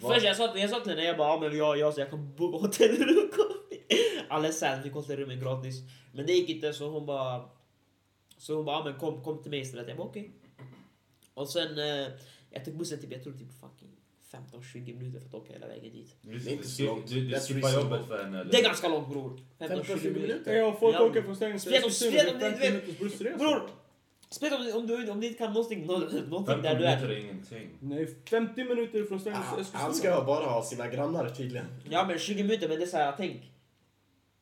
Först jag sa, jag sa till henne, jag bara ah, men jag, jag, så jag kan boka hotellrum. Alla sen fick hotellrummen gratis. Men det gick inte så hon bara... Så hon bara ah, men kom, kom till mig istället. Jag bara okej. Och sen eh, jag tog bussen typ, jag tror typ fucking 15-20 minuter för att åka hela vägen dit. Det är inte så långt. du, du skippar jobbet för henne eller? Det är ganska långt bror. 15-20 15-20 minuter? Ja, folk Ja. åker från Strängnäs till spel- Det är 50 vet- minuters bussresa. Bror! Speciellt om, om, du, om du inte kan någonting, nå- någonting 15 där du är. är ingenting. Nej, 50 minuter från Ah, Eskilstuna. Han ska bara ha sina grannar tydligen. Ja men 20 minuter, men det är såhär, tänk.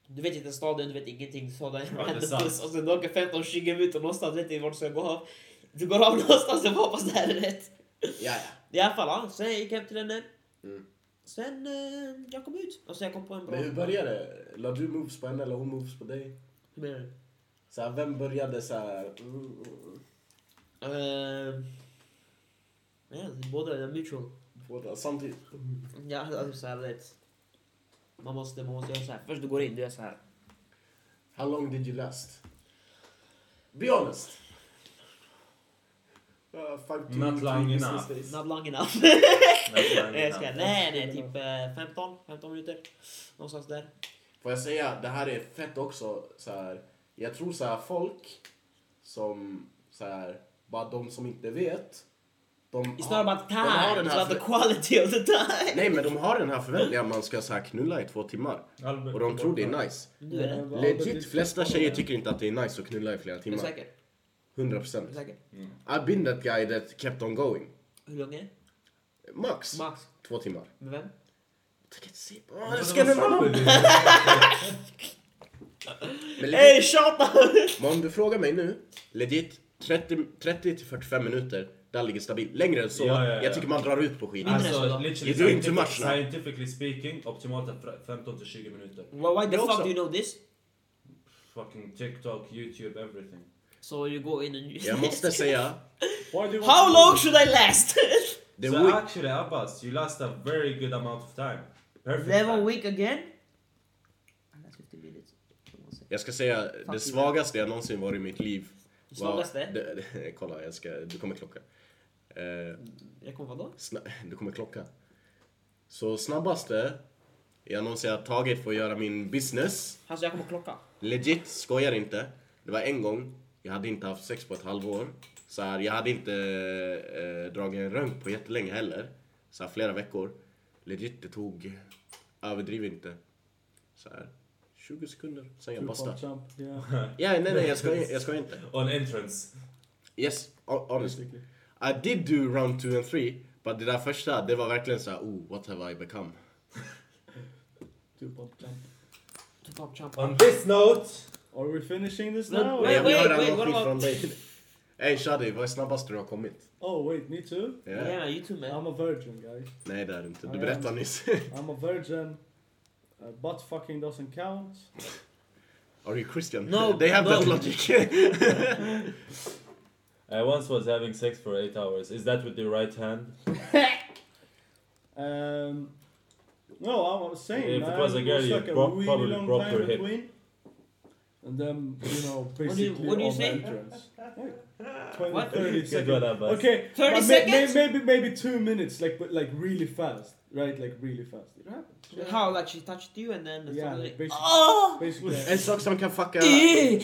Du vet inte staden, du vet ingenting. Så där, Ja, det är sant. och sen du åker 15-20 minuter någonstans, vet inte vart du ska gå av. Du går av någonstans och hoppas det här är rätt. Ja, ja. I alla fall, ja. sen jag gick hem till henne. Mm. Sen eh, jag kom ut. Alltså jag kom på en bra... Men hur började det? La du moves på henne eller hon moves på dig? Hur menar du? Så här, vem började så här? Mm, mm, mm. Eh, ja, båda är mutual. Båda samtidigt. Ja, alltså så här, vet. Man måste, man måste göra så här. Först du går in, du är så här. How long did you last? Be honest. Uh, five to Not long business enough. days. Not long enough. Nej, nej, jag ska, nej, nej, typ eh, 15, 15 minuter. Någonstans där. Får jag säga, det här är fett också så här. Jag tror så här folk som så här, bara de som inte vet. De It's not about de har time, den it's här about the quality of the time. Nej men de har den här förväntningen att man ska så här knulla i två timmar. Albert, Och de tror det är nice. Det. Legit, flesta tjejer tycker inte att det är nice att knulla i flera timmar. säker? 100 Är procent. säker? I've been that guy that kept on going. Hur är det? Max. Max. Två timmar. Med vem? Jag tänker inte säga- Åh, det ska du vara. Men legit, Hey, shut up! men om du frågar mig nu, legit 30 30 till 45 minuter, där ligger stabilt. Längre än så, Ja, ja, ja. jag tycker man drar ut på så Alltså, literally, You're doing too much now. scientifically speaking, optimalt är fr- 15 till 20 minuter. Why, why the fuck do you know this? Fucking TikTok, YouTube, everything. So you go in and you... Jag måste säga, Why do you want How long should I last? the so week, actually Abbas, you last a very good amount of time. Perfect Level time. week again? Ah, that's 50 minutes. Jag ska säga, det svagaste jag någonsin varit i mitt liv. Det, det, kolla, jag ska, du kommer klocka. Eh, Jag kommer vadå? Du kommer klocka. Så snabbaste jag någonsin har tagit för att göra min business, Alltså jag kommer klocka. legit, skojar inte. Det var en gång, jag hade inte haft sex på ett halvår. Så här, jag hade inte eh, dragit en röntg på jättelänge heller. Så här, flera veckor. Legit, det tog, överdriv inte, så här, 20 sekunder. Sen jag pump jump, yeah. Ja, nej, nej, jag skojar, jag skojar inte. On entrance. Yes, ho- honestly. I did do round two and three, but det där första, det var verkligen så här, oh, what have I become? Two pump jump. Jump. On this note, Are we finishing this No, now? höra wait, något what skit about- från dig. Ey Shadi, vad är snabbast du har kommit? Oh wait, me too? Ja. Yeah, you too man. I'm a virgin guys. Nej det är du inte, du berättade nyss. I'm a virgin. Uh, butt fucking doesn't count. Are you Christian? No, They have no. that logic. I once was having sex for 8 hours. Is that with the right hand? Um, no, I was saying, If it was a girl, you like a bro- really probably long broke her hip. between. And then, you know, do you- basically what do you on say? entrance. Like 20, What? 30 seconds. Okay, 30 but may- may- seconds? maybe maybe two minutes, like but like really fast, right? Like really fast. It happens. How like she touched you and then Yeah, suddenly... basically. Oh! Basically, en sak som kan fucka... En,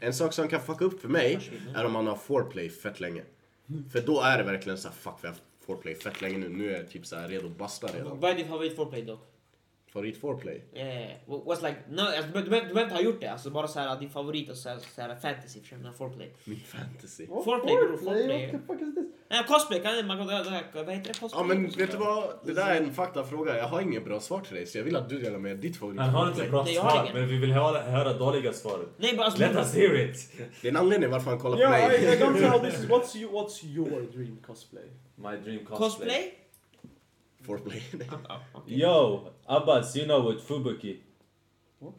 en sak som kan fucka upp för mig är om man har foreplay fett länge. För då är det verkligen så här, fuck vi har foreplay fett länge nu, nu är jag typ så här redo att basta redan. Vad är din favorit foreplay då? Favorit foreplay? Yeah, what's like, no, alltså, du behöver- du behöver du behöver inte ha gjort det, alltså bara såhär din favorit och såhär, såhär fantasy för mig, foreplay. Min fantasy. What Foreplay, bror, foreplay? What the fuck is this? Nej, cosplay, kan man, vad heter det? Cosplay? Ja men vet du vad? Det där är en faktafråga. Jag har inget bra svar till dig så jag vill att du delar med ditt favorit Han har inte bra svar, men vi vill höra, höra dåliga svar. Nej, bara alltså, Let us hear it! Det är en anledning varför han kollar på Yeah, I, I mig. don't know. This is what's you, what's your dream cosplay? My dream cosplay. cosplay? Foreplay. Ah, okej. Yo, Abbas, you know with Fubuki. What?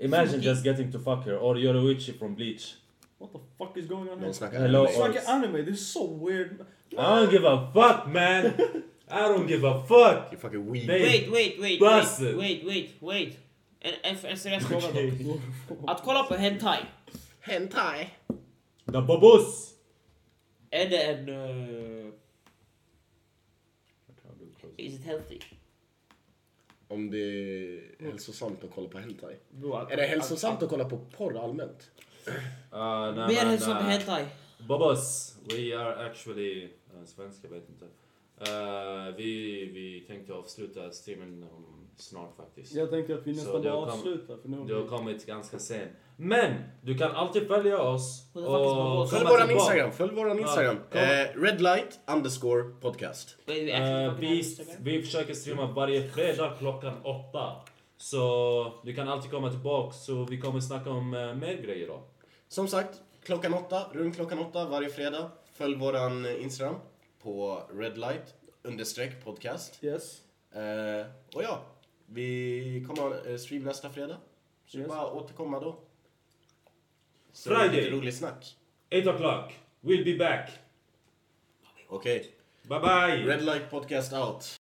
Imagine Fubuki? just getting to fuck her, or Yoruichi from Bleach. What the fuck is going on Någon here? snackar Hello, It's anime. like an anime. This is so weird. I don't give a fuck man! I don't give a fuck! You fucking weeb. Nej. Wait, wait, wait, Buzzed. wait, wait, wait, wait. En, en, en seriös fråga då. Att kolla på hentai, Hentai. The babus! är det en... Uh, is it healthy? Om det är hälsosamt att kolla på hentai. Är det hälsosamt att kolla på porr allmänt? Uh, nah, Mer hälsosamt uh, med hentai. Babus, we are actually... Uh, svenska vet inte. Uh, vi, vi tänkte avsluta streamen om snart faktiskt. Jag tänkte att vi nästan det bara avslutar för nu. Du har kommit ganska sent. Men! Du kan alltid följa oss Babus? Följ våran. Instagram, följ våran Instagram. kom. Eh, redlight underscore podcast. Eh, vi, vi försöker streama varje fredag klockan åtta. Så du kan alltid komma tillbaka så vi kommer snacka om eh, mer grejer då. Som sagt, klockan åtta, runt klockan åtta varje fredag. Följ våran Instagram på redlight understreck podcast. Yes. Eh, och ja, vi kommer eh, stream nästa fredag. Så Yes. bara återkomma då. Så Friday. lite roligt snack. 8 o'clock. We'll be back. Okej. Bye bye! Red Light Podcast out.